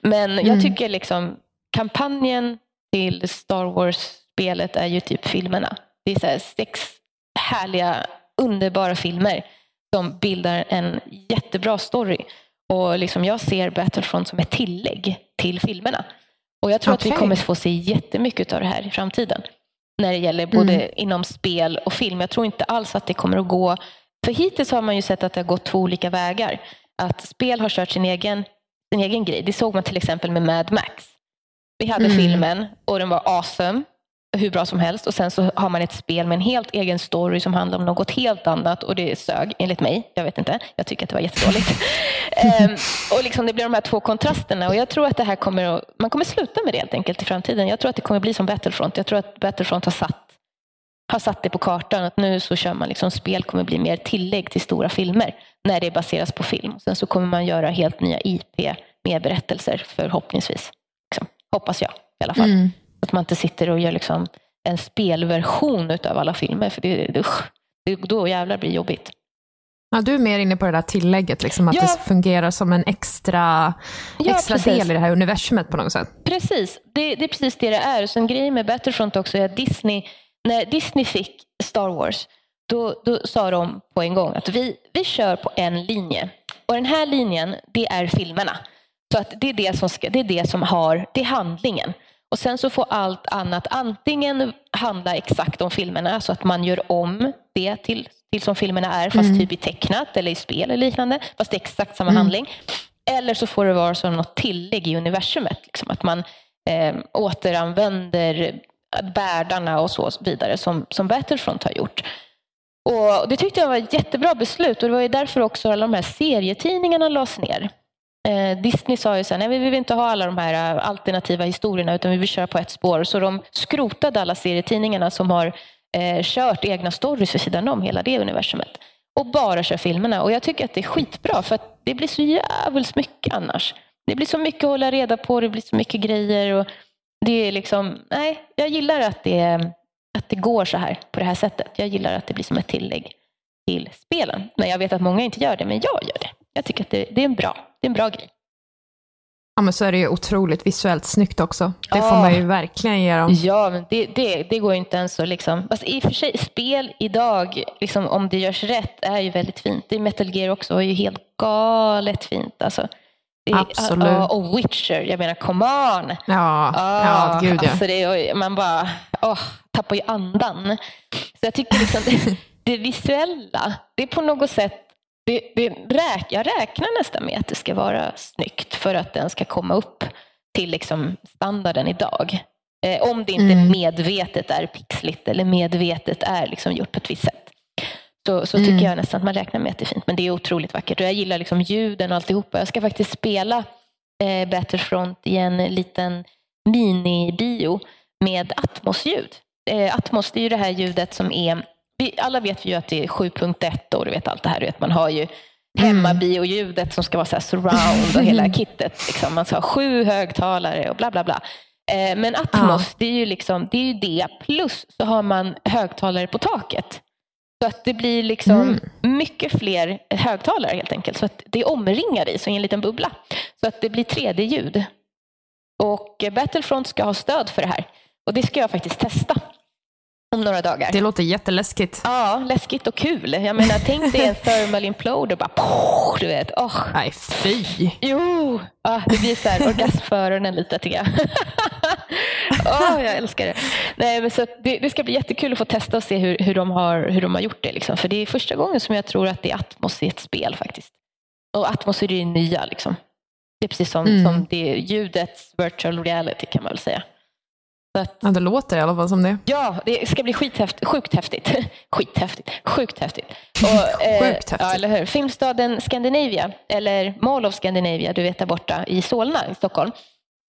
Men Mm. jag tycker liksom kampanjen till Star Wars-spelet är ju typ filmerna. Det är här sex härliga, underbara filmer som bildar en jättebra story. Och liksom jag ser Battlefront som ett tillägg till filmerna. Och jag tror att vi kommer få se jättemycket av det här i framtiden. När det gäller både Mm. inom spel och film. Jag tror inte alls att det kommer att gå... För hittills har man ju sett att det har gått två olika vägar. Att spel har kört sin egen, sin egen grej. Det såg man till exempel med Mad Max. Vi hade Mm. filmen och den var awesome. Hur bra som helst. Och sen så har man ett spel med en helt egen story som handlar om något helt annat. Och det sög, enligt mig. Jag vet inte. Jag tycker att det var jättedåligt. Ehm, och liksom det blir de här två kontrasterna. Och jag tror att det här kommer att, man kommer sluta med det helt enkelt i framtiden. Jag tror att det kommer bli som Battlefront. Jag tror att Battlefront har satt, har satt det på kartan. Att nu så kör man liksom, spel kommer bli mer tillägg till stora filmer. När det baseras på film. Sen så kommer man göra helt nya IP mer berättelser förhoppningsvis. Liksom. Hoppas jag i alla fall. Mm. Att man inte sitter och gör liksom en spelversion av alla filmer. För det, det, det, då jävlar blir det jobbigt. Ja, du är mer inne på det där tillägget, liksom, att Ja. det fungerar som en extra, Ja, extra precis. del i det här universumet på något sätt. Precis, det, det är precis det det är. Så en grej med Battlefront också är att Disney, när Disney fick Star Wars, då, då sa de på en gång att vi, vi kör på en linje. Och den här linjen, det är filmerna. Så att det är det som, ska, det är det som har, det är handlingen. Och sen så får allt annat antingen handla exakt om filmerna, så att man gör om det till, till som filmerna är, fast typ i tecknat eller i spel eller liknande, fast det är exakt samma handling. Eller så får det vara som något tillägg i universumet. Liksom, att man eh, återanvänder världarna och så vidare som, som Battlefront har gjort. Och Det tyckte jag var ett jättebra beslut och det var ju därför också alla de här serietidningarna lades ner. Eh, Disney sa ju sen, nej vi vill inte ha alla de här eh, alternativa historierna utan vi vill köra på ett spår. Så de skrotade alla serietidningarna som har eh, kört egna stories vid sidan om hela det universumet. Och bara kör filmerna. Och jag tycker att det är skitbra för att det blir så jävligt mycket annars. Det blir så mycket att hålla reda på, det blir så mycket grejer. Och det är liksom, nej, jag gillar att det, att det går så här på det här sättet. Jag gillar att det blir som ett tillägg till spelen. Men jag vet att många inte gör det, men jag gör det. Jag tycker att det, det är en bra, det är en bra grej. Ja, men så är det ju otroligt visuellt snyggt också. Det får Ja. man ju verkligen ge dem. Ja, men det, det, det går ju inte ens att liksom... Alltså, I och för sig, spel idag, liksom, om det görs rätt, är ju väldigt fint. Det är Metal Gear också, är ju helt galet fint. Alltså, det Absolut. ja, och Witcher, jag menar come on! Ja, ja gud ja. Alltså det, man bara åh, tappar ju andan. Så jag tycker liksom det, det visuella, det är på något sätt, det, det räk, jag räknar nästan med att det ska vara snyggt för att den ska komma upp till liksom standarden idag. Eh, om det inte Mm. medvetet är pixligt eller medvetet är liksom gjort på ett visst sätt. Så, så tycker Mm. jag nästan att man räknar med att det är fint. Men det är otroligt vackert och jag gillar liksom ljuden och alltihopa. Jag ska faktiskt spela eh, Battlefront i en liten minibio med Atmos-ljud. Eh, Atmos det är ju det här ljudet som är, vi, alla vet ju att det är 7.1 och du vet allt det här. Vet, man har ju hemmabioljudet som ska vara så här surround och hela kittet. Liksom. Man ska ha sju högtalare och bla bla bla. Eh, men Atmos, det är ju liksom, det är ju det. Plus så har man högtalare på taket. Så att det blir liksom mycket fler högtalare helt enkelt. Så att det omringar dig som i en liten bubbla. Så att det blir 3D-ljud. Och Battlefront ska ha stöd för det här. Och det ska jag faktiskt testa om några dagar. Det låter jätteläskigt. Ja, läskigt och kul. Jag menar, tänk dig en thermal imploder bara du vet. Åh, Nej, fy. Jo, ah, det blir så här orgasm för öronen lite tycker jag. Åh, jag älskar det. Nej, men så det. Det ska bli jättekul att få testa och se hur, hur, de, har, hur de har gjort det. Liksom. För det är första gången som jag tror att det är Atmos i ett spel faktiskt. Och Atmos är det nya. Liksom. Det är precis som, Mm. som det är ljudets virtual reality kan man väl säga. Så att, Ja, det låter i alla fall som det. Ja, det ska bli skithäft, sjukt häftigt. skithäftigt. Sjukt häftigt. Och, eh, Sjukt häftigt. Ja, eller hur? Filmstaden Scandinavia, eller Mall of Scandinavia, du vet där borta i Solna i Stockholm.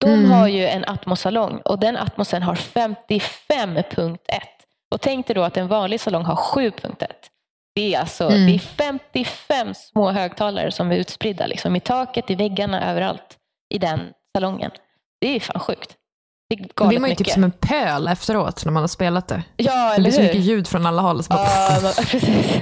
De Mm. har ju en Atmos-salong och den Atmosen har 55.1. Och tänk dig då att en vanlig salong har 7.1. Det är alltså Mm. det är 55 små högtalare som är utspridda liksom, i taket, i väggarna, överallt i den salongen. Det är fan sjukt. Det är blir man ju mycket. typ som en pöl efteråt när man har spelat det. Ja, Det blir så hur? mycket ljud från alla håll. Så bara, Ja, precis.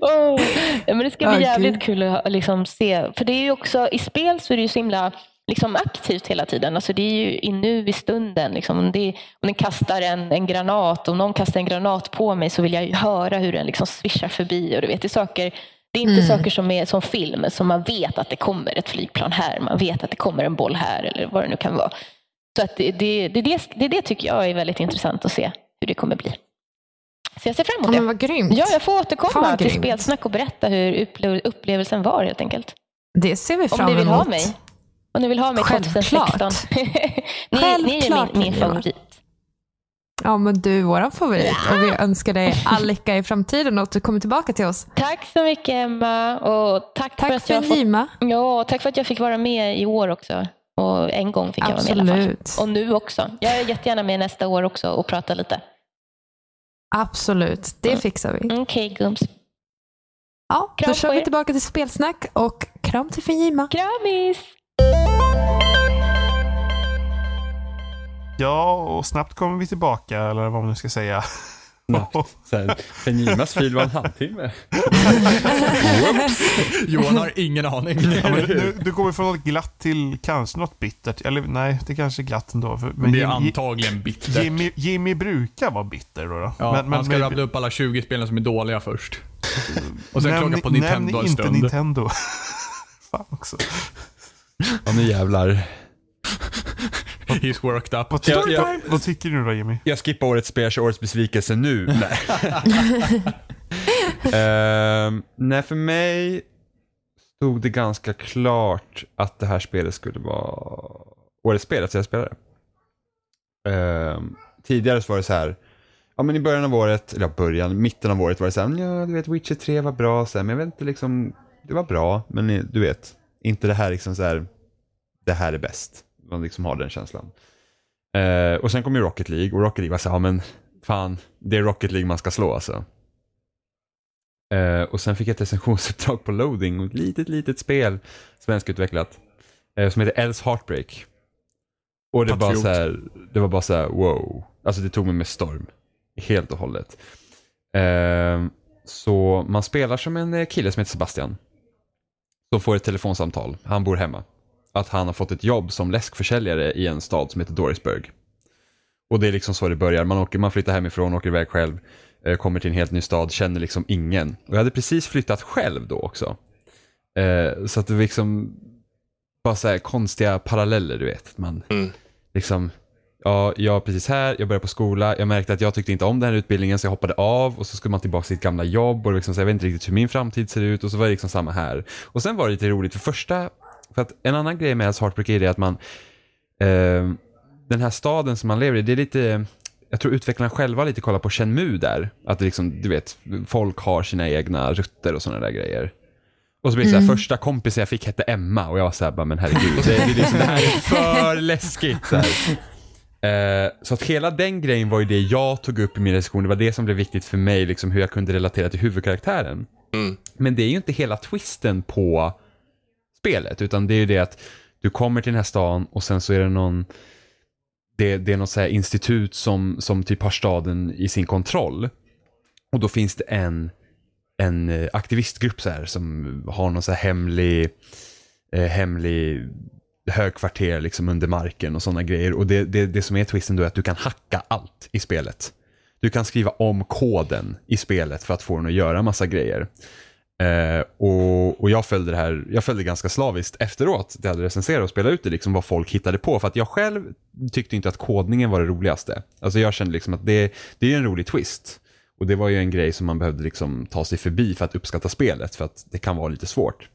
oh, ja, men det ska bli Ja, jävligt gud. kul att liksom se. För det är ju också, i spel så är det ju så himla liksom aktivt hela tiden. Alltså det är ju i nu i stunden. Liksom. Om, det, om den kastar en, en granat, om någon kastar en granat på mig så vill jag ju höra hur den liksom svischar förbi. Och du vet, det, är saker, det är inte Mm. saker som är som film, som man vet att det kommer ett flygplan här, man vet att det kommer en boll här eller vad det nu kan vara. Så att det, det, det, det, det, det tycker jag är väldigt intressant att se hur det kommer bli. Så jag ser fram ja, emot det. men vad grymt. Ja, jag får återkomma till grymt. spelsnack och berätta hur upple- upplevelsen var helt enkelt. Det ser vi Om fram ni emot. vill ha mig. Om ni vill ha mig Självklart. 2016. ni, ni är Självklart min, min jag. favorit. Ja, men du är vår favorit och vi önskar dig all lycka i framtiden och att du kommer tillbaka till oss. Tack så mycket Emma. Och tack, för Tack att för jag Nima. ja, tack för att jag fick vara med i år också. Och en gång fick jag vara med i alla fall. Och nu också. Jag är jättegärna med nästa år också och prata lite. Absolut, det fixar vi. Okej, gums. Ja, Kram då kör vi tillbaka till spelsnack och kram till Fenjima. Kramis! Ja, och snabbt kommer vi tillbaka, eller vad man nu ska säga. Så här, Fenimas fil var en halvtimme. Johan har ingen aning. Ja, men du, du går från något glatt till kanske något bittert. Eller nej, det kanske är glatt ändå. För, men det är Jim- antagligen bittert. Jimmy, Jimmy brukar vara bitter då. då. Ja, man ska rabbla upp alla 20 spelen som är dåliga först. Och sen nämn, klaga på nämn Nintendo en inte stund. Nintendo. Fan också. Ja nu jävlar. He's worked up. Vad, tycker- Ja, ja. vad tycker du då Jimmy? Jag skippar årets spel, jag kör årets besvikelse nu. Nej. Ehm, nej, för mig stod det ganska klart att det här spelet skulle vara årets spel, att jag spelade. Ehm, tidigare så var det så här, ja men i början av året, eller ja, början, mitten av året var det så här, ja du vet Witcher 3 var bra, så här, men jag vet inte liksom, det var bra, men du vet, inte det här liksom så här, det här är bäst. Man liksom har den känslan. Eh, och sen kom ju Rocket League och Rocket League var så här, ja men fan, det är Rocket League man ska slå alltså. Eh, och sen fick jag ett recensionsuppdrag på Loading och ett litet, litet spel, svenskutvecklat, eh, som heter Else Heartbreak. Och det, bara Patriot. så här, det var bara så här, wow. Alltså det tog mig med storm. Helt och hållet. Eh, så man spelar som en eh, kille som heter Sebastian. Som får ett telefonsamtal, han bor hemma. Att han har fått ett jobb som läskförsäljare i en stad som heter Dorisburg. Och det är liksom så det börjar. Man, åker, man flyttar hemifrån, åker iväg själv, eh, kommer till en helt ny stad, känner liksom ingen. Och jag hade precis flyttat själv då också. Eh, så att det var liksom bara så här konstiga paralleller, du vet. Man Mm. liksom, ja, jag är precis här, jag började på skola, jag märkte att jag tyckte inte om den här utbildningen så jag hoppade av och så skulle man tillbaka till sitt gamla jobb och liksom, så jag vet inte riktigt hur min framtid ser ut och så var det liksom samma här. Och sen var det lite roligt, för första, för att en annan grej med Else Heartbreak är det att man, eh, den här staden som man lever i, det är lite, jag tror utvecklarna själva lite kollar på Shenmue där. Att det liksom, du vet, folk har sina egna rutter och sådana där grejer. Och så blir det så här, första kompisen jag fick hette Emma och jag var så här, bara, men herregud, det, det, är liksom, det här är för läskigt. Så, här. Eh, så att hela den grejen var ju det jag tog upp i min recension, det var det som blev viktigt för mig, liksom hur jag kunde relatera till huvudkaraktären. Mm. Men det är ju inte hela twisten på spelet, utan det är ju det att du kommer till den här stan och sen så är det någon det, det är något så här institut som, som typ har staden i sin kontroll. Och då finns det en, en eh, aktivistgrupp så här som har någon så här hemlig, eh, hemlig högkvarter liksom under marken och sådana grejer. Och det, det, det som är twisten då är att du kan hacka allt i spelet. Du kan skriva om koden i spelet för att få den att göra massa grejer. Eh, och, och jag följde det här, jag följde ganska slaviskt efteråt, det hade recenserat och spelat ut det, liksom vad folk hittade på. För att jag själv tyckte inte att kodningen var det roligaste. Alltså jag kände liksom att det, det är en rolig twist. Och det var ju en grej som man behövde liksom ta sig förbi för att uppskatta spelet, för att det kan vara lite svårt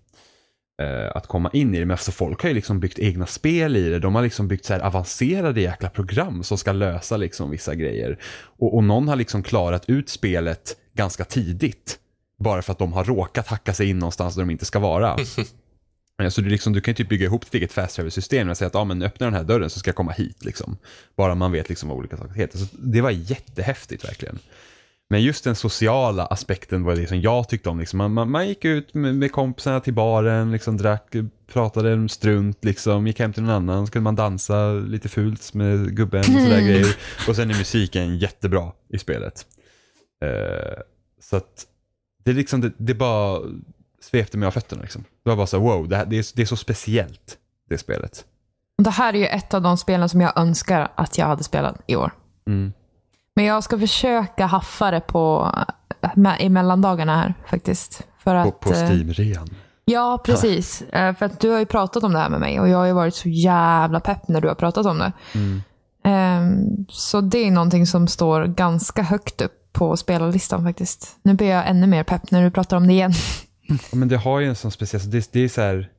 eh, att komma in i det. Men alltså folk har ju liksom byggt egna spel i det. De har liksom byggt så här avancerade jäkla program som ska lösa liksom vissa grejer. Och, och någon har liksom klarat ut spelet ganska tidigt. Bara för att de har råkat hacka sig in någonstans där de inte ska vara. Eh, Så du, liksom, du kan ju typ bygga ihop ditt eget fast travel system och säga att ah, men öppna den här dörren så ska jag komma hit. Liksom. Bara man vet liksom vad olika saker heter. Så det var jättehäftigt verkligen. Men just den sociala aspekten var det som jag tyckte om. Liksom. Man, man, man gick ut med, med kompisarna till baren, liksom, drack, pratade en strunt, liksom, gick hem till någon annan, så kunde man dansa lite fult med gubben och sådär grejer. Och sen är musiken jättebra i spelet. Eh, så att det, är liksom, det, det bara svepte mig av fötterna. Liksom. Det var bara så wow, det, här, det, är, det är så speciellt, det spelet. Det här är ju ett av de spelen som jag önskar att jag hade spelat i år. Mm. Men jag ska försöka haffa det på, med, i mellandagarna här faktiskt. För På, att, på eh, Steam-rean. Ja, precis. Eh, För att du har ju pratat om det här med mig och jag har ju varit så jävla pepp när du har pratat om det. Mm. Ehm, Så det är någonting som står ganska högt upp på spelarlistan faktiskt. Nu blir jag ännu mer pepp när du pratar om det igen. Ja, men det har ju en sån speciell, så det, det är så här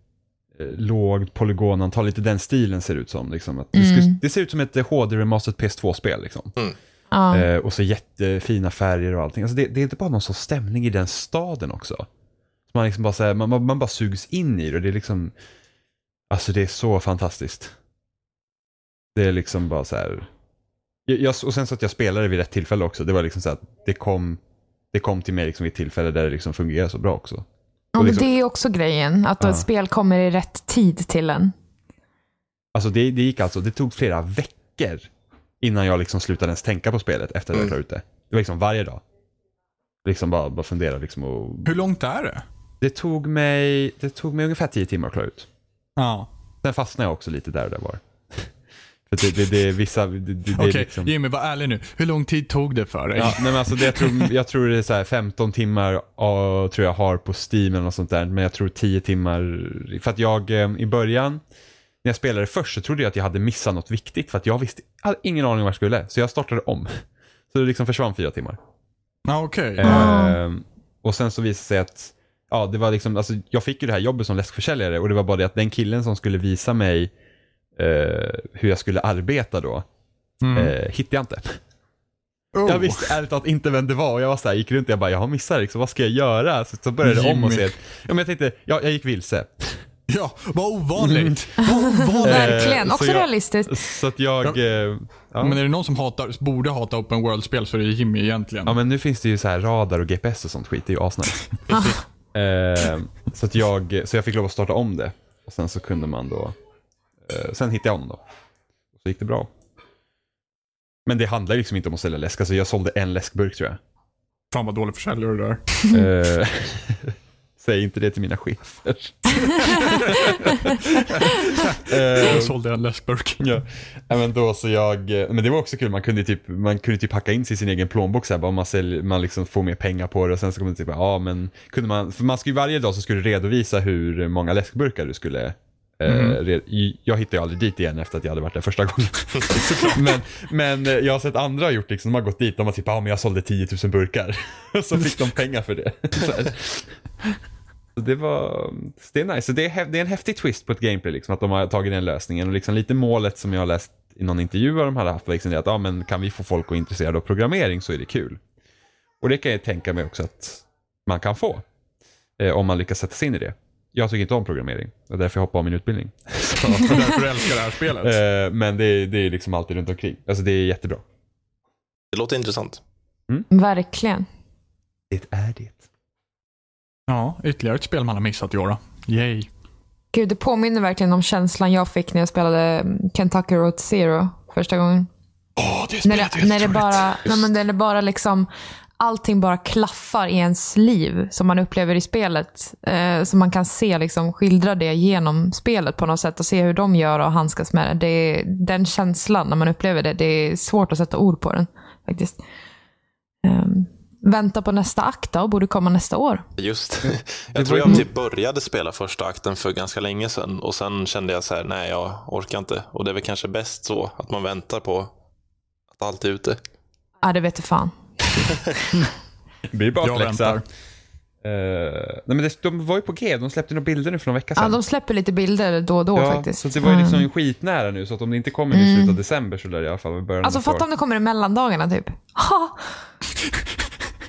eh, lågt polygonantal, lite den stilen ser det ut som. Liksom. Att det, Mm. skulle, det ser ut som ett HD-remastered PS2-spel. Liksom. Ja. Eh, och så jättefina färger och allting. Alltså det, det är inte bara någon sorts stämning i den staden också. Man, liksom bara, så här, man, man, man bara sugs in i det och det är liksom, alltså det är så fantastiskt. Det är liksom bara så här, jag, och sen så att jag spelade vid rätt tillfälle också, det var liksom så att det kom det kom till mig liksom vid ett tillfälle där det liksom fungerar så bra också. Ja, men liksom- det är också grejen, att Ja. ett spel kommer i rätt tid till en. Alltså det, det gick alltså, det tog flera veckor innan jag liksom slutade ens tänka på spelet efter att jag klarade ut det. Det var liksom varje dag. Liksom bara, bara fundera liksom och... Hur långt är det? Det tog mig, det tog mig ungefär tio timmar att klara ut. Ja. Sen fastnade jag också lite där och där var. För det, det, det är vissa, det, det, Okej, är liksom... Jimmy var ärlig nu. Hur lång tid tog det för dig? Ja, nej, men alltså det, jag, tror, jag tror det är så här 15 timmar tror jag har på Steam eller något sånt där. Men jag tror 10 timmar. För att jag eh, i början, när jag spelade först så trodde jag att jag hade missat något viktigt. För att jag visste, jag hade ingen aning var jag skulle. Så jag startade om. Så det liksom försvann fyra timmar. Ja, okej. Eh, och sen så visade det sig att, ja det var liksom, alltså jag fick ju det här jobbet som läskförsäljare och det var bara det att den killen som skulle visa mig eh, hur jag skulle arbeta då, Mm. eh, hittade jag inte. Oh. Jag visste ärligt talat inte vem det var och jag var så här, gick runt och jag bara, jag har missat det, liksom, vad ska jag göra? Så, så började det om och se, ja men jag tänkte, ja, jag gick vilse. Ja, vad ovanligt. Vad ovanligt. Verkligen, så också jag- realistiskt. Så att jag, eh, ja. Men är det någon som hatar, borde hata open world-spel så är det Jimmy egentligen. ja men nu finns det ju så här radar och GPS och sånt skit, det är ju asnice. eh, så att jag, så jag fick lov att starta om det. Och sen så kunde man då, eh, sen hittade jag om då. Så gick det bra. Men det handlar liksom inte om att sälja läsk, alltså jag sålde en läskburk tror jag. Fan vad dålig försäljare det där. Eh, Säg inte det till mina chefer. Jag Eh, sålde en läskburk. ja. men då så jag, eh, men det var också kul, man kunde typ, man kunde typ packa in sig i sin egen plånbok så här, bara man, sälj, man liksom får mer pengar på det och sen så kommer det typ, ja men, kunde man, för man skulle varje dag så skulle du redovisa hur många läskburkar du skulle i- jag hittade ju aldrig dit igen efter att jag hade varit där första gången. men, men eh, jag har sett andra ha gjort liksom, de har gått dit de har typ, ja men jag sålde 10 000 burkar. så fick de pengar för det. så, det var, det är nice. Det är, det är en häftig twist på ett gameplay liksom, att de har tagit den lösningen. Och liksom lite målet som jag har läst i någon intervju vad de hade haft liksom det att, ja men kan vi få folk att intresserade av programmering så är det kul. Och det kan jag tänka mig också att man kan få. Eh, om man lyckas sätta sig in i det. Jag tycker inte om programmering. Det är därför jag hoppade av min utbildning. Så, Därför du älskar det här spelet. eh, men det är, det är liksom alltid runt omkring. Alltså det är jättebra. Det låter intressant. Verkligen. Det är det. Ja, ytterligare ett spel man har missat i år då. Yay. Gud, det påminner verkligen om känslan jag fick när jag spelade mm, Kentucky Road Zero första gången. Åh, det När det, när det bara, nej, men det bara liksom, allting bara klaffar i ens liv som man upplever i spelet. Eh, så man kan se, liksom, skildra det genom spelet på något sätt och se hur de gör och handskas med det. det är, den känslan när man upplever det, det är svårt att sätta ord på den faktiskt. Ehm, vänta på nästa akt då, borde komma nästa år. Just Det Jag tror jag typ började spela första akten för ganska länge sedan och sen kände jag så här, nej jag orkar inte. Och det är väl kanske bäst så, att man väntar på att allt är ute. Ja, det vet du fan. Det blir bakläxa. Eh, nej men det, de var ju på G, de släppte några bilder nu för någon vecka Ja, sedan. de släpper lite bilder då och då ja, faktiskt. Så det var ju liksom Mm. skitnära nu, så att om det inte kommer i slutet av december så lär det i alla fall början Alltså fatta om det kommer i mellandagarna typ. Ha!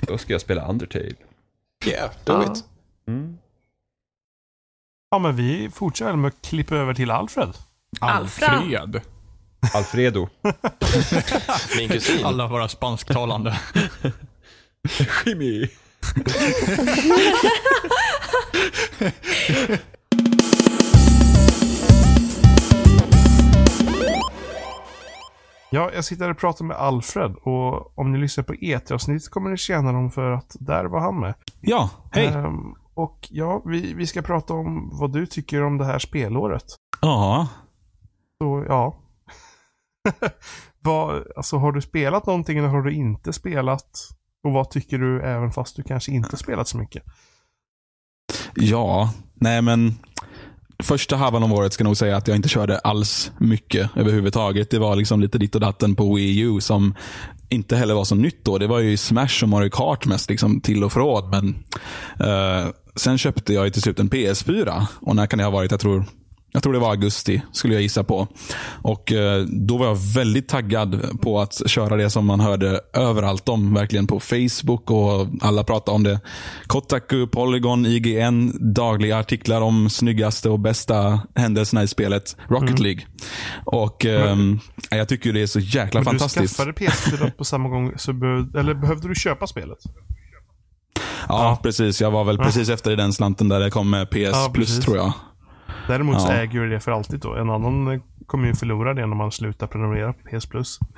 Då ska jag spela Undertale. Yeah, do Ja. it. Mm. Ja, men vi fortsätter med att klippa över till Alfred. Alfred. Alfredo. Min kusin. Alla våra spansktalande. Jimmy. Ja, jag sitter och pratar med Alfred och om ni lyssnar på E3-avsnittet kommer ni känna honom för att där var han med. Ja, hej. Ehm, och ja, vi, vi ska prata om vad du tycker om det här spelåret. Ja. Så ja. vad, alltså har du spelat någonting eller har du inte spelat? Och vad tycker du även fast du kanske inte spelat så mycket? Ja, nej men första halvan av året ska jag nog säga att jag inte körde alls mycket överhuvudtaget. Det var liksom lite ditt och datten på Wii U som inte heller var så nytt då. Det var ju Smash och Mario Kart mest liksom till och från. Men uh, sen köpte jag till slut en PS4 och när kan det ha varit? Jag tror jag tror det var augusti, skulle jag gissa på. Och eh, Då var jag väldigt taggad på att köra det som man hörde överallt om. Verkligen på Facebook och alla pratade om det. Kotaku, Polygon, IGN, dagliga artiklar om snyggaste och bästa händelserna i spelet. Rocket League. Och ehm, Jag tycker det är så jäkla Men fantastiskt. du skaffade PS4 på samma gång, så behöv, eller behövde du köpa spelet? Ja, precis. Jag var väl precis efter i den slanten där det kom med PS Ja, Plus precis. tror jag. Däremot så Ja. äger ju det för alltid då. En annan eh, kommer ju förlora det när man slutar prenumerera på PS Plus.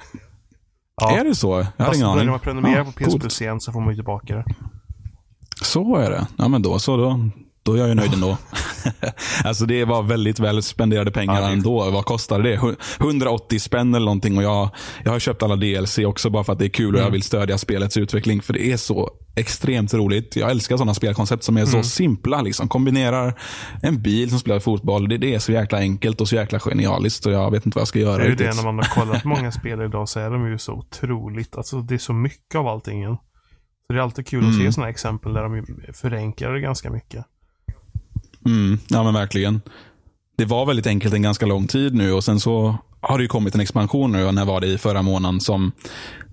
Ja. Är det så? Jag hade Fast ingen aning. man prenumerera Ja, på PS coolt. Plus igen så får man ju tillbaka det. Så är det. Ja, men då så. Då, då är jag ju nöjd ändå. alltså det var väldigt väl spenderade pengar Ja, ändå. Vad kostade det? Hu- 180 spänn eller någonting. Och jag, jag har köpt alla DLC också bara för att det är kul och Mm. jag vill stödja spelets utveckling. För det är så extremt roligt. Jag älskar sådana spelkoncept som är Mm. så simpla. Liksom. Kombinerar en bil som spelar fotboll. Det, det är så jäkla enkelt och så jäkla genialiskt. Och jag vet inte vad jag ska göra Det är ju det när man har kollat många spel idag så är de ju så otroligt, alltså det är så mycket av allting. Så det är alltid kul att Mm. se sådana exempel där de förenklar det ganska mycket. Mm, ja men verkligen. Det var väldigt enkelt en ganska lång tid nu och sen så har det ju kommit en expansion nu. När var det i förra månaden som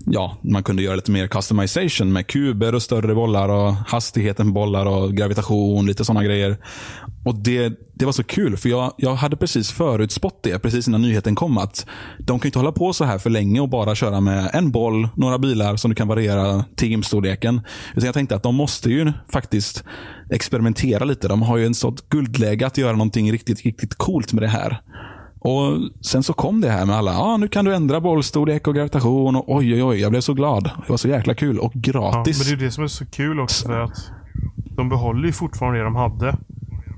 ja, man kunde göra lite mer customization med kuber och större bollar och hastigheten på bollar och gravitation, lite sådana grejer. Och det, det var så kul för jag, jag hade precis förutspått det precis innan nyheten kom att de kan inte hålla på så här för länge och bara köra med en boll, några bilar som du kan variera teamstorleken. Utan jag tänkte att de måste ju faktiskt experimentera lite. De har ju en sånt guldläge att göra någonting riktigt, riktigt coolt med det här. Och Sen så kom det här med alla, ja nu kan du ändra bollstorlek och gravitation och oj oj oj, jag blev så glad. Det var så jäkla kul och Ja, gratis. men det är det som är så kul också för att de behåller ju fortfarande det de hade.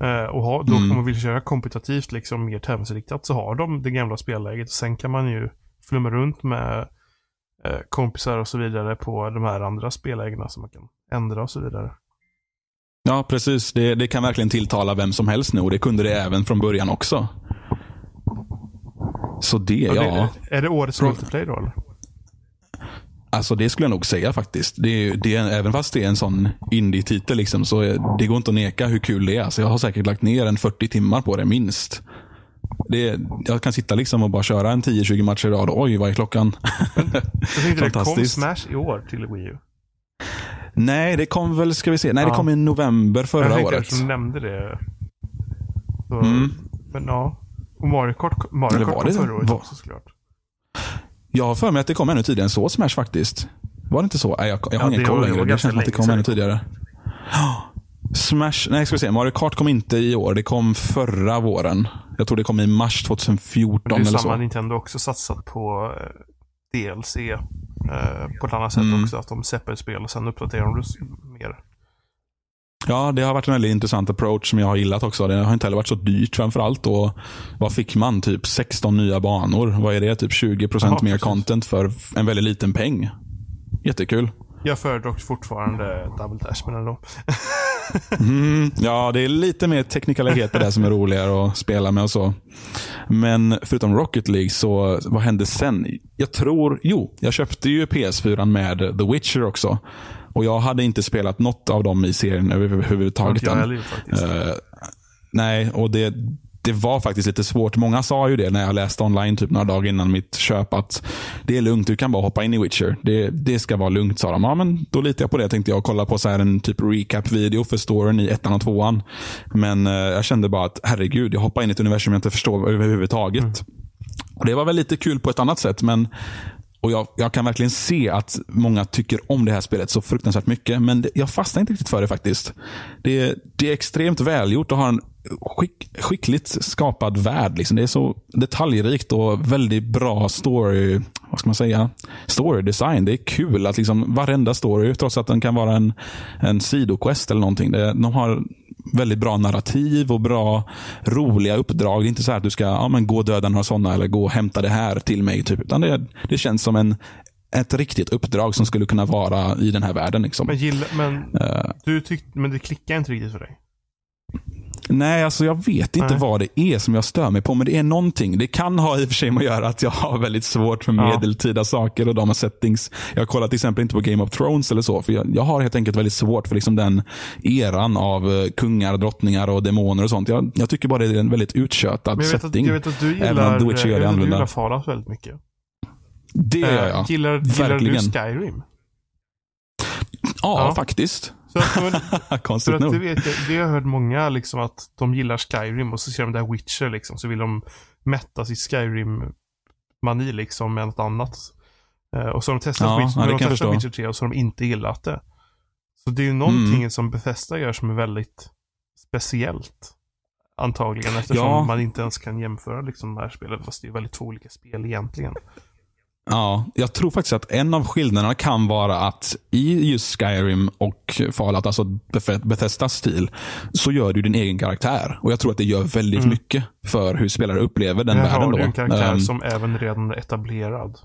Eh, och har, då Mm. om man vill köra kompetitivt, liksom mer tävlingsriktat, så har de det gamla spelläget. Sen kan man ju flumma runt med eh, kompisar och så vidare på de här andra spellägena som man kan ändra och så vidare. Ja, precis. Det, det kan verkligen tilltala vem som helst nu och det kunde det även från början också. Så det, Ja, ja. det, är det årets multiplayer då eller? Alltså det skulle jag nog säga faktiskt. Det, är- det även fast det är en sån indie-titel liksom, så det går inte att neka hur kul det är. Alltså jag har säkert lagt ner en 40 timmar på det minst. Det, jag kan sitta liksom och bara köra en 10-20 matcher i rad. Oj, vad är klockan? Jag det kom. Smash i år till Wii U. Nej, det kom väl, ska vi se. Nej, det Ja. kom i november jag förra tänkte året. du nämnde det. Så, Mm. Men ja. Mario Kart, Mario Eller Kart var kom det- förra året var- också såklart. Jag har för mig att det kom ännu tidigare än så, Smash faktiskt. Var det inte så? Nej, jag, jag har Ja, ingen koll längre. Det känns som att det kom ännu kom. tidigare. Smash, nej ska vi se. Mario Kart kom inte i år. Det kom förra våren. Jag tror det kom i mars 2014 Men det är eller samma så. Nintendo också satsat på eh, DLC eh, på ett annat sätt Mm. också. Att de släpper ett spel och sen uppdaterar de. Ja, det har varit en väldigt intressant approach som jag har gillat också. Det har inte heller varit så dyrt framförallt. Och vad fick man? Typ 16 nya banor. Vad är det? Typ 20% Ja, mer precis. content för en väldigt liten peng. Jättekul. Jag föredrar fortfarande Double Dash men ändå. Mm, ja, det är lite mer teknikaliteter där som är roligare att spela med och så. Men förutom Rocket League, så vad hände sen? Jag tror, jo, jag köpte ju PS4 med The Witcher också. Och jag hade inte spelat något av dem i serien överhuvudtaget heller gjort faktiskt. Eh, nej, och det, det var faktiskt lite svårt. Många sa ju det när jag läste online typ några dagar innan mitt köp. Att det är lugnt, du kan bara hoppa in i Witcher. Det, det ska vara lugnt sa de. Ja, men då litar jag på det tänkte jag och kolla på så här en typ recap-video för storyn i ettan och tvåan. Men eh, jag kände bara att herregud, jag hoppar in i ett universum jag inte förstår överhuvudtaget. Och Det var väl lite kul på ett annat sätt, men och jag, jag kan verkligen se att många tycker om det här spelet så fruktansvärt mycket. Men det, jag fastnar inte riktigt för det faktiskt. Det, det är extremt välgjort och har en skick, skickligt skapad värld. Liksom. Det är så detaljrikt och väldigt bra story, vad ska man säga, story design. Det är kul att liksom varenda story, trots att den kan vara en, en sidoquest eller någonting. Det, de har väldigt bra narrativ och bra roliga uppdrag. Det är inte så här att du ska ja, men gå och döda några sådana eller gå och hämta det här till mig. Typ. Utan det, det känns som en, ett riktigt uppdrag som skulle kunna vara i den här världen. Liksom. Men, gilla, men, Eh, du tyck, men det klickar inte riktigt för dig? Nej, alltså jag vet inte Nej. vad det är som jag stör mig på, men det är någonting. Det kan ha i och för sig med att göra att jag har väldigt svårt för Ja. medeltida saker och de settings. Jag kollar till exempel inte på Game of Thrones eller så, för jag, jag har helt enkelt väldigt svårt för liksom den eran av eh, kungar, drottningar och demoner och sånt. Jag, jag tycker bara det är en väldigt uttjötad vet, att, setting. jag vet att du Även gillar, om Witcher gör det du annorlunda. gillar Fallout väldigt mycket. Det gör Eh, jag. Gillar, gillar du. Skyrim? Ja, Ja. faktiskt. Så, för Konstigt att det nog. vet jag, det har jag hört många liksom att de gillar Skyrim och så ser de där Witcher liksom så vill de mätta sitt Skyrim-mani liksom med något annat. Eh, och så har de testat, Ja, Witcher, ja, det de testat. Witcher 3 och så har de inte gillat det. Så det är ju någonting som Bethesda gör som är väldigt speciellt. Antagligen eftersom Ja. man inte ens kan jämföra liksom, de här spelen. Fast det är väldigt två olika spel egentligen. Ja, jag tror faktiskt att en av skillnaderna kan vara att i just Skyrim och Fallout, alltså Beth- Bethesdas stil, så gör du din egen karaktär. Och jag tror att det gör väldigt Mm. mycket för hur spelare upplever den här världen. har du en karaktär Ehm, som även redan är etablerad.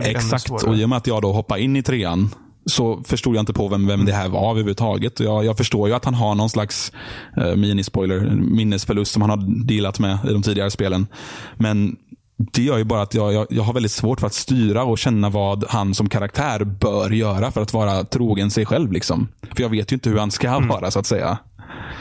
Är Exakt, och i och med att jag då hoppade in i trean så förstod jag inte på vem, vem det här var överhuvudtaget. Jag, jag förstår ju att han har någon slags eh, minispoiler, minnesförlust som han har dealat med i de tidigare spelen. Men det gör ju bara att jag, jag, jag har väldigt svårt för att styra och känna vad han som karaktär bör göra för att vara trogen sig själv. Liksom. För jag vet ju inte hur han ska vara så att säga.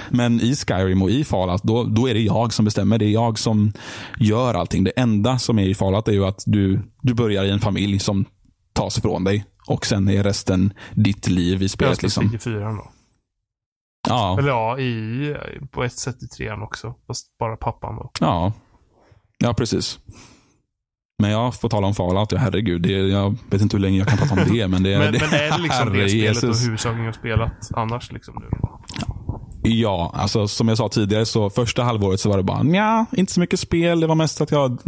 Men i Skyrim och i Fallout, då, då är det jag som bestämmer. Det är jag som gör allting. Det enda som är i Fallout är ju att du, du börjar i en familj som tas ifrån dig. Och sen är resten ditt liv i Jag spelet. ska Liksom. i fyran då. Ja, Eller ja, i, på ett sätt i trean också. Fast bara pappan då. ja. Ja, precis. Men jag får tala om Fallout. Ja, herregud. Det, jag vet inte hur länge jag kan prata om det. Men, det, Men, men är det liksom det spelet Jesus. huvudsaken jag spelat annars liksom nu? Ja, alltså som jag sa tidigare så första halvåret så var det bara ja, inte så mycket spel. Det var mest att jag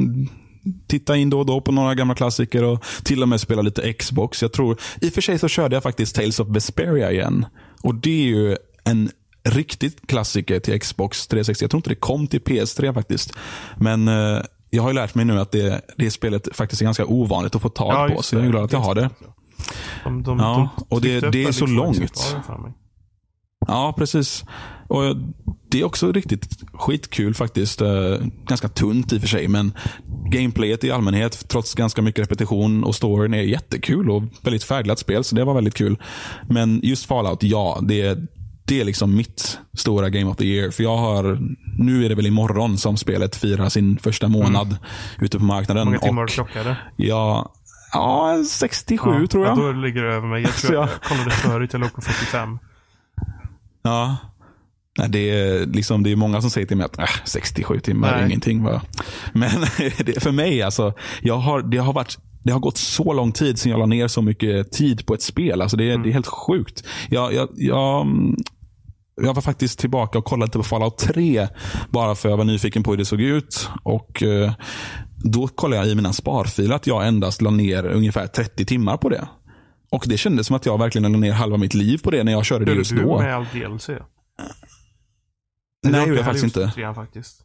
tittade in då och då på några gamla klassiker och till och med spela lite Xbox. Jag tror, I och för sig så körde jag faktiskt Tales of Vesperia igen. Och det är ju en riktigt klassiker till Xbox 360. Jag tror inte det kom till PS3 faktiskt. Men eh, jag har ju lärt mig nu att det, det spelet faktiskt är ganska ovanligt att få tag på. just Så jag är glad att jag har det. De, de, Ja, de och det- det är så långt. Ja, precis. Och Det är också riktigt skitkul faktiskt. Eh, Ganska tunt i och för sig, men gameplayet i allmänhet, trots ganska mycket repetition och storyn, är jättekul och väldigt färgglatt spel, så det var väldigt kul. Men just Fallout, ja, det är, det är liksom mitt stora Game of the Year. För jag har, nu är det väl imorgon som spelet firar sin första månad ute på marknaden. Hur många timmar och du klockade? jag, ja, 67 tror jag. Ja, då ligger det över mig. Jag tror jag, jag- kollade förut, jag låg på 45. Ja. Nej, det, är liksom, det är många som säger till mig att äh, 67 timmar är Nej. ingenting. Va? Men det, för mig, alltså, jag har, det, har varit, det har gått så lång tid sedan jag la ner så mycket tid på ett spel. Alltså, det, är- det är helt sjukt. Jag, jag, jag, mm, jag var faktiskt tillbaka och kollade lite på Fallout 3. Bara för jag var nyfiken på hur det såg ut. Och eh, Då kollade jag i mina sparfiler att jag endast la ner ungefär 30 timmar på det. Och Det kändes som att jag verkligen la ner halva mitt liv på det när jag körde det just du då. med all DLC? Nej, det gjorde jag faktiskt inte. trean faktiskt.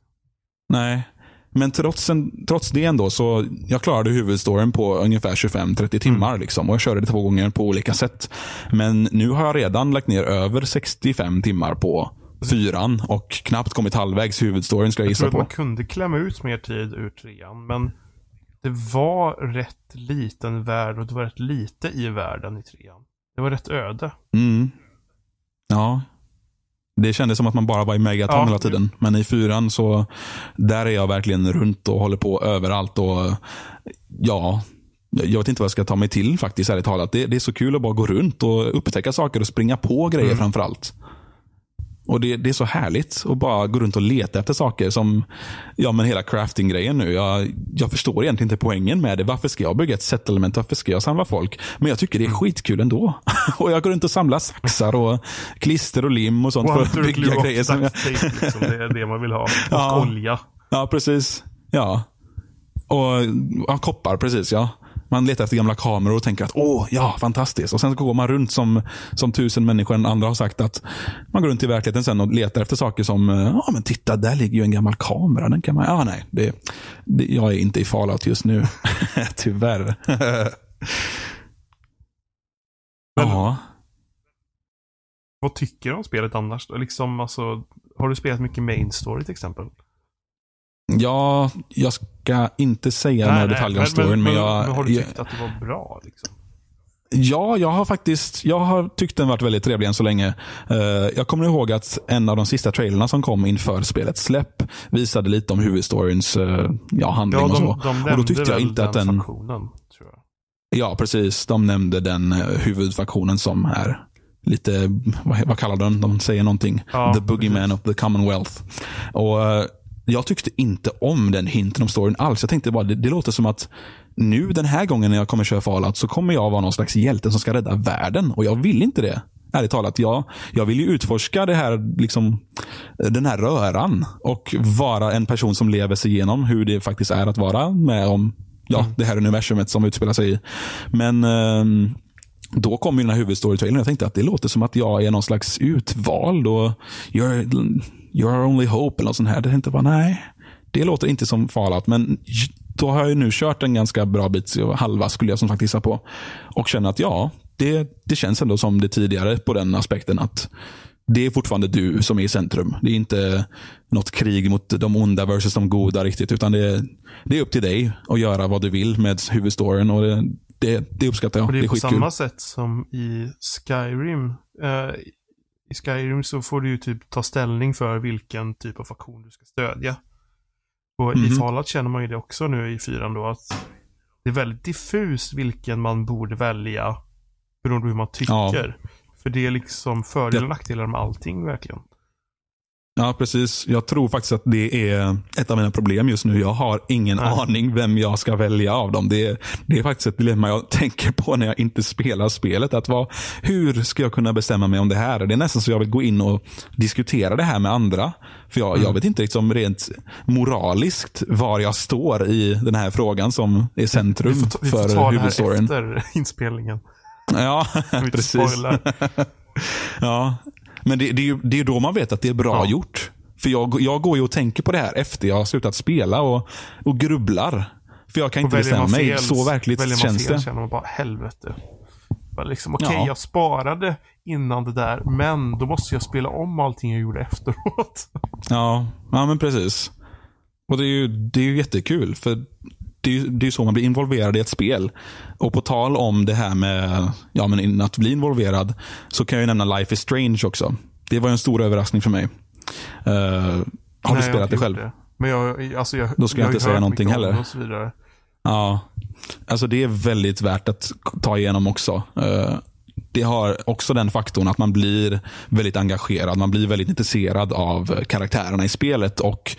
Nej. Men trots, en, trots det ändå så jag klarade huvudstoryn på ungefär 25-30 timmar. Liksom, och Jag körde det två gånger på olika sätt. Men nu har jag redan lagt ner över 65 timmar på fyran och knappt kommit halvvägs i huvudstoryn ska jag Jag tror gissa att man på. kunde klämma ut mer tid ur trean, men det var rätt liten värld och det var rätt lite i världen i trean. Det var rätt öde. Mm. Ja. Det kändes som att man bara var i Megaton Ja. hela tiden. Men i fyran så där är jag verkligen runt och håller på överallt. och Ja, jag vet inte vad jag ska ta mig till faktiskt, ärligt talat. Det, det är så kul att bara gå runt och upptäcka saker och springa på grejer Mm. framför allt. Och det, det är så härligt att bara gå runt och leta efter saker som ja, men hela crafting-grejen nu. Jag, jag förstår egentligen inte poängen med det. Varför ska jag bygga ett settlement? Varför ska jag samla folk? Men jag tycker det Mm. är skitkul ändå. och jag går runt och samlar saxar och klister och lim och sånt för att bygga grejer. Som jag, liksom. Det är det man vill ha. Och Ja. olja. ja, precis. Ja. Och ja, koppar, precis ja. Man letar efter gamla kameror och tänker att åh, ja, fantastiskt. Och sen så går man runt som, som tusen människor andra har sagt att man går runt i verkligheten sen och letar efter saker som, ja men titta, där ligger ju en gammal kamera. Den kan man, ja nej, det, det, jag är inte i Fallout just nu. Tyvärr. ja. Vad tycker du om spelet annars? Liksom, alltså, har du spelat mycket main story till exempel? Ja, jag ska inte säga några detaljer om storyn, men, jag... men har du jag- tyckt att det var bra? Liksom? Ja, jag har faktiskt jag har tyckt den varit väldigt trevlig än så länge. Eh, jag kommer ihåg att en av de sista trailerna som kom inför spelets släpp visade lite om huvudstoryns uh, ja, handling Ja, och de, så. de och då tyckte jag inte att den... faktionen, tror jag. Ja, precis. De nämnde den uh, huvudfaktionen som är lite, vad, vad kallar de De säger någonting. Ja, the Boogeyman of the Commonwealth. Och eh, Jag tyckte inte om den hinten om storyn alls. Jag tänkte bara, det, det låter som att nu den här gången när jag kommer köra Fallout så kommer jag vara någon slags hjälte som ska rädda världen. Och jag vill inte det. Ärligt talat. Jag, jag vill ju utforska det här, liksom, den här röran och vara en person som lever sig igenom hur det faktiskt är att vara med om ja, det här universumet som utspelar sig i. Men eh, då kom ju den här huvudstorytrailern och jag tänkte att det låter som att jag är någon slags utvald och you're, you're only hope eller något sånt här. Jag tänkte bara, nej, det låter inte som Fallout. Men då har jag ju nu kört en ganska bra bit, halva skulle jag som sagt gissa på. Och känner att ja, det, det känns ändå som det tidigare på den aspekten att det är fortfarande du som är i centrum. Det är inte något krig mot de onda versus de goda riktigt. Utan det är, det är upp till dig att göra vad du vill med huvudstoryn. Och det, det, det uppskattar jag. Och det är, det är på skitkul. samma sätt som i Skyrim. Eh, I Skyrim så får du ju typ ta ställning för vilken typ av faktion du ska stödja. Och i Mhm. Fallout känner man ju det också nu i fyran då att det är väldigt diffust vilken man borde välja beroende på hur man tycker. För det är liksom fördelar och nackdelar med allting verkligen. Ja, precis. Jag tror faktiskt att det är ett av mina problem just nu. Jag har ingen Nej. aning vem jag ska välja av dem. Det är, det är faktiskt ett dilemma jag tänker på när jag inte spelar spelet. Att vad, hur ska jag kunna bestämma mig om det här? Det är nästan så jag vill gå in och diskutera det här med andra. För jag, Mm. jag vet inte liksom rent moraliskt var jag står i den här frågan som är centrum Vi får ta, vi får för ta här huvudstoryn. efter inspelningen. Ja, precis. ja, men det, det, är ju, det är då man vet att det är bra Ja. gjort. För jag, jag går ju och tänker på det här efter jag har slutat spela och, och grubblar. För jag kan inte Och väljer bestämma mig. fel- Så verkligt väljer känns fel det. känner man bara helvete. Liksom, Okej, Ja. jag sparade innan det där, men då måste jag spela om allting jag gjorde efteråt. Ja, ja men precis. Och det är ju, det är ju jättekul. För det är ju det är så man blir involverad i ett spel. Och på tal om det här med ja, men att bli involverad så kan jag ju nämna Life is Strange också. Det var en stor överraskning för mig. Eh, har Nej, du jag spelat det själv? Det. Men jag, alltså jag, Då ska jag ju inte säga någonting heller. Och så vidare. Ja, alltså det är väldigt värt att ta igenom också. Eh, Det har också den faktorn att man blir väldigt engagerad. Man blir väldigt intresserad av karaktärerna i spelet. och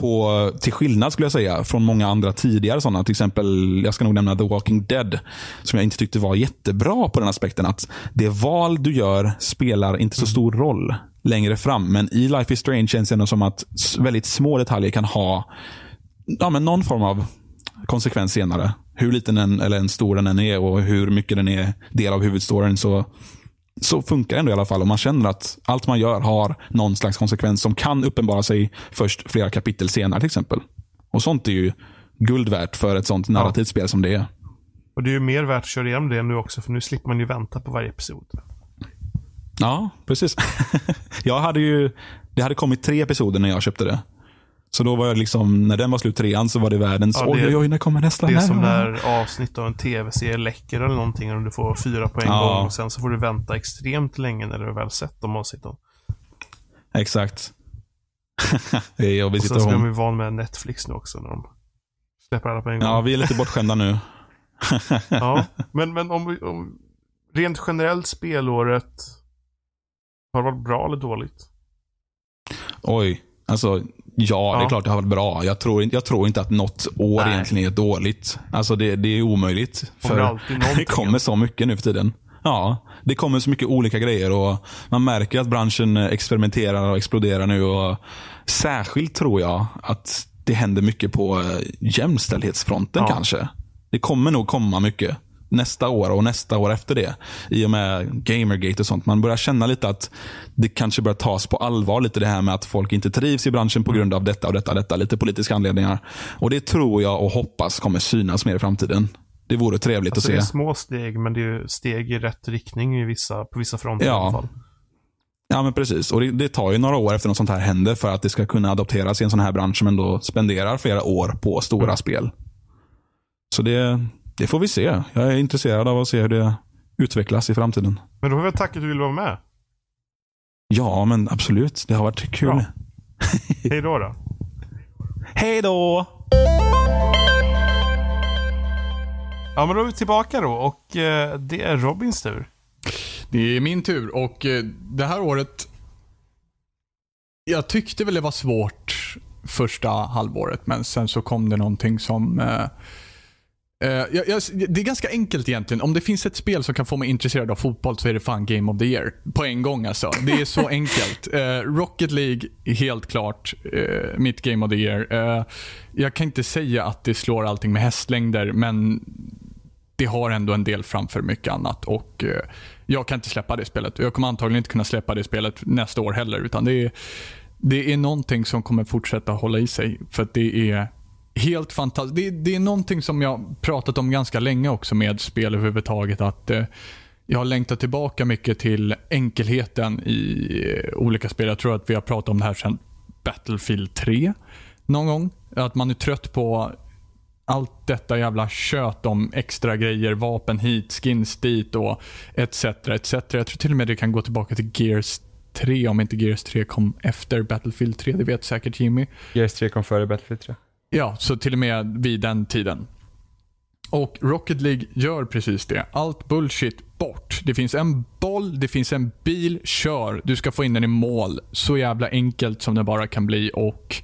på, till skillnad skulle jag säga från många andra tidigare sådana, till exempel, jag ska nog nämna The Walking Dead, som jag inte tyckte var jättebra på den aspekten att det val du gör spelar inte så stor roll längre fram. Men i Life is Strange känns det ändå som att väldigt små detaljer kan ha ja, men någon form av konsekvens senare. Hur liten den, eller en stor den än är och hur mycket den är del av huvudstoryn så, så funkar det ändå i alla fall. Och man känner att allt man gör har någon slags konsekvens som kan uppenbara sig först flera kapitel senare till exempel. Och sånt är ju guld värt för ett sånt narrativt spel som det är. Och det är ju mer värt att köra igenom det nu också, för nu slipper man ju vänta på varje episod. Ja, precis. jag hade ju, det hade kommit tre episoder när jag köpte det. Så då var jag liksom, när den var slut trean så var det världens, Ja, det- oj oj oj, när kommer nästa? Det är som när avsnitt av en tv-serie läcker eller någonting och du får fyra på en Ja. gång och sen så får du vänta extremt länge när du har väl sett de avsnitten. Exakt. det är jobbig Och sen så situation. de van med Netflix nu också när de släpper alla på en gång. Ja, vi är lite bortskämda nu. Ja, men, men om, vi- om rent generellt spelåret har det varit bra eller dåligt? Oj. Alltså, ja, det är klart det har varit bra. Jag tror, inte- jag tror inte att något år Nej. egentligen är dåligt. Alltså det, det är omöjligt. För det kommer så mycket nu för tiden. Ja, det kommer så mycket olika grejer och man märker att branschen experimenterar och exploderar nu. och Särskilt tror jag att det händer mycket på eh, jämställdhetsfronten Ja. kanske. Det kommer nog komma mycket nästa år och nästa år efter det. I och med Gamergate och sånt. Man börjar känna lite att det kanske börjar tas på allvar. Lite det här med att folk inte trivs i branschen på grund av detta och detta. och detta Lite politiska anledningar. Och det tror jag och hoppas kommer synas mer i framtiden. Det vore trevligt Alltså att det är se. små steg, men det är steg i rätt riktning i vissa, på vissa fronter Ja. i alla fall. Ja, men precis. Och det, det tar ju några år efter något sånt här händer för att det ska kunna adopteras i en sån här bransch som ändå spenderar flera år på stora Mm. spel. Så det, det får vi se. Jag är intresserad av att se hur det utvecklas i framtiden. Men då får vi tacka att du ville vara med. Ja, men absolut. Det har varit kul. Bra. Hej då då. Hej då! Ja, men då är vi tillbaka då och eh, det är Robins tur. Det är min tur och eh, det här året. Jag tyckte väl det var svårt första halvåret, men sen så kom det någonting som eh, Eh, jag, jag, det är ganska enkelt egentligen. Om det finns ett spel som kan få mig intresserad av fotboll så är det fan Game of the Year. På en gång alltså. Det är så enkelt. Eh, Rocket League är helt klart eh, mitt Game of the Year. Jag kan inte säga att det slår allting med hästlängder, men det har ändå en del framför mycket annat. Och Jag kan inte släppa det spelet. Jag kommer antagligen inte kunna släppa det spelet nästa år heller. Utan det är, det är någonting som kommer fortsätta hålla i sig. För att det är helt fantastiskt. Det, det, är någonting som jag pratat om ganska länge också med spel överhuvudtaget. Att eh, jag har längtat tillbaka mycket till enkelheten i eh, olika spel. Jag tror att vi har pratat om det här sedan Battlefield 3 någon gång. Att man är trött på allt detta jävla kött om extra grejer, vapen hit, skins dit och etc. etc. Jag tror till och med det kan gå tillbaka till Gears 3 om inte Gears 3 kom efter Battlefield 3. Det vet säkert Jimmy. Gears 3 kom före Battlefield 3. Ja, så till och med vid den tiden. Och Rocket League gör precis det. Allt bullshit bort. Det finns en boll, det finns en bil, kör. Du ska få in den i mål. Så jävla enkelt som det bara kan bli och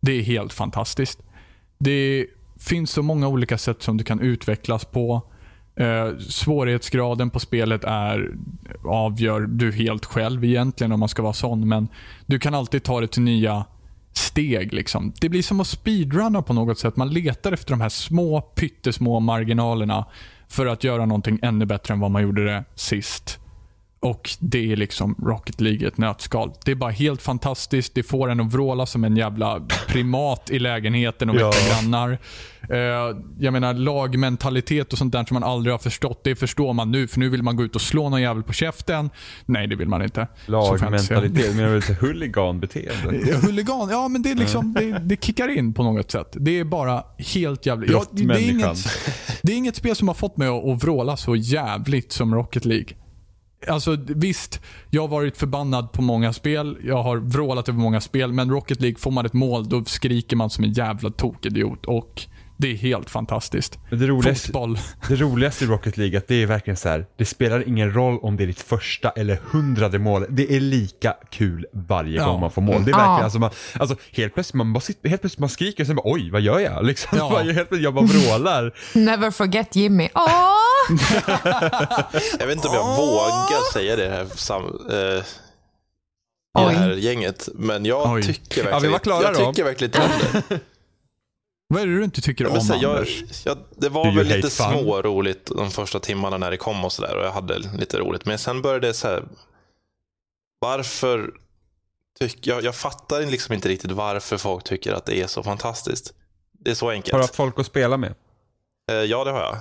det är helt fantastiskt. Det finns så många olika sätt som du kan utvecklas på. Eh, svårighetsgraden på spelet är avgör du helt själv egentligen om man ska vara sån. Men du kan alltid ta det till nya steg. Liksom. Det blir som att speedrunna på något sätt. Man letar efter de här små, pyttesmå marginalerna för att göra någonting ännu bättre än vad man gjorde det sist. Och Det är liksom Rocket League i ett nötskal. Det är bara helt fantastiskt. Det får en att vråla som en jävla primat i lägenheten och väcka ja. grannar. Uh, jag menar lagmentalitet och sånt där som man aldrig har förstått. Det förstår man nu, för nu vill man gå ut och slå någon jävel på käften. Nej, det vill man inte. Lagmentalitet? Menar du lite huliganbeteende? Huligan? Ja, men det, är liksom, det, det kickar in på något sätt. Det är bara helt jävligt. Ja, det, är inget, det är inget spel som har fått mig att, att vråla så jävligt som Rocket League. Alltså visst, jag har varit förbannad på många spel. Jag har vrålat över många spel. Men Rocket League, får man ett mål, då skriker man som en jävla tokidiot. Och det är helt fantastiskt. det, roligaste, Fotboll. det roligaste i Rocket League, att det är verkligen så här, det spelar ingen roll om det är ditt första eller hundrade mål. Det är lika kul varje ja. gång man får mål. Det är verkligen, ja. alltså, man, alltså helt plötsligt man, bara sitter, helt plötsligt man skriker och sen bara oj, vad gör jag? Liksom, ja. helt plötsligt jag bara vrålar. Never forget Jimmy. Åh! jag vet inte om jag Åh! vågar säga det här sam, eh, i det här gänget, men jag oj. tycker verkligen, ja, vi var klara jag då. tycker verkligen om det. Vad är det du inte tycker om säga, jag, Anders? Jag, det var väl lite små roligt de första timmarna när det kom och sådär och jag hade lite roligt. Men sen började det så här, varför tycker jag, jag fattar liksom inte riktigt varför folk tycker att det är så fantastiskt. Det är så enkelt. Har du haft folk att spela med? Eh, ja, det har jag.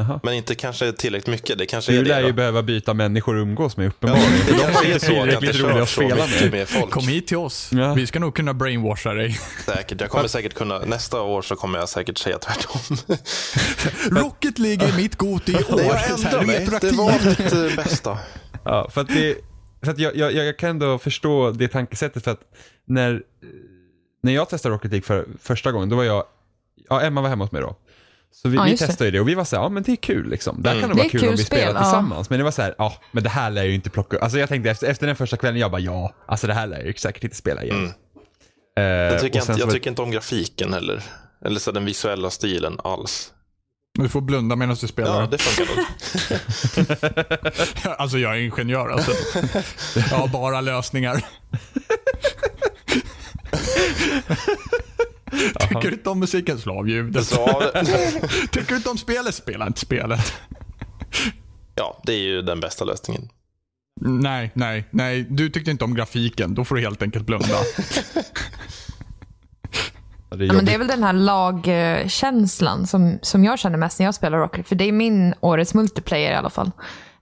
Aha. Men inte kanske tillräckligt mycket. Det kanske du är det lär ju behöva byta människor att umgås med uppenbarligen. Ja, det kanske är så att jag kör så mycket med folk. Kom hit till oss. Ja. Vi ska nog kunna brainwasha dig. Säkert. Jag kommer säkert kunna, nästa år så kommer jag säkert säga tvärtom. Rocket League är mitt got i år. Jag ändrar mig. Det var mitt eh, bästa. Ja, för att, det, för att jag, jag, jag kan ändå förstå det tankesättet för att när, när jag testade Rocket League för första gången, då var jag, ja Emma var hemma hos mig då. Så vi, ja, vi testade ju det och vi var så här, ja men det är kul liksom. Det här mm. kan nog vara kul, kul om vi spel, spelar ja. tillsammans. Men det var så här, ja men det här lär jag ju inte plocka Alltså jag tänkte efter, efter den första kvällen, jag bara ja, alltså det här lär jag ju säkert inte spela igen. Mm. Uh, jag tycker, inte, jag var... tycker inte om grafiken heller. Eller så den visuella stilen alls. Du får blunda medan du spelar. Ja, det funkar nog. alltså jag är ingenjör alltså. Jag har bara lösningar. Tycker du inte om musiken, slavljudet. Tycker du inte om spelet, spela inte spelet. Ja, det är ju den bästa lösningen. Nej, nej, nej. Du tyckte inte om grafiken. Då får du helt enkelt blunda. det, är ja, men det är väl den här lagkänslan som, som jag känner mest när jag spelar Rocket. För det är min årets multiplayer i alla fall.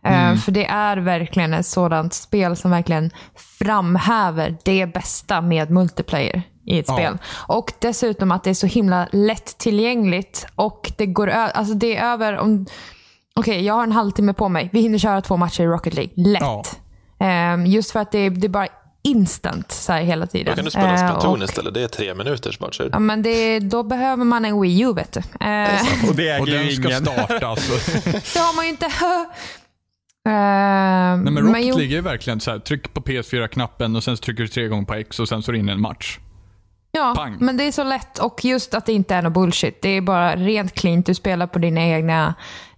Eh, mm. För det är verkligen ett sådant spel som verkligen framhäver det bästa med multiplayer i ett ja. spel. Och dessutom att det är så himla lättillgängligt och det går alltså det är över om Okej, okay, jag har en halvtimme på mig. Vi hinner köra två matcher i Rocket League. Lätt. Ja. Um, just för att det, det är bara instant så här hela tiden. Då kan du spela uh, Splatoon istället. Det är tre minuters matcher. Ja, men det, då behöver man en Wii U vet du. Uh, och det äger och den ska starta alltså. det har man ju inte. Uh, Nej, men Rocket men League är verkligen så här, tryck på PS4-knappen och sen trycker du tre gånger på X och sen så är det in en match. Ja, Pang. men det är så lätt och just att det inte är något bullshit. Det är bara rent clean. Du spelar på dina egna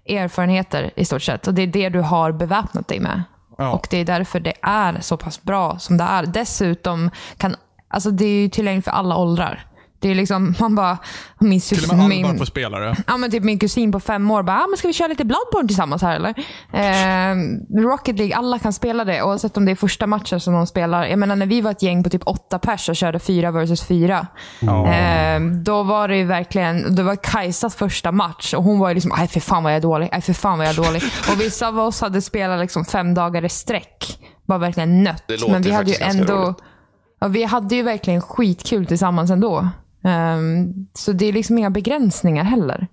erfarenheter i stort sett. Och det är det du har beväpnat dig med. Ja. Och det är därför det är så pass bra som det är. Dessutom kan, alltså det är ju tillgängligt för alla åldrar. Det är liksom, man bara, ju Till och med min- Alvar får spela det. Ja, men typ min kusin på fem år bara, ah, men ska vi köra lite Bloodborne tillsammans här eller? Eh, Rocket League, alla kan spela det oavsett om det är första matchen som de spelar. Jag menar när vi var ett gäng på typ åtta pers och körde fyra versus fyra. Eh, då var det ju verkligen, det var Kajsas första match och hon var ju liksom, nej för fan vad jag är dålig, nej för fan vad jag är dålig. Och vissa av oss hade spelat liksom fem dagar i sträck. Var verkligen nött. Det låter Men vi hade ju ändå, roligt. ja, vi hade ju verkligen skitkul tillsammans ändå. Ehm, så det är liksom inga begränsningar heller.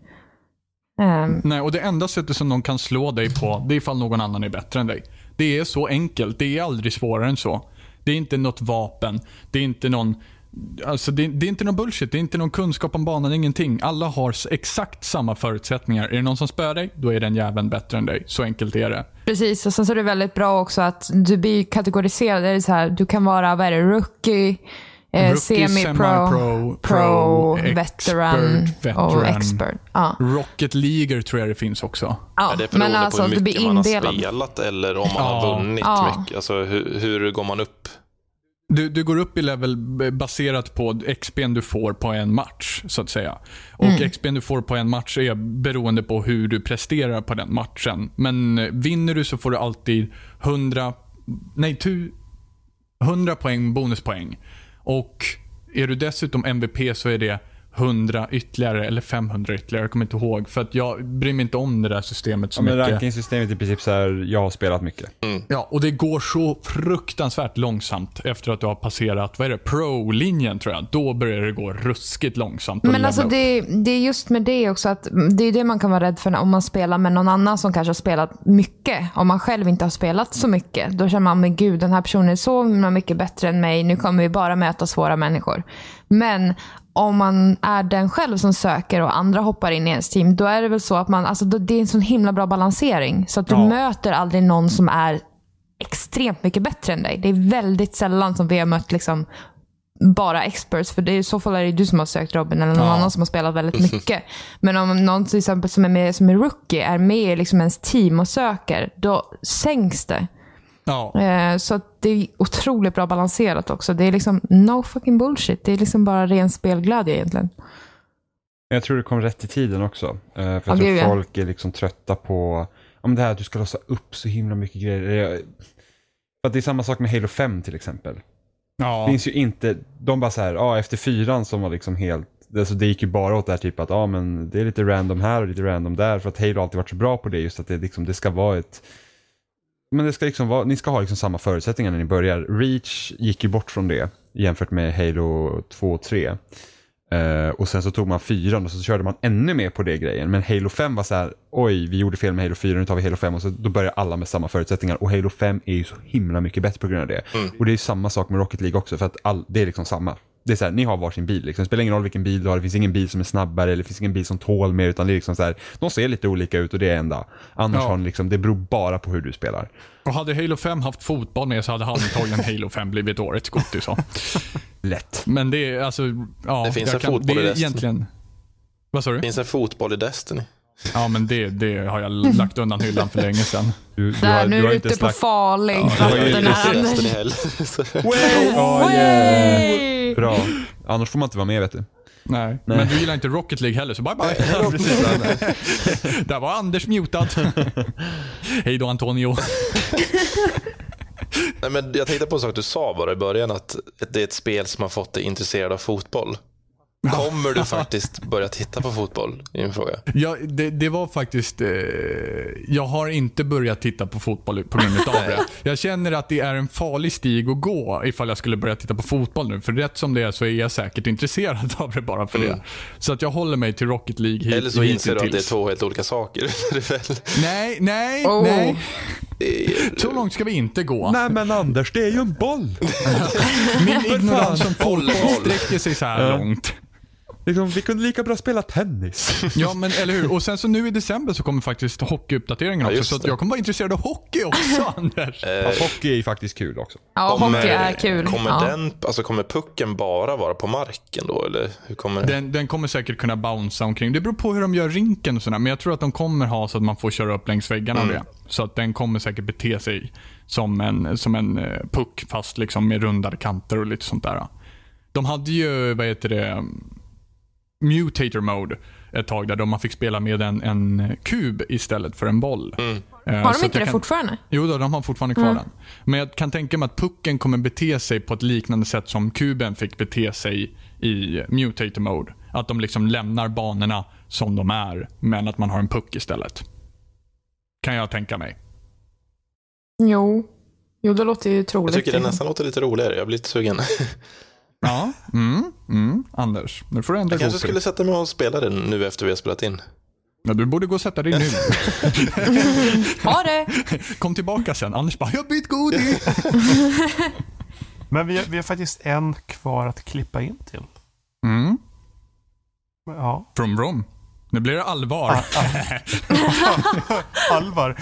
Ehm, Nej, och det enda sättet som någon kan slå dig på, det är ifall någon annan är bättre än dig. Det är så enkelt. Det är aldrig svårare än så. Det är inte något vapen. Det är inte någon Alltså det, det är inte någon bullshit, det är inte någon kunskap om banan, ingenting. Alla har exakt samma förutsättningar. Är det någon som spöar dig, då är den jäveln bättre än dig. Så enkelt är det. Precis, och sen så är det väldigt bra också att du blir kategoriserad. Det är så här, du kan vara vad är det, rookie, eh, Rookie, semi-pro, pro, pro, veteran expert, och veteran. expert. Ja. Rocket League tror jag det finns också. Ja, Är det beroende men alltså på hur du blir mycket man har spelat eller om man Ja. har vunnit Ja. mycket? Alltså hur, hur går man upp? Du, du går upp i level baserat på XPn du får på en match, så att säga. Och Mm. XPn du får på en match är beroende på hur du presterar på den matchen. Men eh, vinner du så får du alltid 100, nej, tu, 100 poäng bonuspoäng. Och är du dessutom MVP så är det 100 ytterligare eller 500 ytterligare. Jag kommer inte ihåg. För att jag bryr mig inte om det där systemet så Ja, men mycket. rankingsystemet är i princip så här, jag har spelat mycket. Ja, och det går så fruktansvärt långsamt efter att du har passerat, vad är det, pro-linjen tror jag. Då börjar det gå ruskigt långsamt. Men alltså det, det är just med det också att det är det man kan vara rädd för om man spelar med någon annan som kanske har spelat mycket. Om man själv inte har spelat så mycket. Då känner man, men gud den här personen är så mycket bättre än mig. Nu kommer vi bara möta svåra människor. Men om man är den själv som söker och andra hoppar in i ens team, då är det väl så att man, alltså det är en sån himla bra balansering. Så att du Ja. möter aldrig någon som är extremt mycket bättre än dig. Det är väldigt sällan som vi har mött liksom bara experts. För det är, i så fall är det du som har sökt Robin eller någon Ja. annan som har spelat väldigt mycket. Men om någon till exempel som är, med, som är rookie är med i liksom ens team och söker, då sänks det. Ja. Eh, så det är otroligt bra balanserat också. Det är liksom no fucking bullshit. Det är liksom bara ren spelglädje egentligen. Jag tror det kom rätt i tiden också. Eh, För jag Ja, tror ja. folk är liksom trötta på om det här att du ska låsa upp så himla mycket grejer. För att det är samma sak med Halo 5 till exempel. ja. Det finns ju inte, de bara så här, ja efter fyran som var liksom helt, alltså det gick ju bara åt det här typ att ja men det är lite random här och lite random där för att Halo alltid varit så bra på det just att det liksom, det ska vara ett men det ska liksom vara, ni ska ha liksom samma förutsättningar när ni börjar. Reach gick ju bort från det jämfört med Halo 2 och 3. Eh, och sen så tog man fyran och så körde man ännu mer på det grejen. Men Halo 5 var så här, oj vi gjorde fel med Halo 4, nu tar vi Halo 5 och så då börjar alla med samma förutsättningar. Och Halo 5 är ju så himla mycket bättre på grund av det. Och det är ju samma sak med Rocket League också för att all, det är liksom samma. Det är så här, ni har varsin bil liksom. Det spelar ingen roll vilken bil du har, det finns ingen bil som är snabbare eller det finns ingen bil som tål mer utan det är liksom så här, de ser lite olika ut och det är enda. Annars Ja. har ni liksom, det beror bara på hur du spelar. Och hade Halo 5 haft fotboll med så hade antagligen Halo 5 blivit årets godis. så. Lätt. Men det är alltså, ja. Det finns en fotboll det i Destiny. egentligen... Vad sa du? Det finns en fotboll i Destiny. Ja, men det, det har jag lagt undan hyllan för länge sedan. Du, du Där, har, nu du är du inte ute på farlig Ja, Jag har ju vatten inte. Destiny heller. Oh, yeah. Bra. Annars får man inte vara med vet du. Nej. Men du gillar inte Rocket League heller, så bye bye. Ja, precis. Där var Anders mutad. Hej då Antonio. Nej, men jag tänkte på en sak du sa bara i början, att det är ett spel som har fått dig intresserad av fotboll. Kommer du faktiskt börja titta på fotboll? är min fråga. Ja, det, det var faktiskt... Eh, jag har inte börjat titta på fotboll på grund av det. Jag känner att det är en farlig stig att gå ifall jag skulle börja titta på fotboll nu. För rätt som det är så är jag säkert intresserad av det bara för det. Så att jag håller mig till Rocket League hit, Eller så inser du att det är två helt olika saker. Nej, nej, Oh. nej. Så långt ska vi inte gå. Nej men Anders, det är ju en boll. Min ignorans som Boll, fotboll boll. sträcker sig så här Ja. långt. Liksom, vi kunde lika bra spela tennis. Ja, men eller hur. Och sen så nu i december så kommer faktiskt hockeyuppdateringen Ja, också. Så jag kommer vara intresserad av hockey också, Anders. Ja, hockey är ju faktiskt kul också. Ja, hockey är kul. Kommer, ja. den, alltså, kommer pucken bara vara på marken då? Eller hur kommer det? Den, den kommer säkert kunna bouncea omkring. Det beror på hur de gör rinken och sådär. Men jag tror att de kommer ha så att man får köra upp längs väggarna Mm. och det. Så att den kommer säkert bete sig som en, som en eh, puck fast liksom med rundade kanter och lite sånt där. De hade ju, vad heter det, mutator mode ett tag där man fick spela med en, en kub istället för en boll. Eh, Har de inte det fortfarande? Jo, då, de har fortfarande kvar den. Men jag kan tänka mig att pucken kommer bete sig på ett liknande sätt som kuben fick bete sig i mutator mode. Att de liksom lämnar banorna som de är, men att man har en puck istället. Kan jag tänka mig. Jo. Jo, det låter ju Jag troligt. tycker det nästan låter lite roligare. Jag blir lite sugen. Ja, mm, mm. Anders, nu får du ändra Jag kanske skulle sätta mig och spela det nu efter vi har spelat in. Ja, du borde gå och sätta dig nu. Ha det! Kom tillbaka sen. Anders bara, jag har bytt godis. Men vi har, vi har faktiskt en kvar att klippa in till. Mm. Ja. From Brom. Nu blir det allvar. Alvar.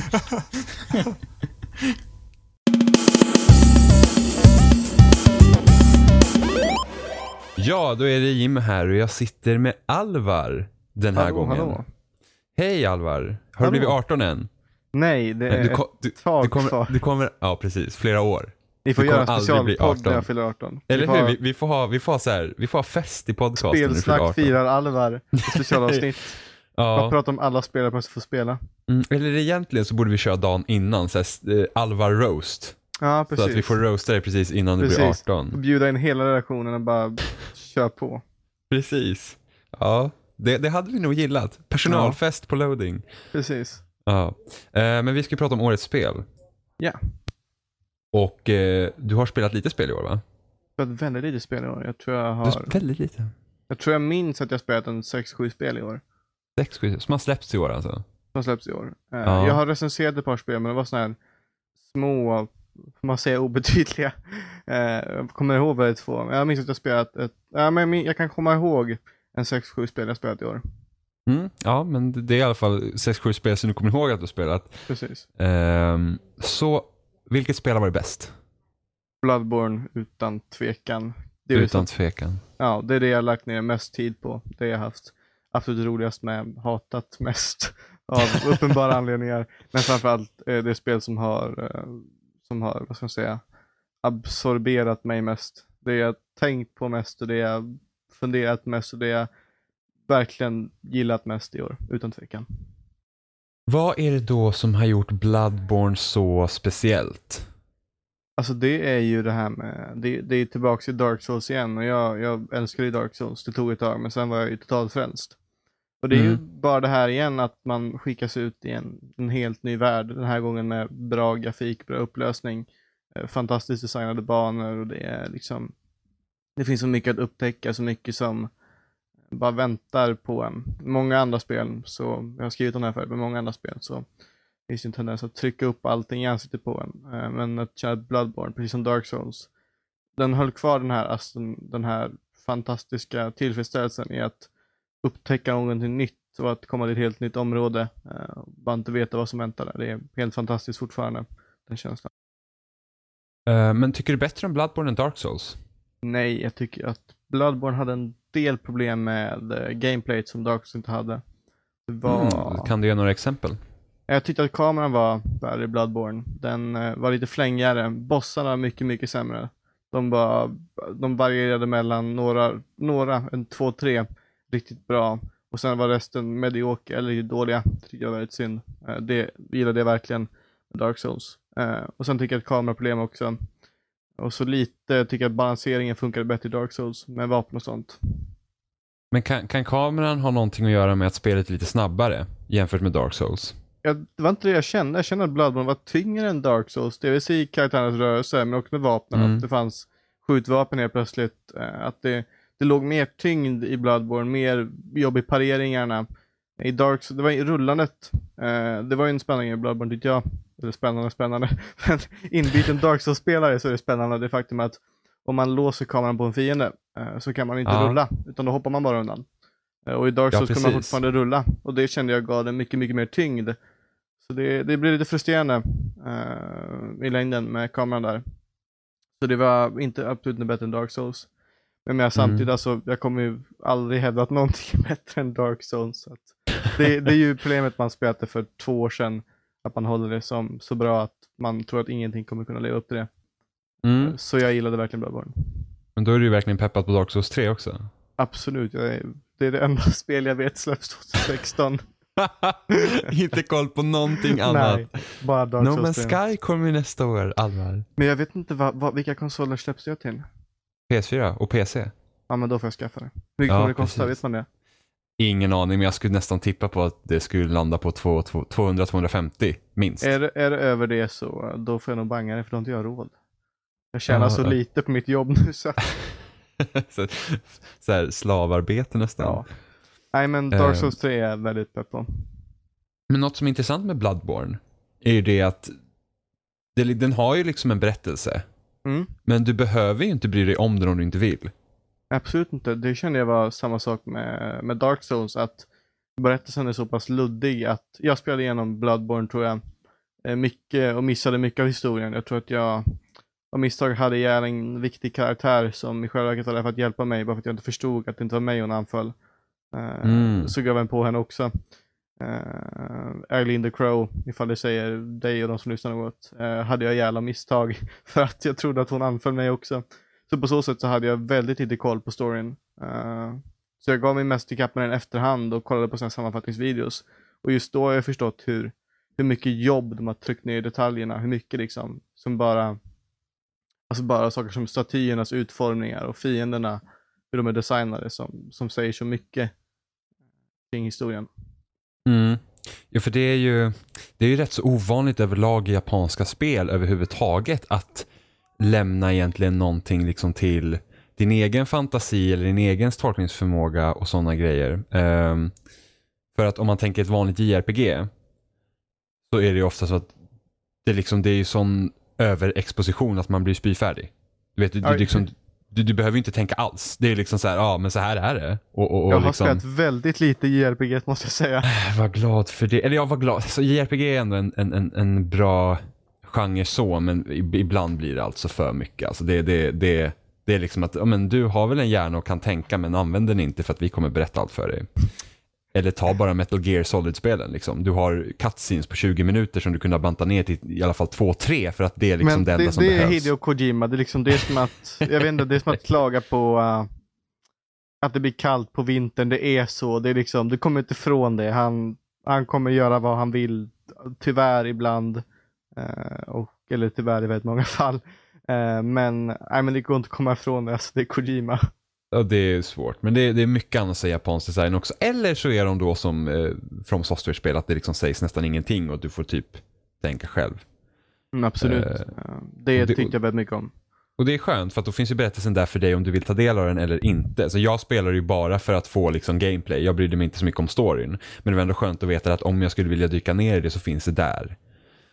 Ja, då är det Jim här och jag sitter med Alvar den här Hallå, gången. hallå. Hej Alvar, har Hallå. du blivit 18 än? Nej, det är du, ko- ett du, tag du, kommer, kvar. du kommer, ja precis, flera år. Vi får du göra en kommer aldrig bli specialpodd 18. när jag fyller 18. Vi Eller får hur? ha Vi, vi, får ha, vi, får ha så här, vi får ha fest i podcasten när du fyller Spelsnack 18. firar Alvar, specialavsnitt. Ja. pratar om alla spelare man får spela. Mm, eller egentligen så borde vi köra dagen innan, så här, eh, Alvar roast. Ja, precis. Så att vi får roasta dig precis innan du blir Precis. 18. Bjuda in hela redaktionen och bara kör på. Precis. Ja, det, det hade vi nog gillat. Personalfest på loading. Precis. Ja. Eh, men vi ska prata om årets spel. Ja. Och eh, du har spelat lite spel i år va? Jag har ett väldigt lite spel i år. Jag tror jag Du har spelat väldigt lite. Jag tror jag minns att jag spelat en 6-7 spel i år. Sex, sju, som har släppts i år alltså? Som släpps i år. Eh, Ja. Jag har recenserat ett par spel men det var sådana här små, får man säga obetydliga. Eh, Jag kommer ihåg väldigt få. Jag minns att jag spelat ett, ja, men jag kan komma ihåg en 6-7 spel jag spelat i år. Mm, ja, men det är i alla fall 6-7 spel som du kommer ihåg att du har spelat. Precis. Ehm, så, vilket spel har varit bäst? Bloodborne utan tvekan. Utan så, tvekan. ja, det är det jag har lagt ner mest tid på. Det jag haft absolut roligast med, hatat mest av uppenbara anledningar. Men framförallt eh, det spel som har, eh, som har, vad ska man säga, absorberat mig mest. Det jag tänkt på mest och det jag funderat mest och det jag verkligen gillat mest i år, utan tvekan. Vad är det då som har gjort Bloodborne så speciellt? Alltså det är ju det här med, det, det är tillbaks till Dark Souls igen och jag, jag älskar ju Dark Souls, det tog ett tag men sen var jag ju totalt frälst. Och det är ju Mm. bara det här igen att man skickas ut i en, en helt ny värld, den här gången med bra grafik, bra upplösning, eh, fantastiskt designade banor och det är liksom, det finns så mycket att upptäcka, så mycket som bara väntar på en. Många andra spel, så, jag har skrivit om det här förut, men många andra spel så finns det en tendens att trycka upp allting i ansiktet på en. Eh, Men att köra Bloodborne, precis som Dark Souls, den höll kvar den här, alltså, den här fantastiska tillfredsställelsen i att upptäcka någonting nytt och att komma till ett helt nytt område. eh, Bara inte veta vad som väntar där. Det är helt fantastiskt fortfarande, den känslan. Eh, men tycker du bättre om Bloodborne än Dark Souls? Nej, jag tycker att Bloodborne hade en del problem med uh, gameplayet som Dark Souls inte hade. Det var... Mm, kan du ge några exempel? Jag tyckte att kameran var värre i Bloodborne. Den eh, var lite flängigare. Bossarna var mycket, mycket sämre. De, var, de varierade mellan några, några, en två, tre riktigt bra. Och sen var resten medioker eller dåliga. Det tyckte jag var väldigt synd. Eh, det gillade jag verkligen med Dark Souls. Eh, och sen tycker jag att kameraproblem också. Och så lite tycker jag att balanseringen funkade bättre i Dark Souls med vapen och sånt. Men kan, kan kameran ha någonting att göra med att spelet är lite snabbare jämfört med Dark Souls? Ja, det var inte det jag kände. Jag kände att Bloodborne var tyngre än Dark Souls. Det vill säga i karaktärernas rörelse, men också med vapnen. Mm. Att det fanns skjutvapen helt plötsligt. eh, Att det, det låg mer tyngd i Bloodborne, mer jobb i pareringarna. I Dark Souls, det var i rullandet. eh, Det var ju en spännande i Bloodborne tyckte jag. Eller spännande, spännande. Men inbiten Dark Souls-spelare så är det spännande det faktum att om man låser kameran på en fiende eh, så kan man inte Ja. rulla, utan då hoppar man bara undan. Eh, Och i Dark Ja, Souls kunde man fortfarande rulla. Och det kände jag gav den mycket, mycket mer tyngd. Så det, det blev lite frustrerande eh, i längden med kameran där. Så det var inte absolut inte bättre än Dark Souls. Men jag samtidigt, Mm. alltså, jag kommer ju aldrig hävda att någonting är bättre än Dark Souls. Så det, det är ju problemet man spelat det för två år sedan. Att man håller det som så bra att man tror att ingenting kommer kunna leva upp till det. Mm. Så jag gillade verkligen Bloodborne. Men då är du ju verkligen peppad på Dark Souls 3 också. Absolut, är, det är det enda spel jag vet släpps 2016. inte koll på någonting annat. Nej, bara Dark No Souls Man's 3. Sky kommer ju nästa år, Alvar. Men jag vet inte vad, vad, vilka konsoler släpps det till? PS4 och PC. Ja men då får jag skaffa det. Hur mycket Ja, kommer det kosta? Vet man det? Ingen aning, men jag skulle nästan tippa på att det skulle landa på två- två- 200-250 minst. Är, är det över det så då får jag nog banga det för då har inte jag råd. Jag tjänar Ja, så lite på mitt jobb nu så. så, så här, slavarbete nästan. Ja. Nej men Dark Eh. Souls 3 är jag väldigt pepp på. Men något som är intressant med Bloodborne är ju det att det, den har ju liksom en berättelse. Mm. Men du behöver ju inte bry dig om den om du inte vill. Absolut inte. Det kände jag var samma sak med, med Dark Souls. Att berättelsen är så pass luddig att jag spelade igenom Bloodborne tror jag eh, mycket och missade mycket av historien. Jag tror att jag av misstag hade ihjäl en viktig karaktär som i själva verket där för att hjälpa mig bara för att jag inte förstod att det inte var mig hon anföll. Eh, Mm. Så gav jag på henne också. Eh, uh, Eileen the Crow, ifall det säger dig och de som lyssnar något, eh, hade jag ihjäl av misstag för att jag trodde att hon anföll mig också. Så på så sätt så hade jag väldigt lite koll på storyn. Eh, så jag gav mig mest ikapp med den efterhand och kollade på sina sammanfattningsvideos. Och just då har jag förstått hur, hur mycket jobb de har tryckt ner i detaljerna, hur mycket liksom som bara Alltså bara saker som statyernas utformningar och fienderna, hur de är designade som, som säger så mycket kring historien. Mm. Ja, för det är ju det är ju rätt så ovanligt överlag i japanska spel överhuvudtaget att lämna egentligen någonting liksom till din egen fantasi eller din egen tolkningsförmåga och sådana grejer. Ehm, för att om man tänker ett vanligt JRPG så är det ju ofta så att det, liksom, det är ju sån överexposition att man blir spyfärdig. Du, vet, du, du, liksom, du, du behöver inte tänka alls. Det är liksom så här, ja men så här är det. Och, och, och jag har liksom, spelat väldigt lite JRPG måste jag säga. var glad för det. Eller jag var glad. Så JRPG är ändå en, en, en, en bra genre så, men ib- ibland blir det alltså för mycket. Alltså det, det, det, det är liksom att, ja, men du har väl en hjärna och kan tänka men använd den inte för att vi kommer berätta allt för dig. Eller ta bara Metal Gear Solid-spelen. Liksom. Du har cutscenes på 20 minuter som du kunde banta ner till i alla fall 2-3 för att det är liksom Men det enda det, som det är behövs. Hideo Kojima, det är liksom det är som att, jag vet inte, det är som att klaga på uh, att det blir kallt på vintern, det är så, det är liksom, du kommer inte ifrån det. Han, han kommer göra vad han vill, tyvärr ibland, eh, och, eller tyvärr i väldigt många fall. Eh, men, nej, men det går inte att komma ifrån det, alltså, det är Kojima. Ja, det är svårt. Men det är, det är mycket annat i japansk design också. Eller så är de då som eh, From Software-spel, att det liksom sägs nästan ingenting och du får typ tänka själv. Mm, absolut. Eh, det, tyckte jag väldigt mycket om. Och det är skönt för att då finns ju berättelsen där för dig om du vill ta del av den eller inte. Så jag spelar ju bara för att få liksom gameplay. Jag brydde mig inte så mycket om storyn. Men det var ändå skönt att veta att om jag skulle vilja dyka ner i det så finns det där.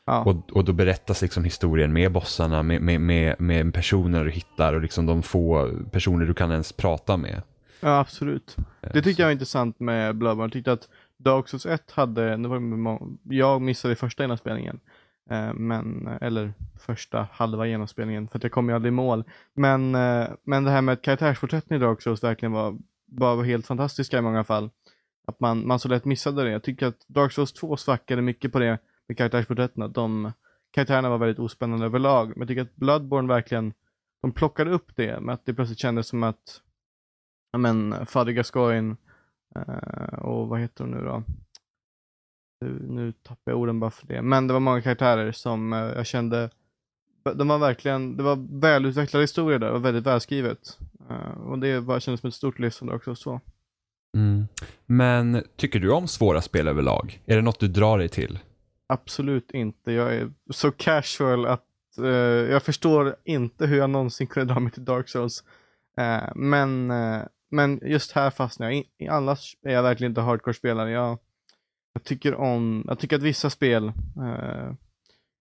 Ja. Och, och då berättas liksom historien med bossarna, med, med, med, med personer du hittar och liksom de få personer du kan ens prata med. Ja, absolut. Eh, Det tyckte jag var intressant med Bloodborne. Jag tyckte att Dark Souls 1 hade, nu var jag missade första genomspelningen. Eh, men, eller första halva genomspelningen, för att jag kom ju aldrig i mål. Men, eh, men det här med att karaktärsporträtten i Dark Souls verkligen var, var var helt fantastiska i många fall. Att man, man så lätt missade det. Jag tycker att Dark Souls 2 svackade mycket på det med karaktärsporträtten. Att de karaktärerna var väldigt ospännande överlag. Men jag tycker att Bloodborne verkligen, de plockade upp det med att det plötsligt kändes som att ja men Fader Gascoigne eh, och vad heter hon nu då? Nu, nu tappar jag orden bara för det. Men det var många karaktärer som eh, jag kände, de var verkligen, det var välutvecklade historier där och väldigt välskrivet. Eh, och det var, kändes som ett stort lyssnande också så. Mm. Men tycker du om svåra spel överlag? Är det något du drar dig till? Absolut inte. Jag är så casual att eh, jag förstår inte hur jag någonsin kunde dra mig till Dark Souls. Eh, men, eh, men just här fastnar jag. I, annars är jag verkligen inte hardcore-spelare. Jag, jag, tycker om, jag tycker att vissa spel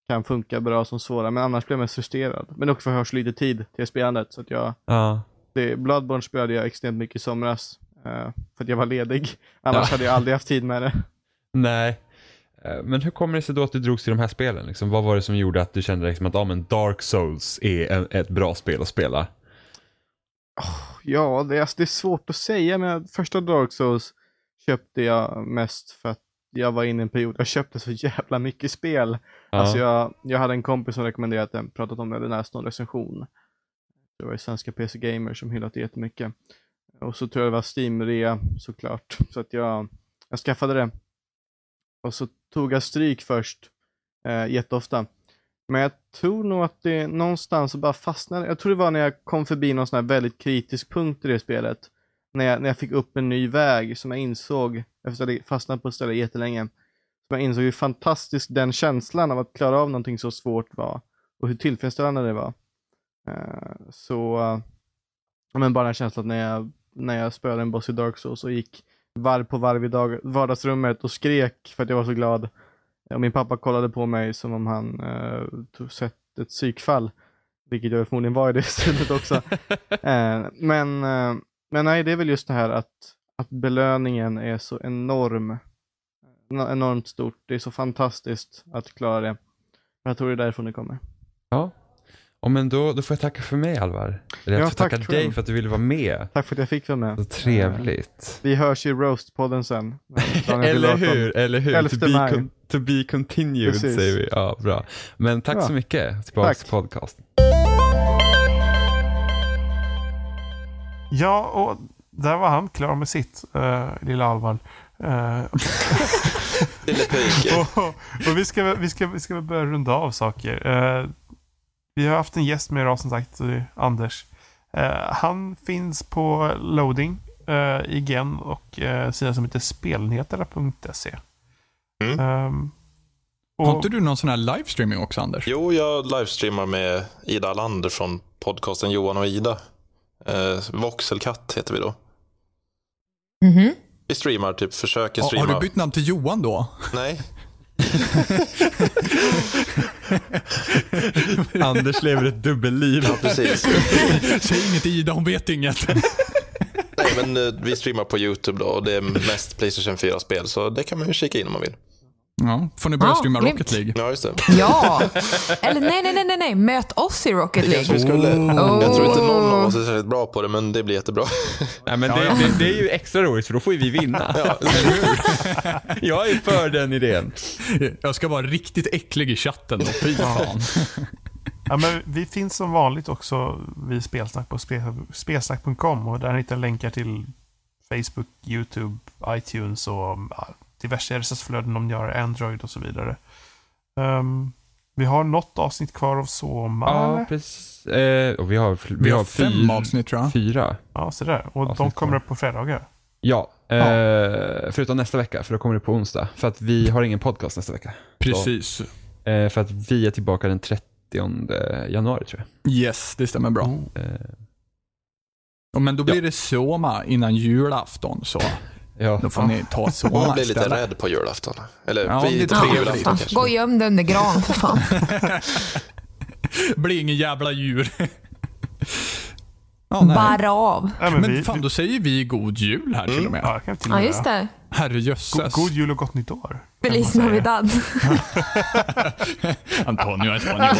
kan funka bra som svåra, men annars blir jag mest frustrerad. Men också för att jag har så lite tid till spelandet. Så att jag, Ja. det, Bloodborne spelade jag extremt mycket i somras. För att jag var ledig. Annars Ja. hade jag aldrig haft tid med det. Nej. Eh, Men hur kommer det sig då att du drogs till de här spelen? Liksom, vad var det som gjorde att du kände liksom att ah, men Dark Souls är en, ett bra spel att spela? Ja, det är, alltså, det är svårt att säga, men första Dark Souls köpte jag mest för att jag var inne i en period, jag köpte så jävla mycket spel. Ja. Alltså jag, jag hade en kompis som rekommenderat den, pratat om den läste någon recension. Det var ju svenska PC Gamer som hyllat det jättemycket. Och så tror jag det var Steam-rea såklart. Så att jag, jag skaffade det. Och så tog jag stryk först, eh, jätteofta. Men jag tror nog att det någonstans bara fastnade. Jag tror det var när jag kom förbi någon sån här väldigt kritisk punkt i det spelet. När jag, när jag fick upp en ny väg som jag insåg, efter att jag fastnat på ett ställe jättelänge, som jag insåg hur fantastisk den känslan av att klara av någonting så svårt var. Och hur tillfredsställande det var. Eh, så, eh, men bara den känslan när jag, när jag spöade en boss i Dark Souls och gick varv på varv i dag, vardagsrummet och skrek för att jag var så glad. Och min pappa kollade på mig som om han eh, sett ett psykfall. Vilket jag förmodligen var i det studiet också. eh, men, eh, men nej, det är väl just det här att, att belöningen är så enorm. Enormt stort. Det är så fantastiskt att klara det. Jag tror det är därifrån det kommer. Ja. Ja, men då, då får jag tacka för mig Alvar. Eller jag Ja, får tack tacka dig för att du ville vara med. Tack för att jag fick vara med. Så trevligt. Vi hörs i Roast-podden sen. Eller hur, eller hur. To 11 be, con- to be continued Precis. säger vi. Ja, bra. Men tack Bra. så mycket. Tillbaka Tack. till podcasten. Ja, och där var han klar med sitt, uh, lilla Alvar. Uh, och, och vi, ska, väl- vi, ska, vi ska börja runda av saker. Eh, vi har haft en gäst med idag som sagt, eh, Anders. Eh, han finns på loading uh, i Gen och uh, sidan som heter spelnyheterna.se. Mm. Ehm, Har inte du någon sån här livestreaming också, Anders? Jo, jag livestreamar med Ida Alander från podcasten Johan och Ida. Eh, Voxelkatt heter vi då. Mhm. Vi streamar, typ försöker streama. har du bytt namn till Johan då? Nej, Anders lever ett dubbelliv. ja, precis. Säg inget Ida, hon vet inget. Nej, men eh, vi streamar på YouTube då och det är mest Playstation 4-spel, så det kan man ju kika in om man vill. Ja, får ni börja Ja, streama grymt. Rocket League? Ja, just det. Ja. Eller nej, nej, nej, nej. Möt oss i Rocket Det kanske vi League. skulle. Oh. Jag tror inte någon av oss är särskilt bra på det, men det blir jättebra. Nej, men det, det, det är ju extra roligt för då får ju vi vinna. Ja, Jag är för den idén. Jag ska vara riktigt äcklig i chatten då, fy fan. ja, men vi finns som vanligt också vid Spelsnack på spel- spelsnack.com och där hittar länkar till Facebook, YouTube, iTunes och ja, diverse RSS-flöden om ni har Android och så vidare. Ehm, vi har något avsnitt kvar av Soma. Ja, eller? precis. Eh, och vi har, vi Vi har har fem avsnitt tror jag. fyra. Ja, så där. Och de kommer upp på fredagar. Ja, eh, förutom nästa vecka, för då kommer det på onsdag. För att vi har ingen podcast nästa vecka. Precis. Eh, för att vi är tillbaka den 30 januari tror Yes, det stämmer bra. jag. Eh, Ja, Men då blir det Soma innan julafton, så ja. då får ni ta man Soma blir lite rädd på julafton. Eller Ja, vi lite på julafton Ja, kanske. gå och göm dig under gran för fan. blir ingen jävla djur. ja. Bara av. Ja, men Men vi, fan, då säger vi god jul här till och med. ja, det kan till och Ja, just det. Herre God, god jul och gott nytt år. man Feliz. Navidad. Antonio Espanol.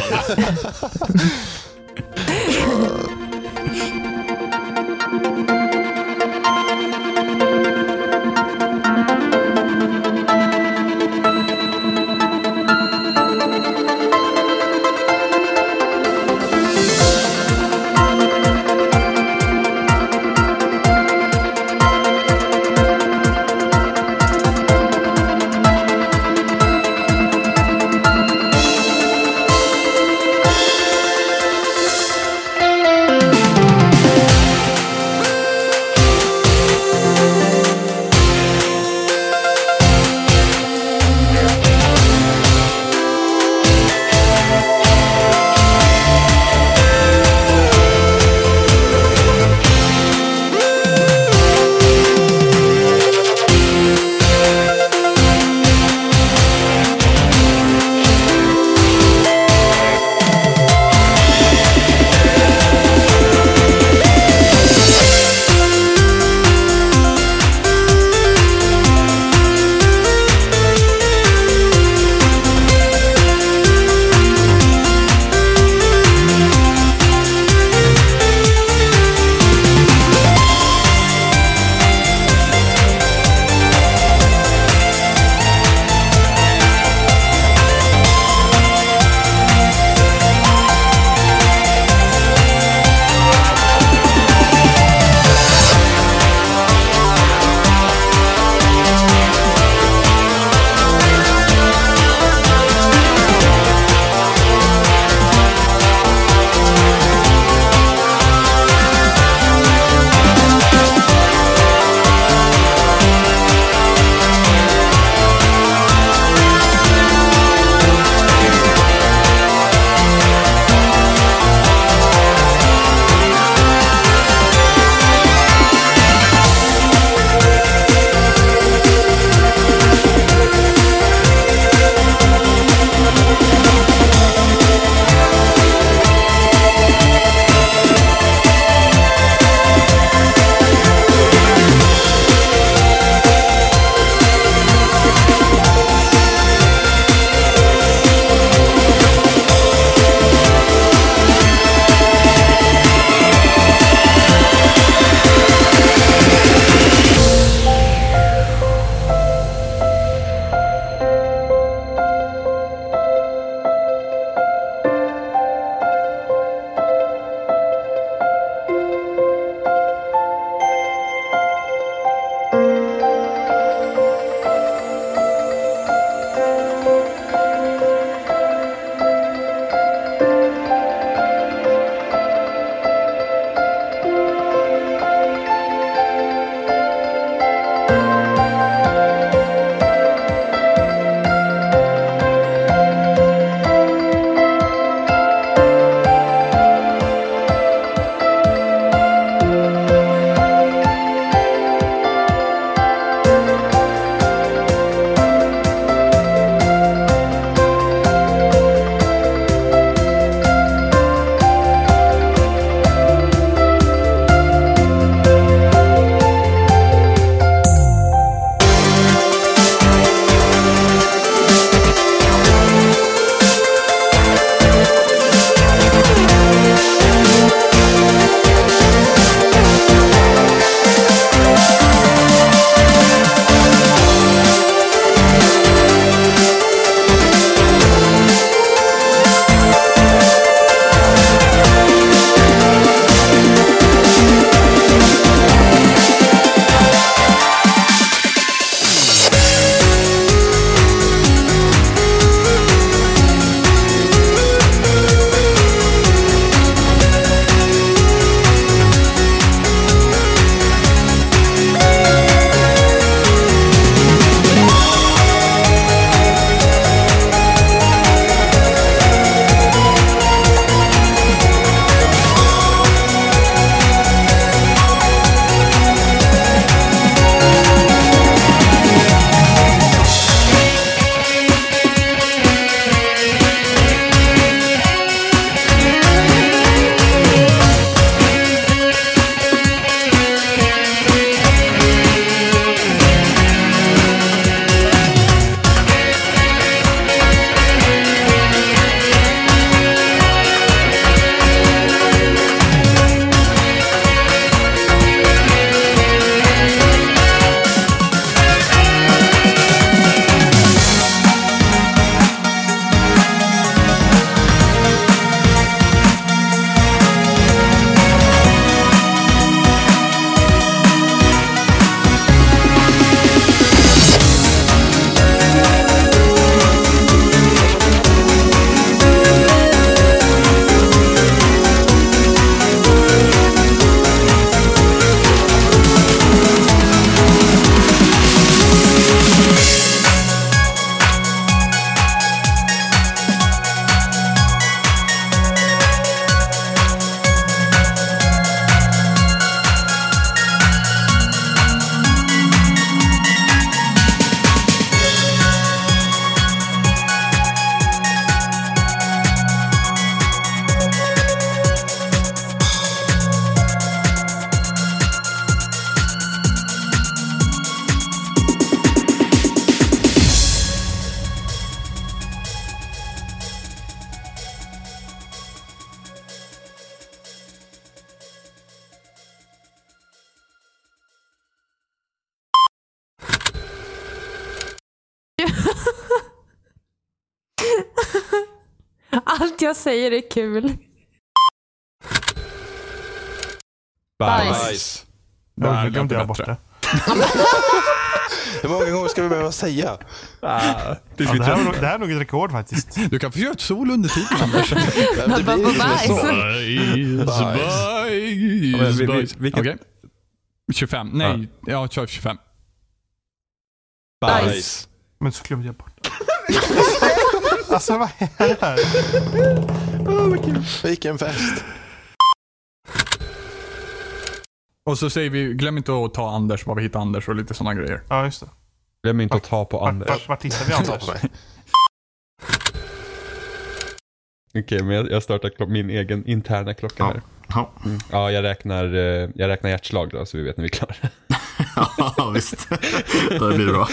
Det Ja, det, här nog, det här är nog ett rekord faktiskt. Du kan få göra ett sol under tiden Anders. Det blir ju som. Bajs, bajs, vi- vi- bajs. vilket- Okej. 25. Nej, ja, kör 25. Bajs. Men så glömde jag bort. Alltså vad är det här? Vilken fest. Och så säger vi, glöm inte att ta Anders, var vi hittar Anders och lite sådana grejer. Ja, just det. Glöm inte att ta på Vart, Anders. vart, vart hittar vi Anders? Okej, men jag, jag startar min egen interna klocka Ja. här. Ja. Ja, jag räknar, eh, jag räknar hjärtslag då, så vi vet när vi är klara. ja, visst. Det blir bra.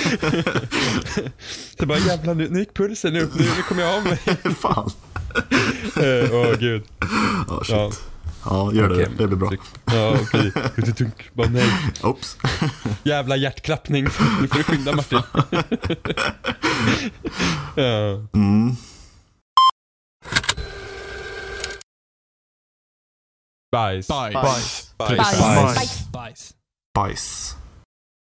Så bara jävlar, nu, nu gick pulsen upp, nu, nu kommer jag av mig. Fan. Eh, Åh gud. Ja, shit. Ja. Ja, gör det. Okej. Det blir bra. Ja, okej. Tunk. Bara nej. Oops. Jävla hjärtklappning. Nu får du skynda Martin. ja. Mm. Bajs. Bajs. Bajs. Bajs. Bajs. Bajs. Bajs. Bajs.